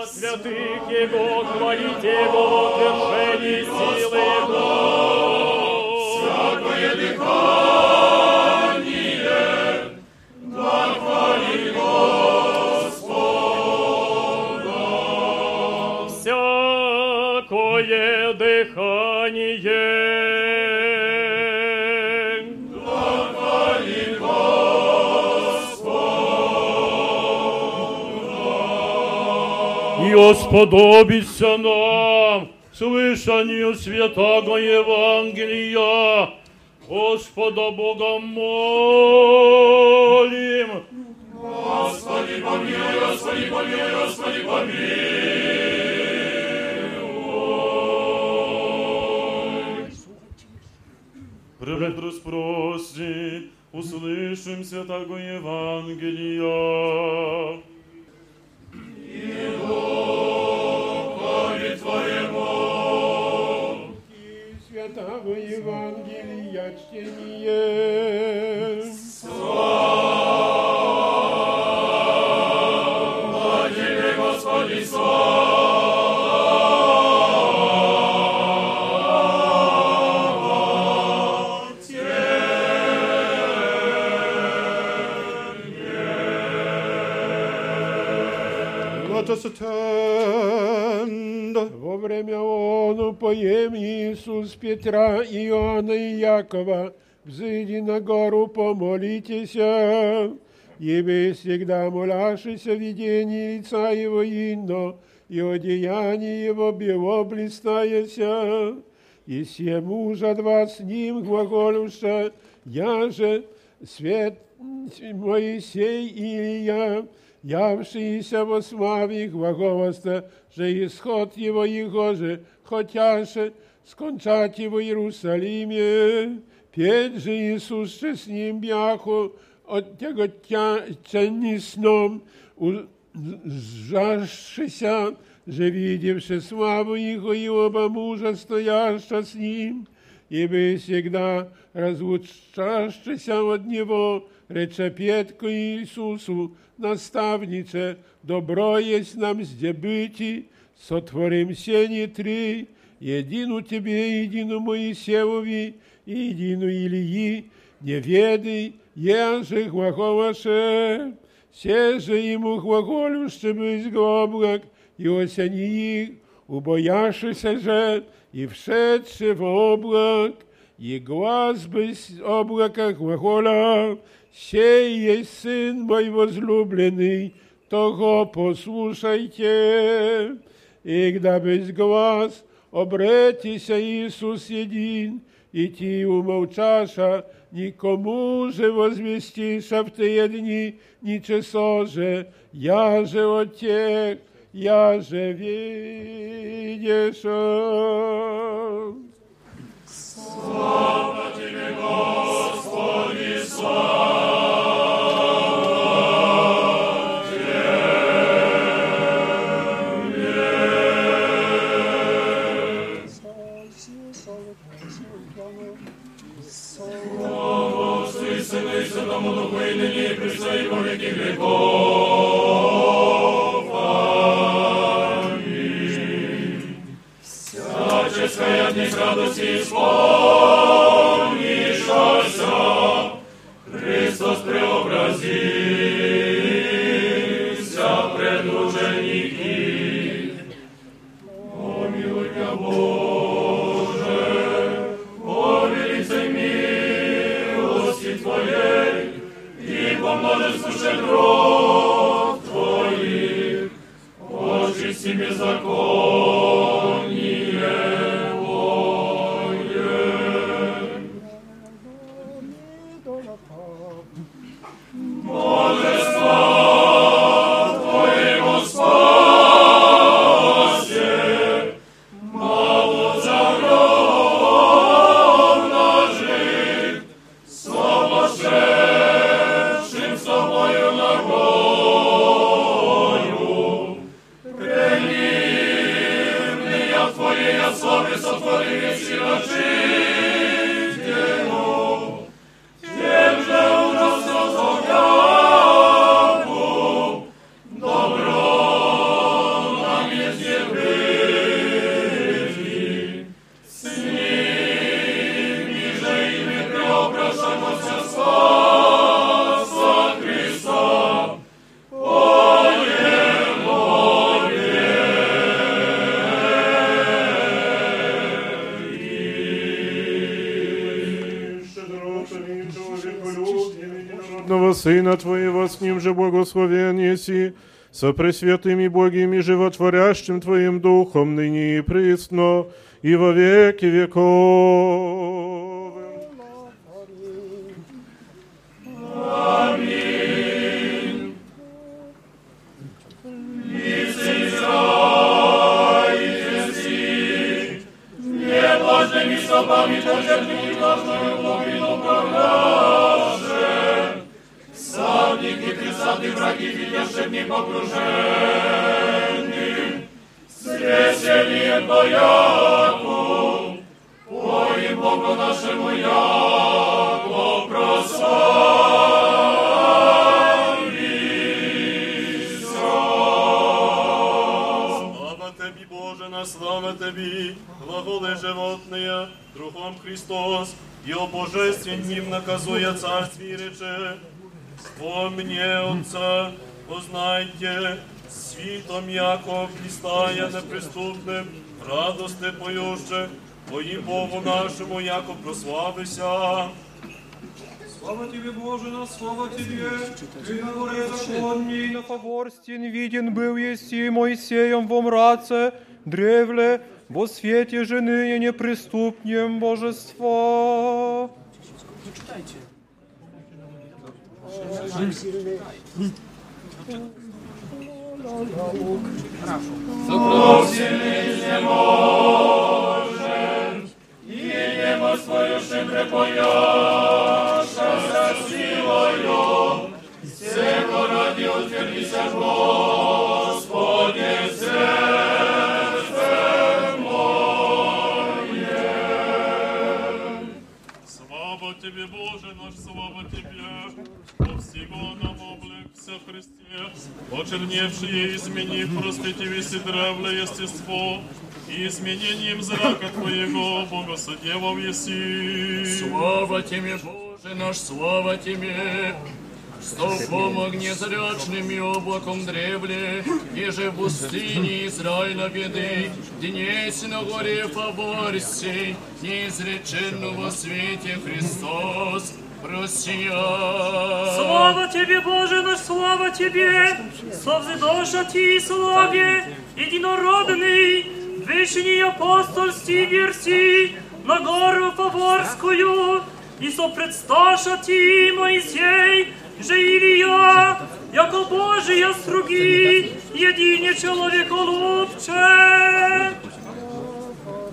Святых Его, хвалите Его Да хвалит И осподобится нам слышанию святого Евангелия. Господа Бога молим. Господи, помилуй, Господи, помилуй, Господи, помилуй. Хребет распрости, услышим Святого Евангелия. Иду по Твоему, и Святого Евангелия чтение. Оно поем Иисус Петра, Иоанна и Якова, взыди на гору, помолитесь, и вы всегда моляшися видение лица Его ино, и одеяние Его бело блистаяся, и все мужа два с ним глаголюша, я же свет Моисей Илья, явшийся во славе глаголоста, że исход его его же, хотяше скончать его в Иерусалиме, петь же Иисус ще с ним бяху, от tego cieni snom, ужасшися, że видевши славу Его и оба мужа, стояща с Ним, и бы всегда разлучащийся от Него, рече Петку Иисусу, наставнице, добро есть нам здебыти, сотворим сени три, едину Тебе, едину Моисеевови, и едину Илии, не ведай, еже глаголаше, все же ему глаголюще быть облак, и осени их, убояшися же, и wszedłszy w oblak, i głaz byś облака глагола, сей есть Сын мой возлюбленный, того послушайте. И когда без глаз обретися Иисус един, и ти умолчаша, никому же возвестиша в те дни, ни часо же, я же от тех, я же видишь. Слава Тебе, Господи, слава радості сповнішася, Христос преобразился пред преобразився предужені кіт. Помилуйня Боже, о велице милості твоей, и по множеству щедрот Твоїх, очисти беззаконно, со пресвятыми благими животворящим Твоим Духом, ныне и присно, и во веки веков. блістає неприступним, радости поюще, Твоїм Богу нашому, яко прославися. Слава Тебе, Боже, на слава Тебе, Ты на горе законней, на фавор стен виден был еси Моисеем во мраце, древле, во свете жены неприступнем божества. Сокровщины не можем, и немо свою шибре пояша за силою, всего ради утвердися, Господи, сердце мое. Слава Тебе, Боже наш, слава Тебе, по всего облекся Христе, почерневшие, изменив, просвети весь древле естество, и изменением зрака Твоего, Бога содевал еси. Слава Тебе, Боже наш, слава Тебе! Столпом огнезрачным и облаком древле, Еже в пустыне Израиля беды, Днесь на горе Фаворсей, Неизреченно во свете Христос, Слава Тебе, Боже наш, слава Тебе! Совзидоша Ти славе, единородный, Вечный апостольский верси, на гору Фаворскую, и сопредсташа Ти, Моисей, же Илья, яко Божия струги, едине человеколюбче.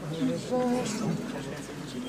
Простойте преемлется,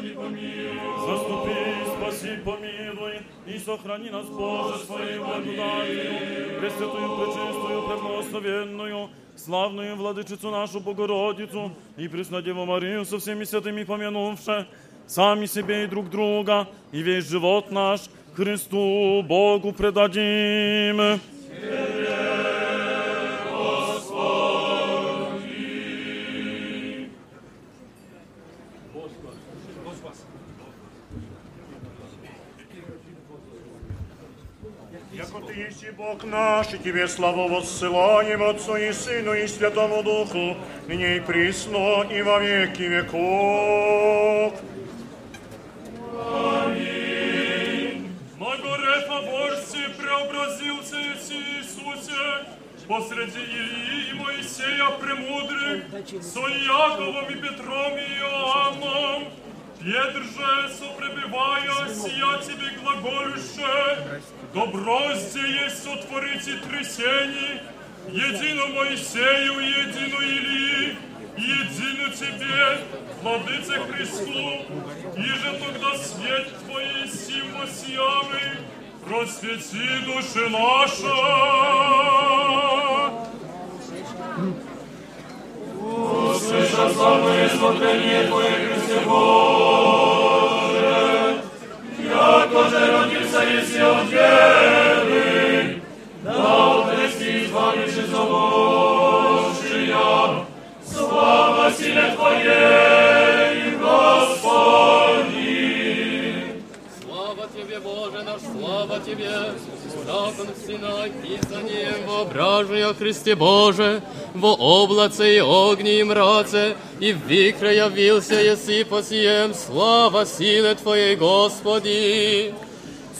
Господи, помилуй. Заступи, спаси, помилуй, и сохрани нас, Боже, Своей благодатью, Пресвятую, Пречистую, Преблагословенную, славную Владычицу нашу Богородицу и Преснодеву Марию со всеми святыми помянувши, сами себе и друг друга, и весь живот наш Христу Богу предадим. Яко И Бог наш, и Тебе славу воссылаем Отцу и Сыну и Святому Духу, ныне и присно, и во веки веков. На горе Фаворсе преобразился Иисусе, посреди Илии и Моисея премудрых, со Яковом и Петром и Иоанном. Петр же, сопребивая, сия тебе глаголюще, добро здесь сотворить и трясений, едино Моисею и едино Илии, и едино тебе, Владыце Христу, и же тогда свет Твоей сим сиявы, просвети души наша. Услыша славное смотрение Твое, Христе Боже, яко же родился еси от Девы, да отрести избавивши зовущия, слава силе Твоей, Господи. Слава Тебе, Боже наш, слава Тебе, Закон Сына, Писанием воображая Христе Боже, во облаце и огне и мраце, и в викре явился еси по сием, слава силе Твоей, Господи.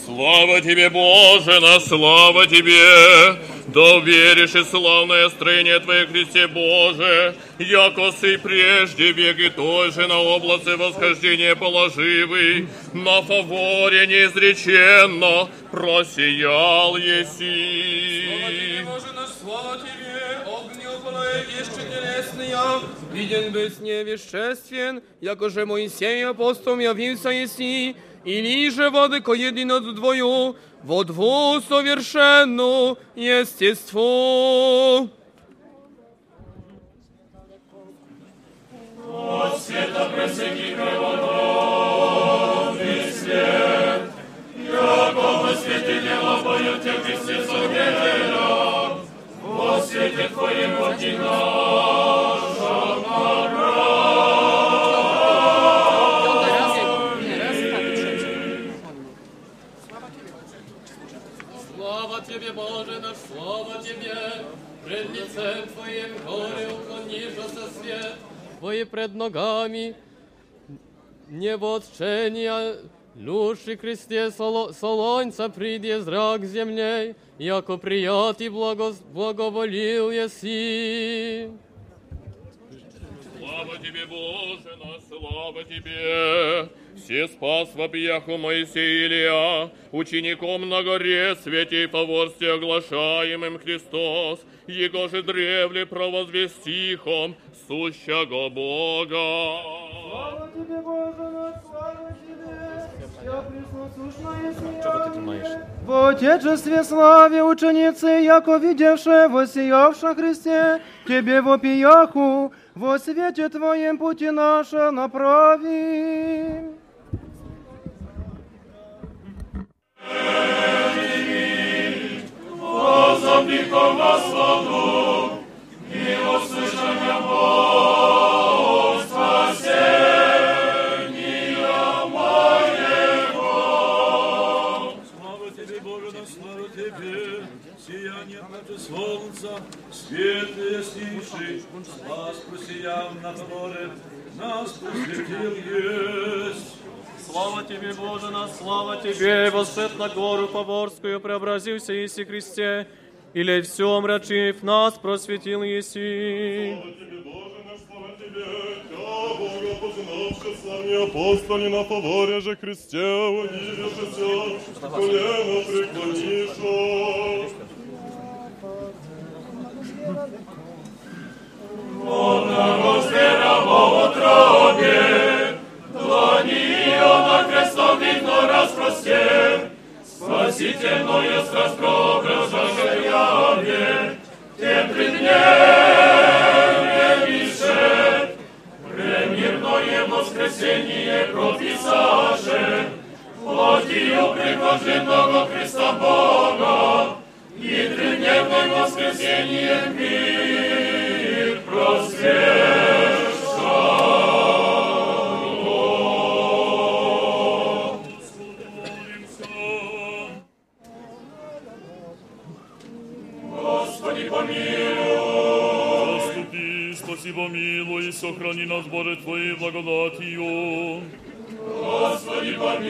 Слава Тебе, Боже, на слава Тебе! Да веришь и славное строение Твое, Христе Боже, яко Ты прежде век и той же на облаце восхождения положивый, на фаворе неизреченно просиял еси. Боже наш, слава Тебе, огню полое вещи телесные, виден быть невеществен, якоже Моисей апостол явился еси, или же воды ко едино двою, во дву совершенну естеству. От света просеки кровонови свет, якому светило бою тя вместе с огнем, во свете Пред лицем Твоим горе уклонишься свет, Твои пред ногами небоотчения, Лучший кресте соло, солонца приди зрак землей, яко прият и благо, благоволил еси. Слава Тебе, Боже наш, слава Тебе! Все спас в объяху Моисея Илия, учеником на горе святей поворстве оглашаемым Христос, Его же древле провозвестихом сущего Бога. Слава Тебе, Боже наш, слава Тебе, вся пресносущная Czego ty tu majesz? В Отечестве славе ученицы, яко видевше, воссиявша Христе, Тебе вопияху, во свете Твоем пути наше направим. Нас просияв на море, нас просвітив есть. Слава Тебе, Боже наш, слава Тебе, восшед на гору Поворскую, преобразился Иси Христе, или все мрачив нас просветил Еси. Бога познавши славні апостолі на поворі же Христе, водіжешся, колено преклонішо. Одного зверя в утробе, ее на крестом видно распростер, спасительную страсть преображаша яве, тем преднее пише, премирное воскресение прописаше, плотью приблаженного Христа Бога, и тридневное воскресение мир просвещал. Заступи, спаси, помилуй, и сохрани нас, Боже, Твоей благодатью. Господи, помилуй.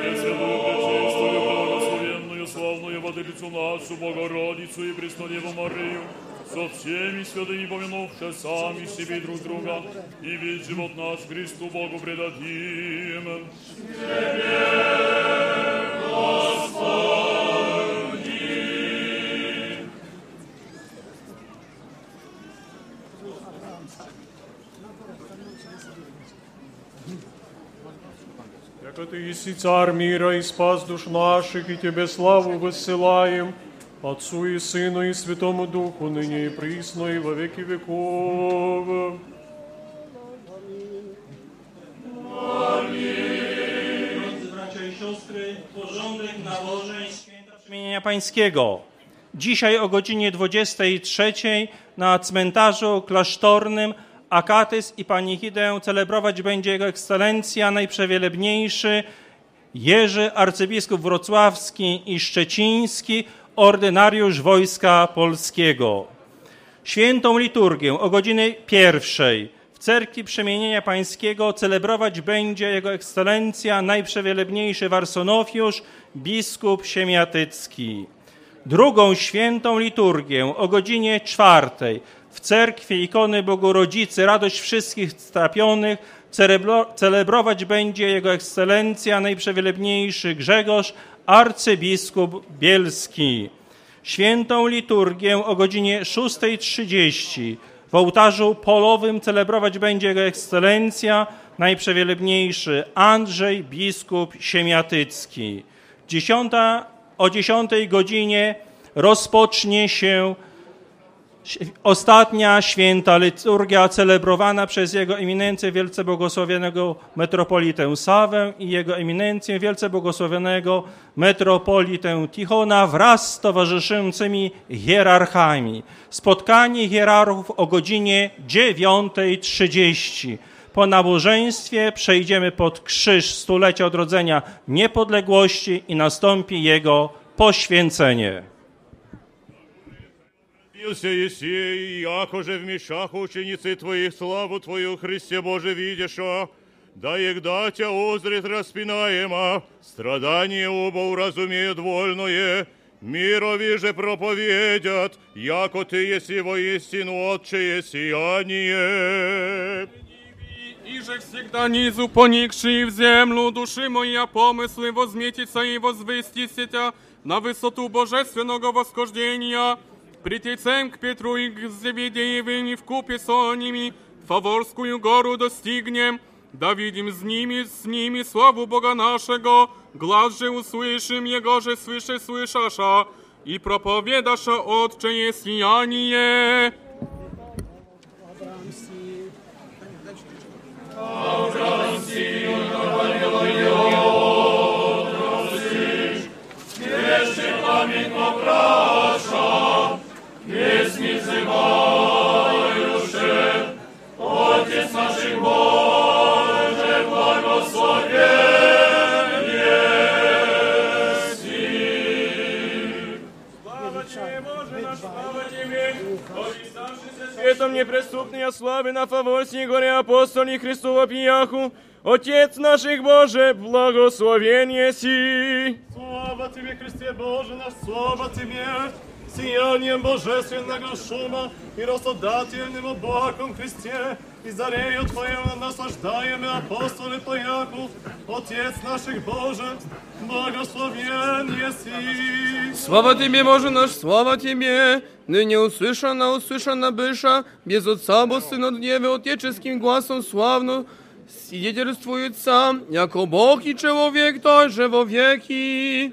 Пресвятую, пречистую, благословенную, славную Владычицу нашу, Богородицу и Преснодеву Марию, со всеми святыми помянувши сами себе и друг друга, и весь живот наш Христу Богу предадим. Господи. Яко Ты еси царь мира и спас душ наших, и Тебе славу высылаем, Отцу и Сыну и Святому Духу, ныне и присно, и во веки веков. Drodzy bracia i siostry, porządek nałożeń święta Przemienienia Pańskiego. Dzisiaj o godzinie 23 na cmentarzu klasztornym Akatys i Panichidę celebrować będzie Jego Ekscelencja Najprzewielebniejszy Jerzy arcybiskup wrocławski i szczeciński, ordynariusz Wojska Polskiego. Świętą liturgię o godzinie pierwszej w Cerkwi Przemienienia Pańskiego celebrować będzie Jego Ekscelencja Najprzewielebniejszy Warsonofiusz, biskup Siemiatycki. Drugą świętą liturgię o godzinie czwartej w cerkwi ikony Bogorodzicy Radość Wszystkich Strapionych celebro- celebrować będzie Jego Ekscelencja Najprzewielebniejszy Grzegorz, arcybiskup bielski. Świętą liturgię o godzinie 6.30 w ołtarzu polowym celebrować będzie Jego Ekscelencja Najprzewielebniejszy Andrzej, biskup siemiatycki. Dziesiąta, o 10 godzinie rozpocznie się Ostatnia święta liturgia celebrowana przez Jego Eminencję Wielce Błogosławionego Metropolitę Sawę i Jego Eminencję Wielce Błogosławionego Metropolitę Tichona wraz z towarzyszącymi hierarchami. Spotkanie hierarchów o godzinie 9.30. Po nabożeństwie przejdziemy pod krzyż stulecia odrodzenia niepodległości i nastąpi jego poświęcenie. Явился Есей, якоже в мешах ученицы Твоих славу Твою, Христе Боже, видиша, да егда Тя озрит распинаема, страдания оба уразумеют вольное, мирови же проповедят, яко Ты еси воистину Отче сияние. Иже всегда низу поникши в землю, души моя помыслы возметится и возвестися на высоту божественного восхождения, притецем к Петру и к Зеведеевым в купе со ними Фаворскую гору достигнем, да видим с ними, с ними славу Бога нашего, глаз же услышим Его же свыше слышаша, и проповедаша Отчее сияние. Jeszcze pamięć poprasza, pieśni wzywają się, Ojciec Светом неприступный, а славы на Фавосии горе апостоле Христова пияху, Отец наших Боже, благословение си! Слава Тебе, Христе Боже наш, слава Тебе! Сиянием божественного шума и росодательным облаком Христе, и зарею Твою наслаждаемый апостолы Твояку, Отец наших Боже, благословен еси. Слава Тебе, Боже наш, слава Тебе! Ныне услышана, услышана быша, без Отца, бо Сын от Девы, Отеческим гласом славно свидетельствует сам, яко Бог и человек той же во веки.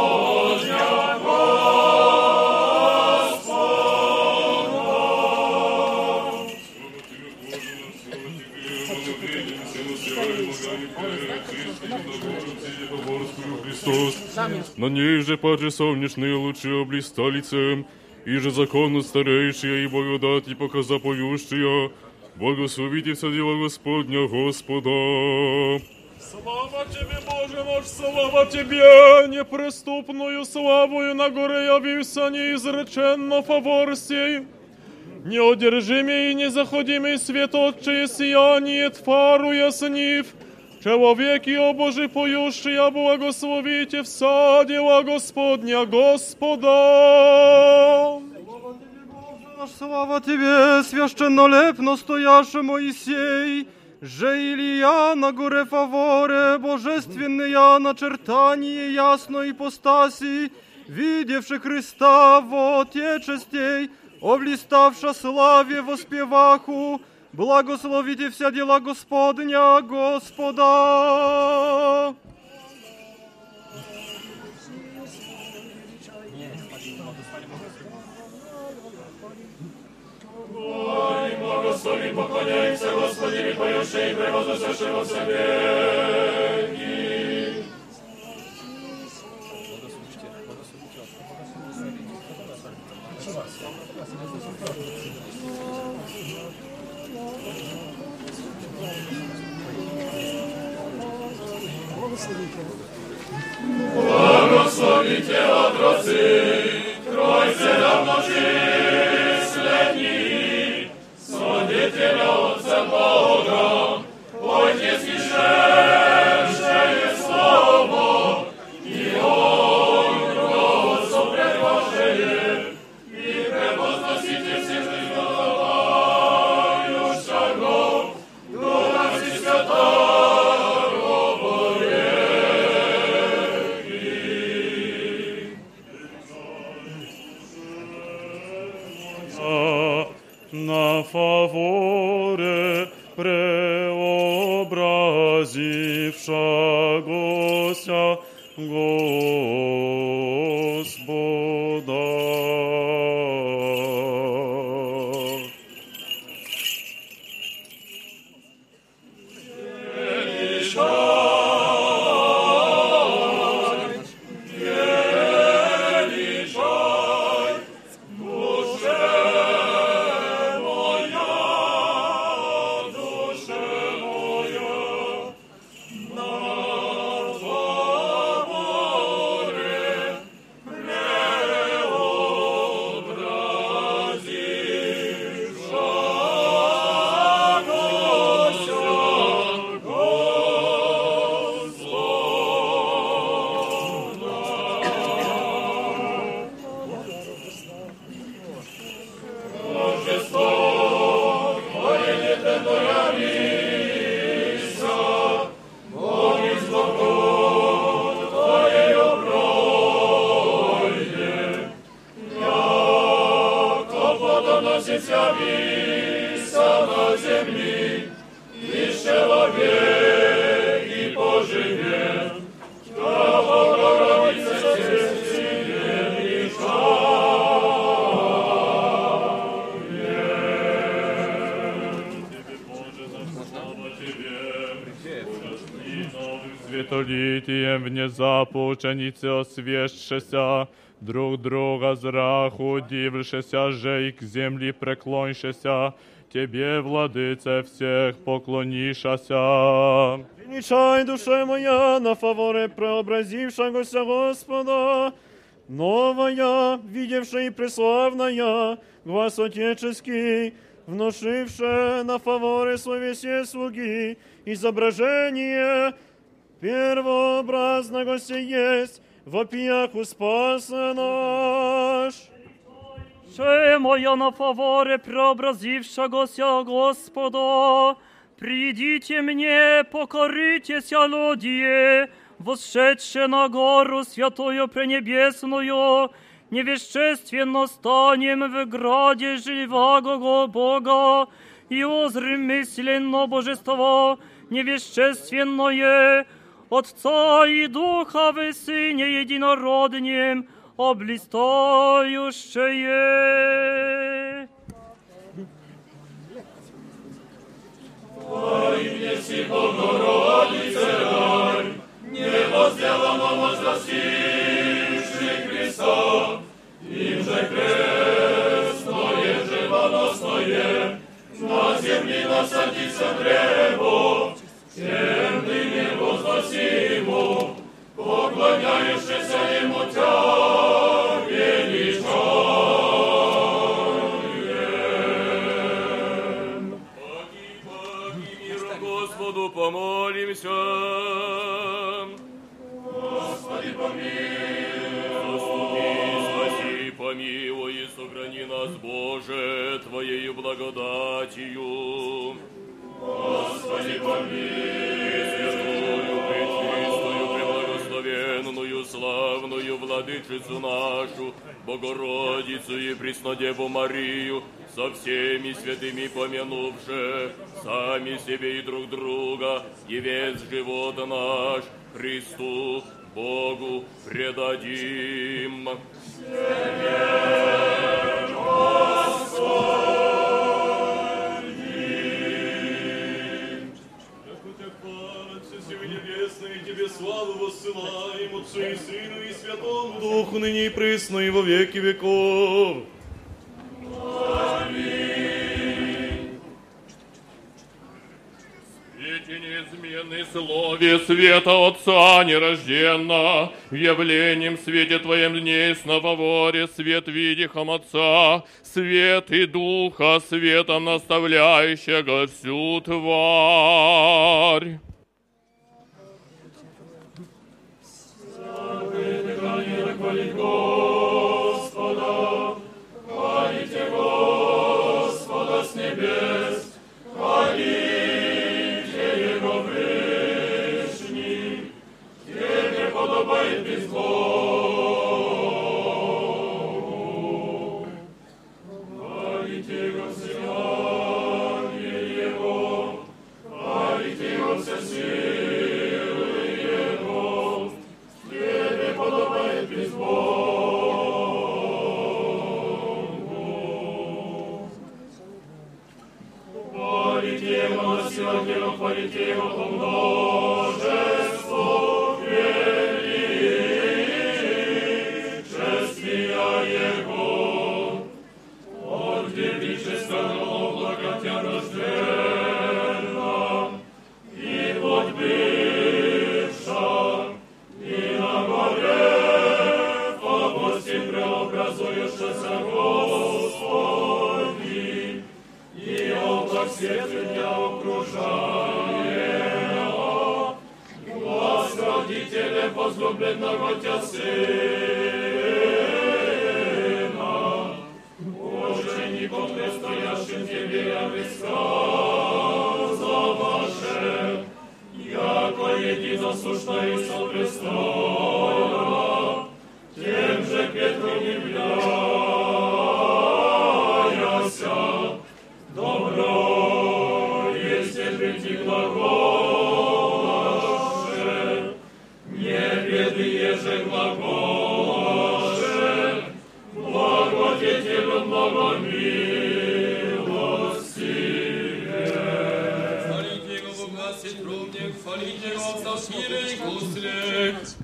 Христос, на ней же падже солнечные лучи облистали и же закону старейшая и благодати показа поющая, благословите все дела Господня Господа. Слава Тебе, Боже наш, слава Тебе, неприступною славою на горе явился неизреченно фавор сей. Неодержимый и незаходимый свет Отче сияние твару яснив, Человеки, о Боже, поющие, благословите вся дела Господня Господа. Наш слава Тебе, священнолепно стояше Моисей, же Илья на горе Фаворе, божественные начертание ясной ипостаси, видевши Христа в Отечестей, облиставша славе воспеваху, Благословите все дела Господня, Господа. Ой, благослови, поклоняйся, Господи, поющий, превозносящего в себе. Thank you. Błogosławicie. Błogosławicie odrodzy. Учениці освєщеся, друг друга з раху дивлшеся, же й к землі преклоншеся, Тебе, владице, всех поклонишася. Венчай, душа моя, на фаворе преобразившегося Господа, новая, видевшая и преславная, глаз отеческий, внушившая на фаворе словесе слуги, изображение первообразного есть, в опияку спаса наш. Че моя на фаворе преобразившегося Господа, придите мне, покоритеся, люди, восшедшие на гору святую пренебесную, невещественно станем в граде живаго Бога, и озрим мысленно божество невещественное, Отца и Духа в Сыне Единороднем, облистающее. Во имя си Богородице, рай, небо сделано возрастивший Христа, им же крестное, живоносное, на земле насадится древо, тем ныне возносимо, поклоняющийся ему тя величаем. Миру Господу помолимся. Господи, помилуй. Спаси, помилуй и сохрани нас, Боже, Твоею благодатью. Господи, помилуй. Святую, пречистую, преблагословенную, славную владычицу нашу, Богородицу и Преснодеву Марию, со всеми святыми помянувши, сами себе и друг друга, и весь живот наш Христу, Богу предадим. Отцы Тебе славу воссылаем, Отцу и Сыну и Святому Духу, ныне и присно, и во веки веков. Аминь. Слове света Отца нерожденно, явлением свете Твоем дней снова фаворе свет видихом Отца, свет и Духа светом наставляющего всю тварь.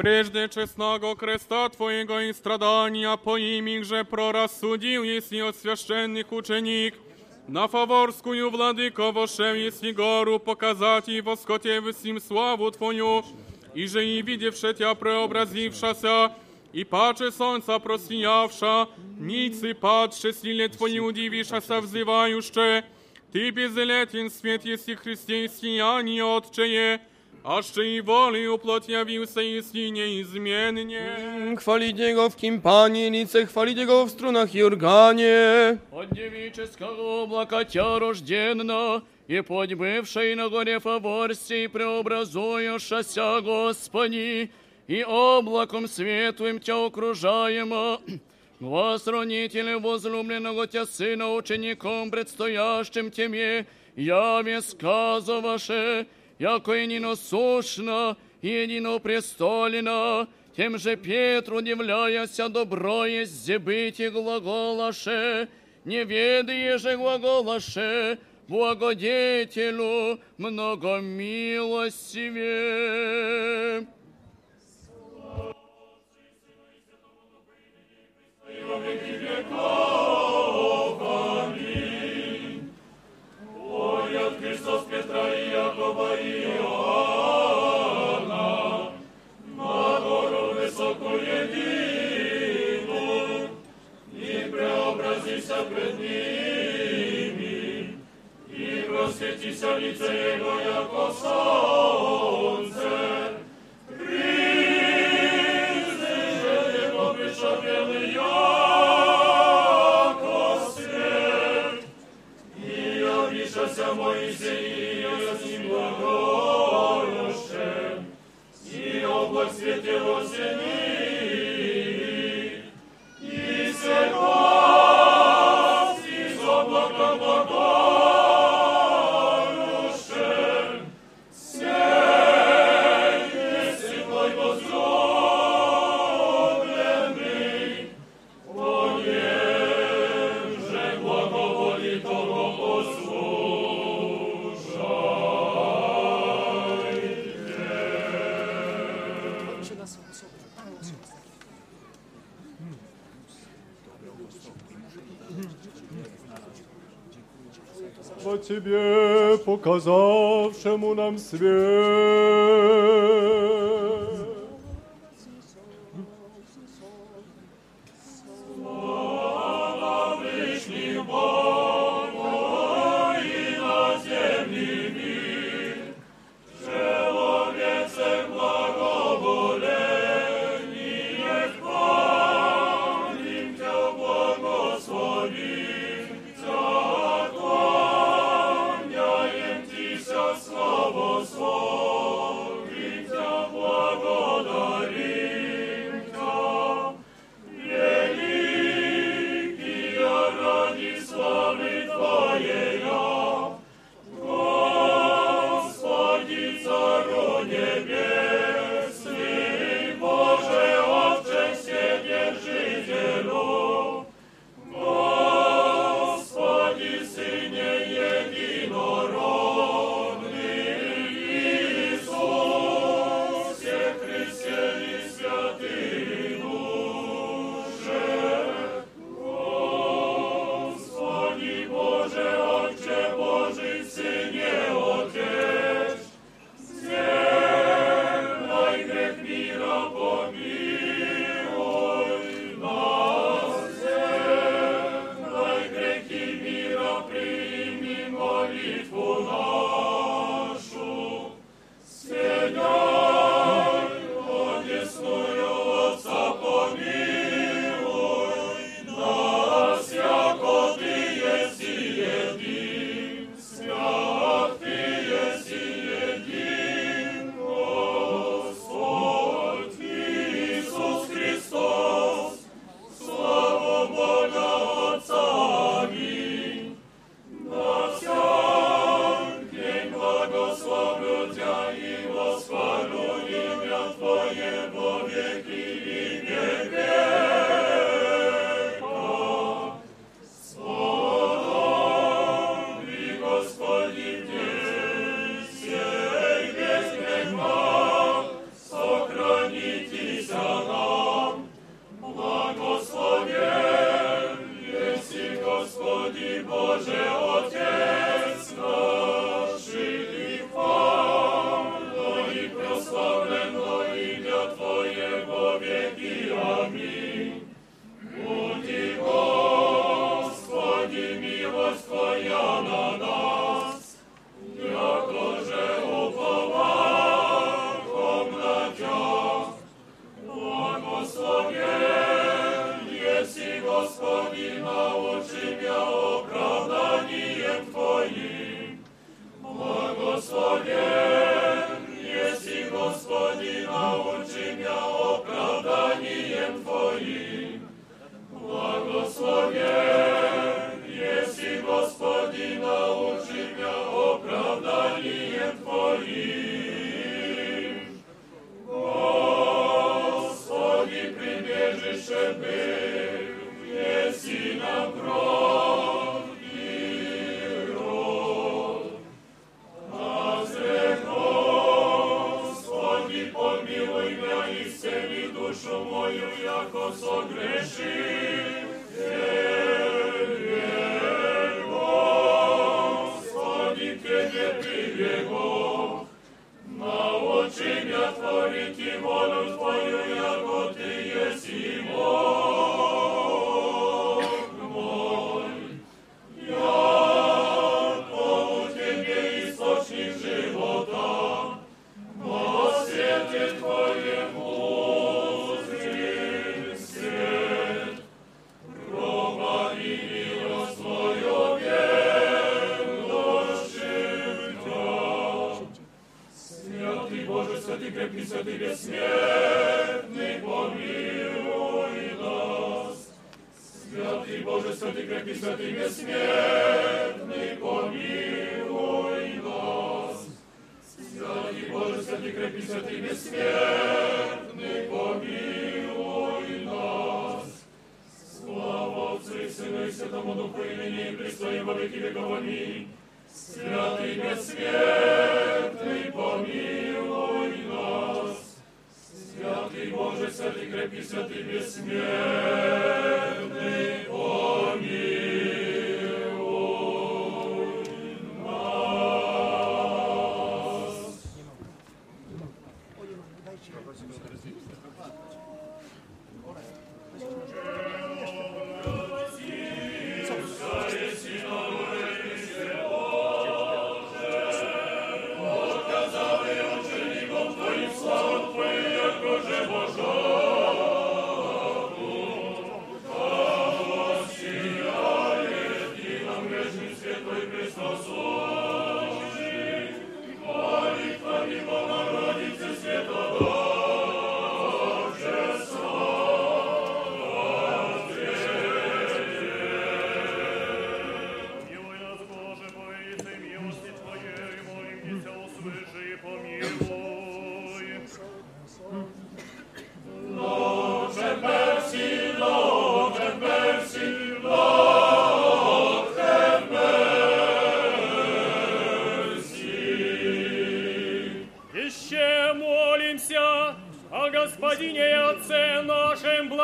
Прежде честного креста Твоего и страдания по имих же прорассудил, если от священных ученик, на фаворскую владыко вошел, если гору показать и воскотев им славу Твою, и же и видевше Тя преобразившася, и паче солнца просиявша, ницы падше силе Твои удивишася взывающе, Ты безлетен свет, если Христе сияние Отчее, аще и волею плоть явился, если неизменне. Хвалите Его в кимпании, хвалите Его в струнах и органе. От девического облака тя рожденно, и подь бывшей на горе Фаворсий преобразуешься, Господи, и облаком светлым Тя окружаемо, Глаз ронителя возлюбленного Тя Сына учеником предстоящим Тебе, яве сказываше, яко единосущно, единопрестолено, тем же Петру удивляяся добро есть зебыти глаголаше, не ведые же глаголаше, благодетелю много милостивее. во веки веков. от Христос Петра и Якова и Иоанна, на гору высокую единую, и преобразися пред ними, и просветися лице Его, яко солнце, явишася Моисей, и с Тебе, показавшему нам свет.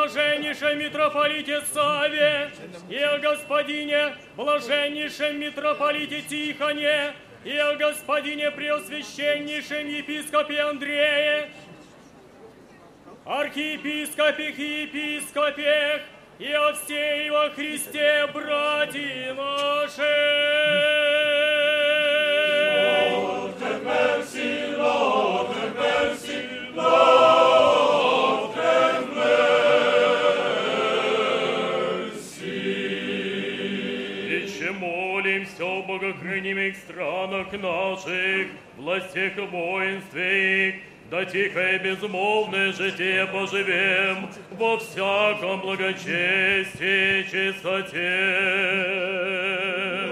Блаженнейшем митрополите Саве, и о Господине, блаженнейшем митрополите Тихоне, и о Господине Преосвященнейшем епископе Андрее, архиепископих и епископех, и о всей во Христе, братья наши. Lord, have mercy, Lord, have mercy, Lord, богохранимых странах наших, властях и воинстве да тихо и безмолвное житие поживем во всяком благочестии, чистоте.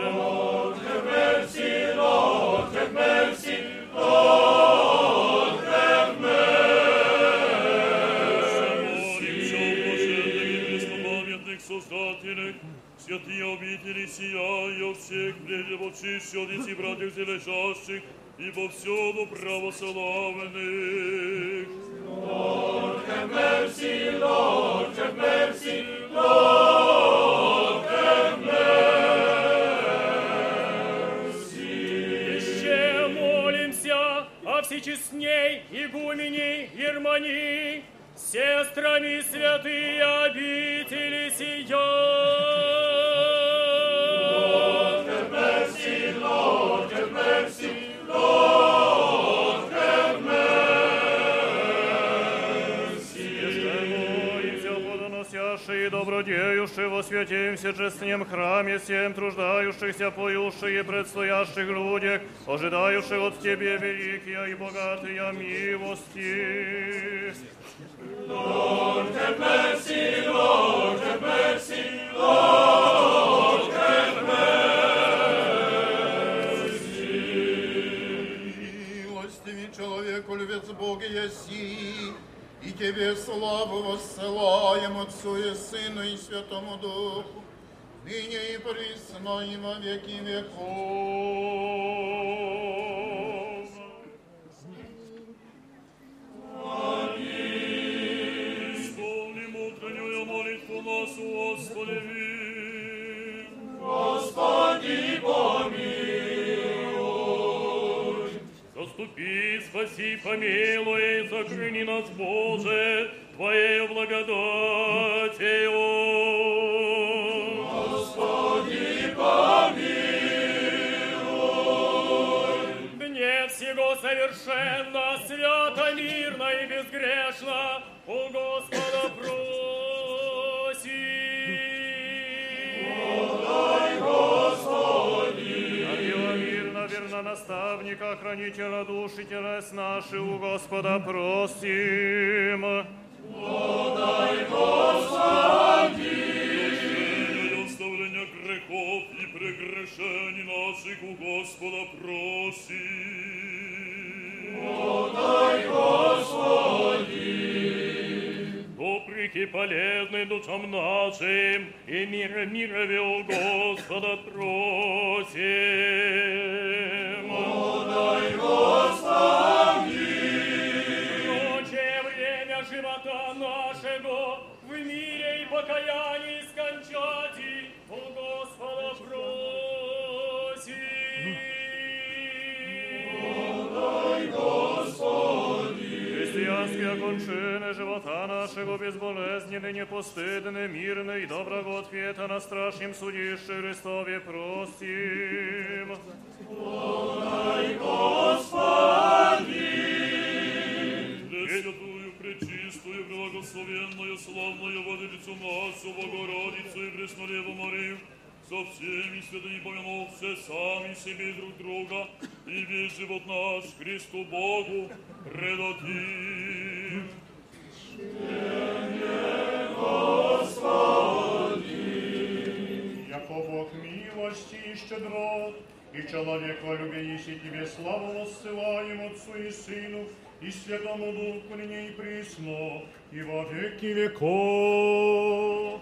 Lord, have mercy, Lord, have mercy, Lord, святые обители сияя всех, от и братьев лежащих, и повсюду православных. Lord, have mercy, Lord, have mercy, Lord, have mercy. Еще молимся о всечестней игумене Ермонии, сестрами святые обители сия. и добродеющие во святем всечестном храме, всем труждающихся, поющие предстоящих людях, ожидающих от Тебе великие и богатые милости. Lord, have mercy, Lord, have mercy, Lord, have mercy. Бога еси, и Тебе славу воссылаем Отцу и Сыну и Святому Духу, ныне и присно и во веки веков. Исполним утреннюю молитву нашу, Господи, Господи, помилуй. Спаси, помилуй, сохрани нас, Боже, Твоею благодатью. Господи, помилуй. Дне всего совершенно, свято, мирно и безгрешно у Господа просим. Наставника, хранителя душ и телес наши у Господа просим. Дай, Господи. И оставления грехов и прегрешений наших у Господа просим. Дай, Господи. И полезных душам нашим, и мира мирове у Господа просим. Дай, Господи. Прочее время живота нашего в мире и покаянии скончати у Господа просим. Дай, Господи. Христианские кончины живота нашего безболезненны, непостыдны, мирны и доброго ответа на страшном судище Христове просим. Дай, Господи. Пресвятую, пречистую, благословенную, славную Владычицу нашу, Богородицу и Преснодеву Марию, со всеми святыми помянувши сами себе друг друга, и весь живот наш Христу Богу предадим. Яко Бог милости и щедрот, и человеколюбие еси Тебе славу воссылаем Отцу и Сыну, и Святому Духу ныне и присно, и во веки веков.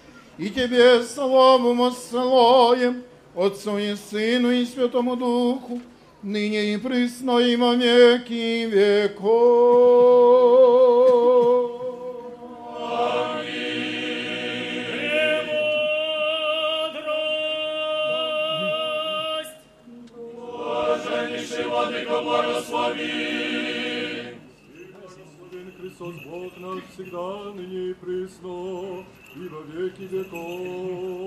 и Тебе славу мы ссылаем, Отцу и Сыну и Святому Духу, ныне и присно и во веки веков. Христос Бог наш всегда, ныне и присно, Viva Vieques de Cor!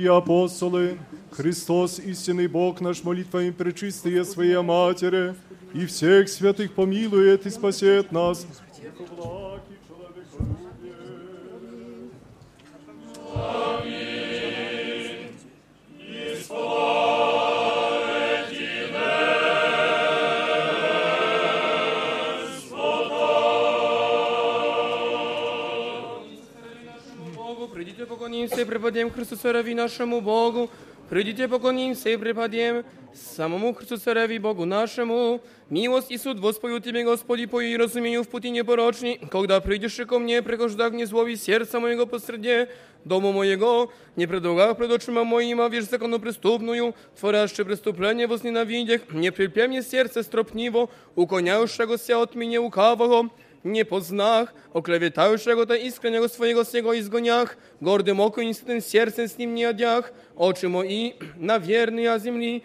И апостолы. Христос, истинный Бог наш, молитвами пречистые Своей Матери, и всех святых помилует и спасет нас. поклонимся и преподем Христу Цареви нашему Богу. Придите поклонимся и преподем самому Христу Цареви Богу нашему. Милость и суд воспою Тебе, Господи, по и разумению в пути непорочней. Когда придешь ко мне, прихождах не злови сердца моего посреди дому моего, не предлагах пред очима моим, а вишь закону преступную, творяще преступление возненавидях, не прильпе мне сердце стропниво, уклоняющегося от меня лукавого, nie poznach, oklewetałszego to iskrenego swojego z niego izgoniach, gordym oku i tym sercem z nim nie odjach, oczy moi na wierny ja земли,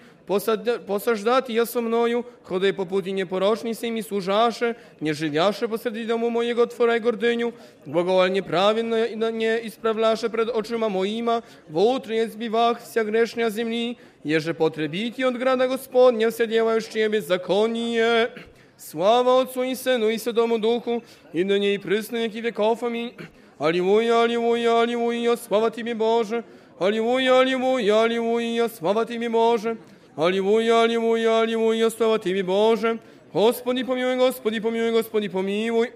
посаждати я со мною, ходай по пути непорочній сей mi służasze, nie żywiasze посреди domu mojego tworaj gordyniu, błogowal nieprawiedno i nie ispravlasze przed oczyma moima, w utrnie zbiwach wся grzesznia земли, jeże potrebiti od grada Gospodnia wся działajusz Ciebie zakonnie. Слава Отцу и Сыну и Святому Духу, и ныне и присно веки веков. Аминь. Аллилуйя, аллилуйя, аллилуйя, слава Тебе, Боже. Аллилуйя, аллилуйя, аллилуйя, слава Тебе, Боже. Аллилуйя, аллилуйя, аллилуйя, слава Тебе, Боже. Господи, помилуй, Господи, помилуй, Господи, помилуй.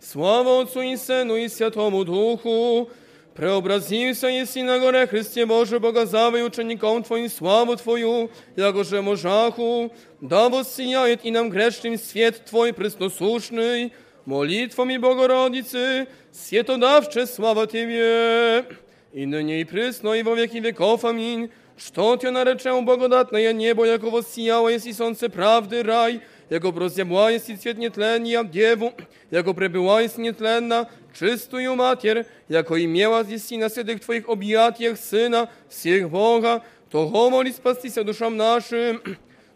Слава Отцу и Сыну и Святому Духу. Преобразился еси на горе Христе Боже, Богозавый учеником Твоим славу Твою, яко же можаху, да воссияет и нам грешным свет Твой пресносушный, молитвами Богородицы, светодавче слава Тебе, и ныне и пресно, и во веки веков. Аминь. Что Тебе наречем благодатное небо, яко воссияло еси солнце правды рай, яко прозябла еси цвет нетления деву, яко пребыла еси нетленна, czystую Mater, jako imiała zjeści na świętych Twoich objatjach Syna, всех Бога, того моли спастися душам нашим.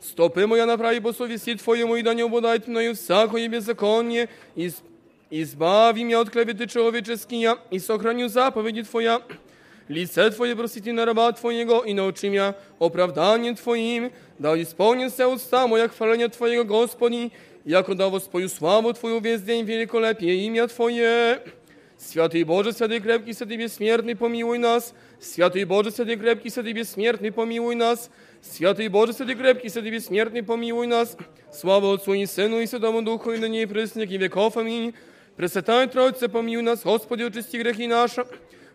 Стопы моя направи по совести Твоему, и да не обладает мною всякое беззаконие, и избави меня от клеветы человеческие, и сохраню заповеди Твоя. Лице Твое просити на раба Твоего, и научи меня оправданием Твоим, да исполнится уста моя хваления Твоего, Господи, jako dało swoją sławę Twoją wiezdeń wielkolepie imię Twoje. Święty Boże, święty krepki, święty bezśmiertny, pomiłuj nas. Święty Boże, święty krepki, święty bezśmiertny, pomiłuj nas. Święty Boże, święty krepki, święty bezśmiertny, pomiłuj nas. Sława Otcu i Synu i Świętemu Duchu, i ныне и присно, и веков. Аминь. Пресвятая Троица, помилуй нас, Господи, очисти грехи наши.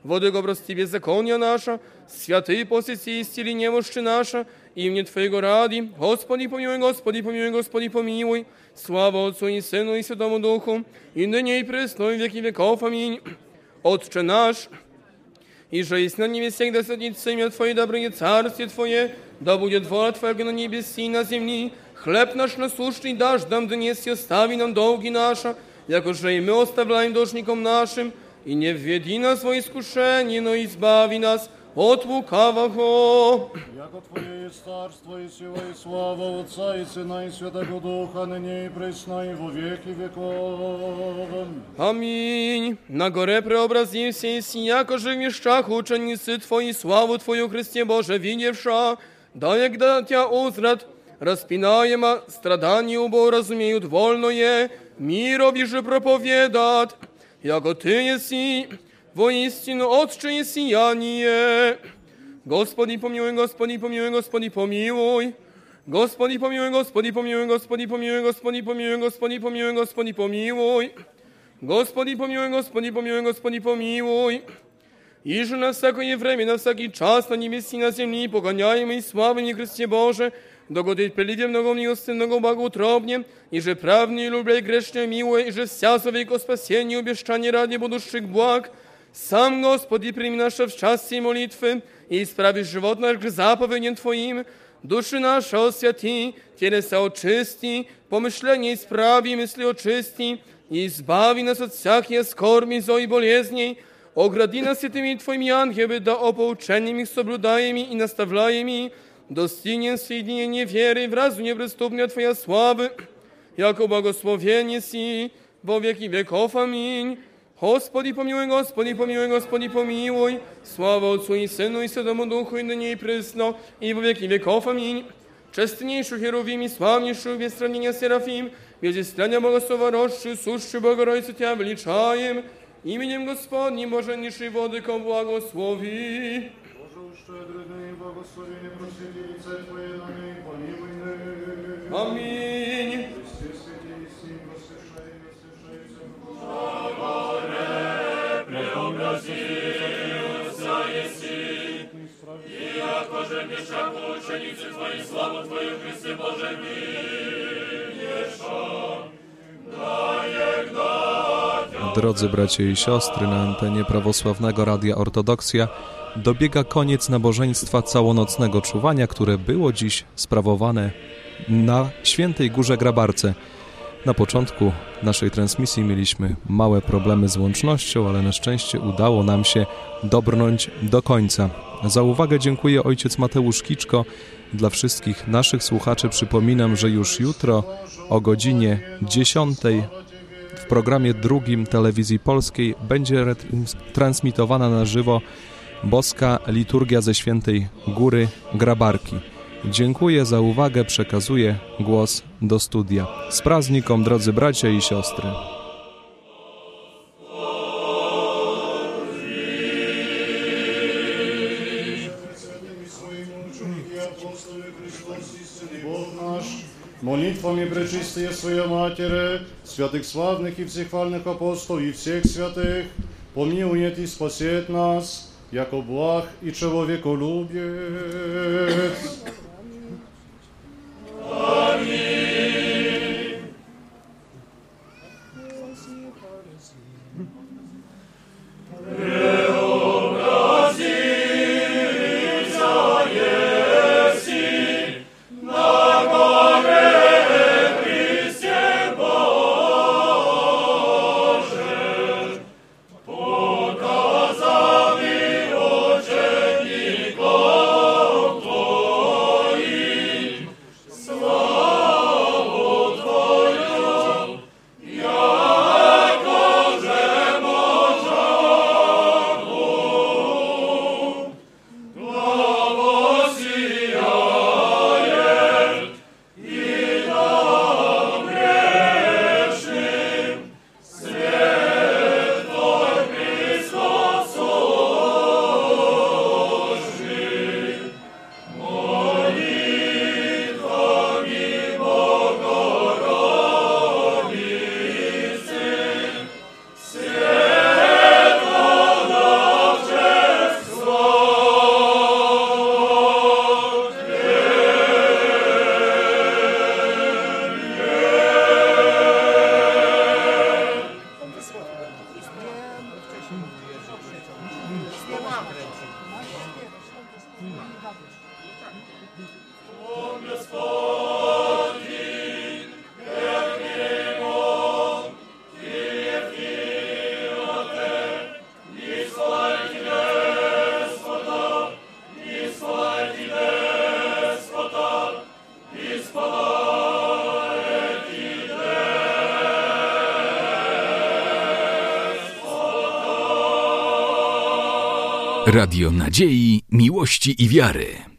Воды го прости беззакония наша, святый посети исцели немощи наша, имени Твоего ради. Господи, помилуй, Господи, помилуй, Господи, помилуй. Слава Отцу и Сыну и Святому Духу, и ныне и пресно, и веки веков. Аминь. Отче наш, и же есть на небе всегда садится имя Твое, доброе царствие Твое, Да будет воля Твоя на небеси и на земли. Хлеб наш насущный дашь нам донести, остави нам долги наши, яко же и мы оставляем должником нашим. И не введи нас во искушение, но избави нас от лукавого. Яко Твое есть царство и сила и слава Отца и Сына и Святого Духа, ныне и пресно и во веки веков. Аминь. На горе преобразився и яко же в мещах ученицы Твои, славу Твою, Христе Боже, видевша, да егда Тя узрат, распинаема, страдания убо разумеют вольное, мирови же проповедат, яко Ты еси, воистину Отче сияние. Господи помилуй, Господи помилуй, Господи помилуй. Господи помилуй, Господи помилуй, Господи помилуй, Господи помилуй, Господи помилуй, Господи помилуй. Господи помилуй, Господи помилуй, Господи помилуй. И же на всякое время, на всякий час, на небеси, на земли, погоняемый славный Христе Боже, догодить прилите много милости, много благоутробне, и же правные, любя и грешные, милые, и же вся веко спасение, обещание ради будущих благ, сам, Господи, прими наше в счастье и молитвы, и исправишь живот наш к заповедям Твоим, души наши освяти, телеса очисти, помышления исправи, мысли очисти, и избави нас от всяких скорби, злой и болезней, огради нас святыми Твоими ангелами, да опоучениями, соблюдаеми и наставляеми, достигнем соединения веры в разуме преступня Твоя славы, яко благословение си во веки веков. Аминь. Господи помилуй, Господи помилуй, Господи помилуй. Слава Отцу и Сыну и Святому Духу, и ныне и пресно, и во веки веков. Аминь. Честнейшую Херувим и славнейшую без сравнения Серафим, без истляния благословорожшую, сущую Богородицу Тебя величаем, именем Господним Боженнейшей Владыко благослови. Боже, щедрый и благословение просвети лице Твое на ней, помилуй ныне. Аминь. Христе, святи и сим, воскрешай, воскрешай, преобразился еси, и яко же мешак ученицы Твои, славу Твою, Христе Боже, видеша, да егда Drodzy bracia i siostry, na antenie prawosławnego Radia Ortodoksja dobiega koniec nabożeństwa całonocnego czuwania, które było dziś sprawowane na Świętej Górze Grabarce. Na początku naszej transmisji mieliśmy małe problemy z łącznością, ale na szczęście udało nam się dobrnąć do końca. Za uwagę dziękuję ojciec Mateusz Kiczko. Dla wszystkich naszych słuchaczy przypominam, że już jutro o godzinie 10 w programie drugim Telewizji Polskiej będzie transmitowana na żywo boska liturgia ze Świętej Góry Grabarki. Dziękuję za uwagę, przekazuję głos do studia. Z praznikom, drodzy bracia i siostry. Молитвами пречистые Своей Матери, святых славных и всехвальных апостолов и всех святых, помилует и спасет нас, jako błah i człowiekolubiec. Amen. Amen. Miłości i Wiary.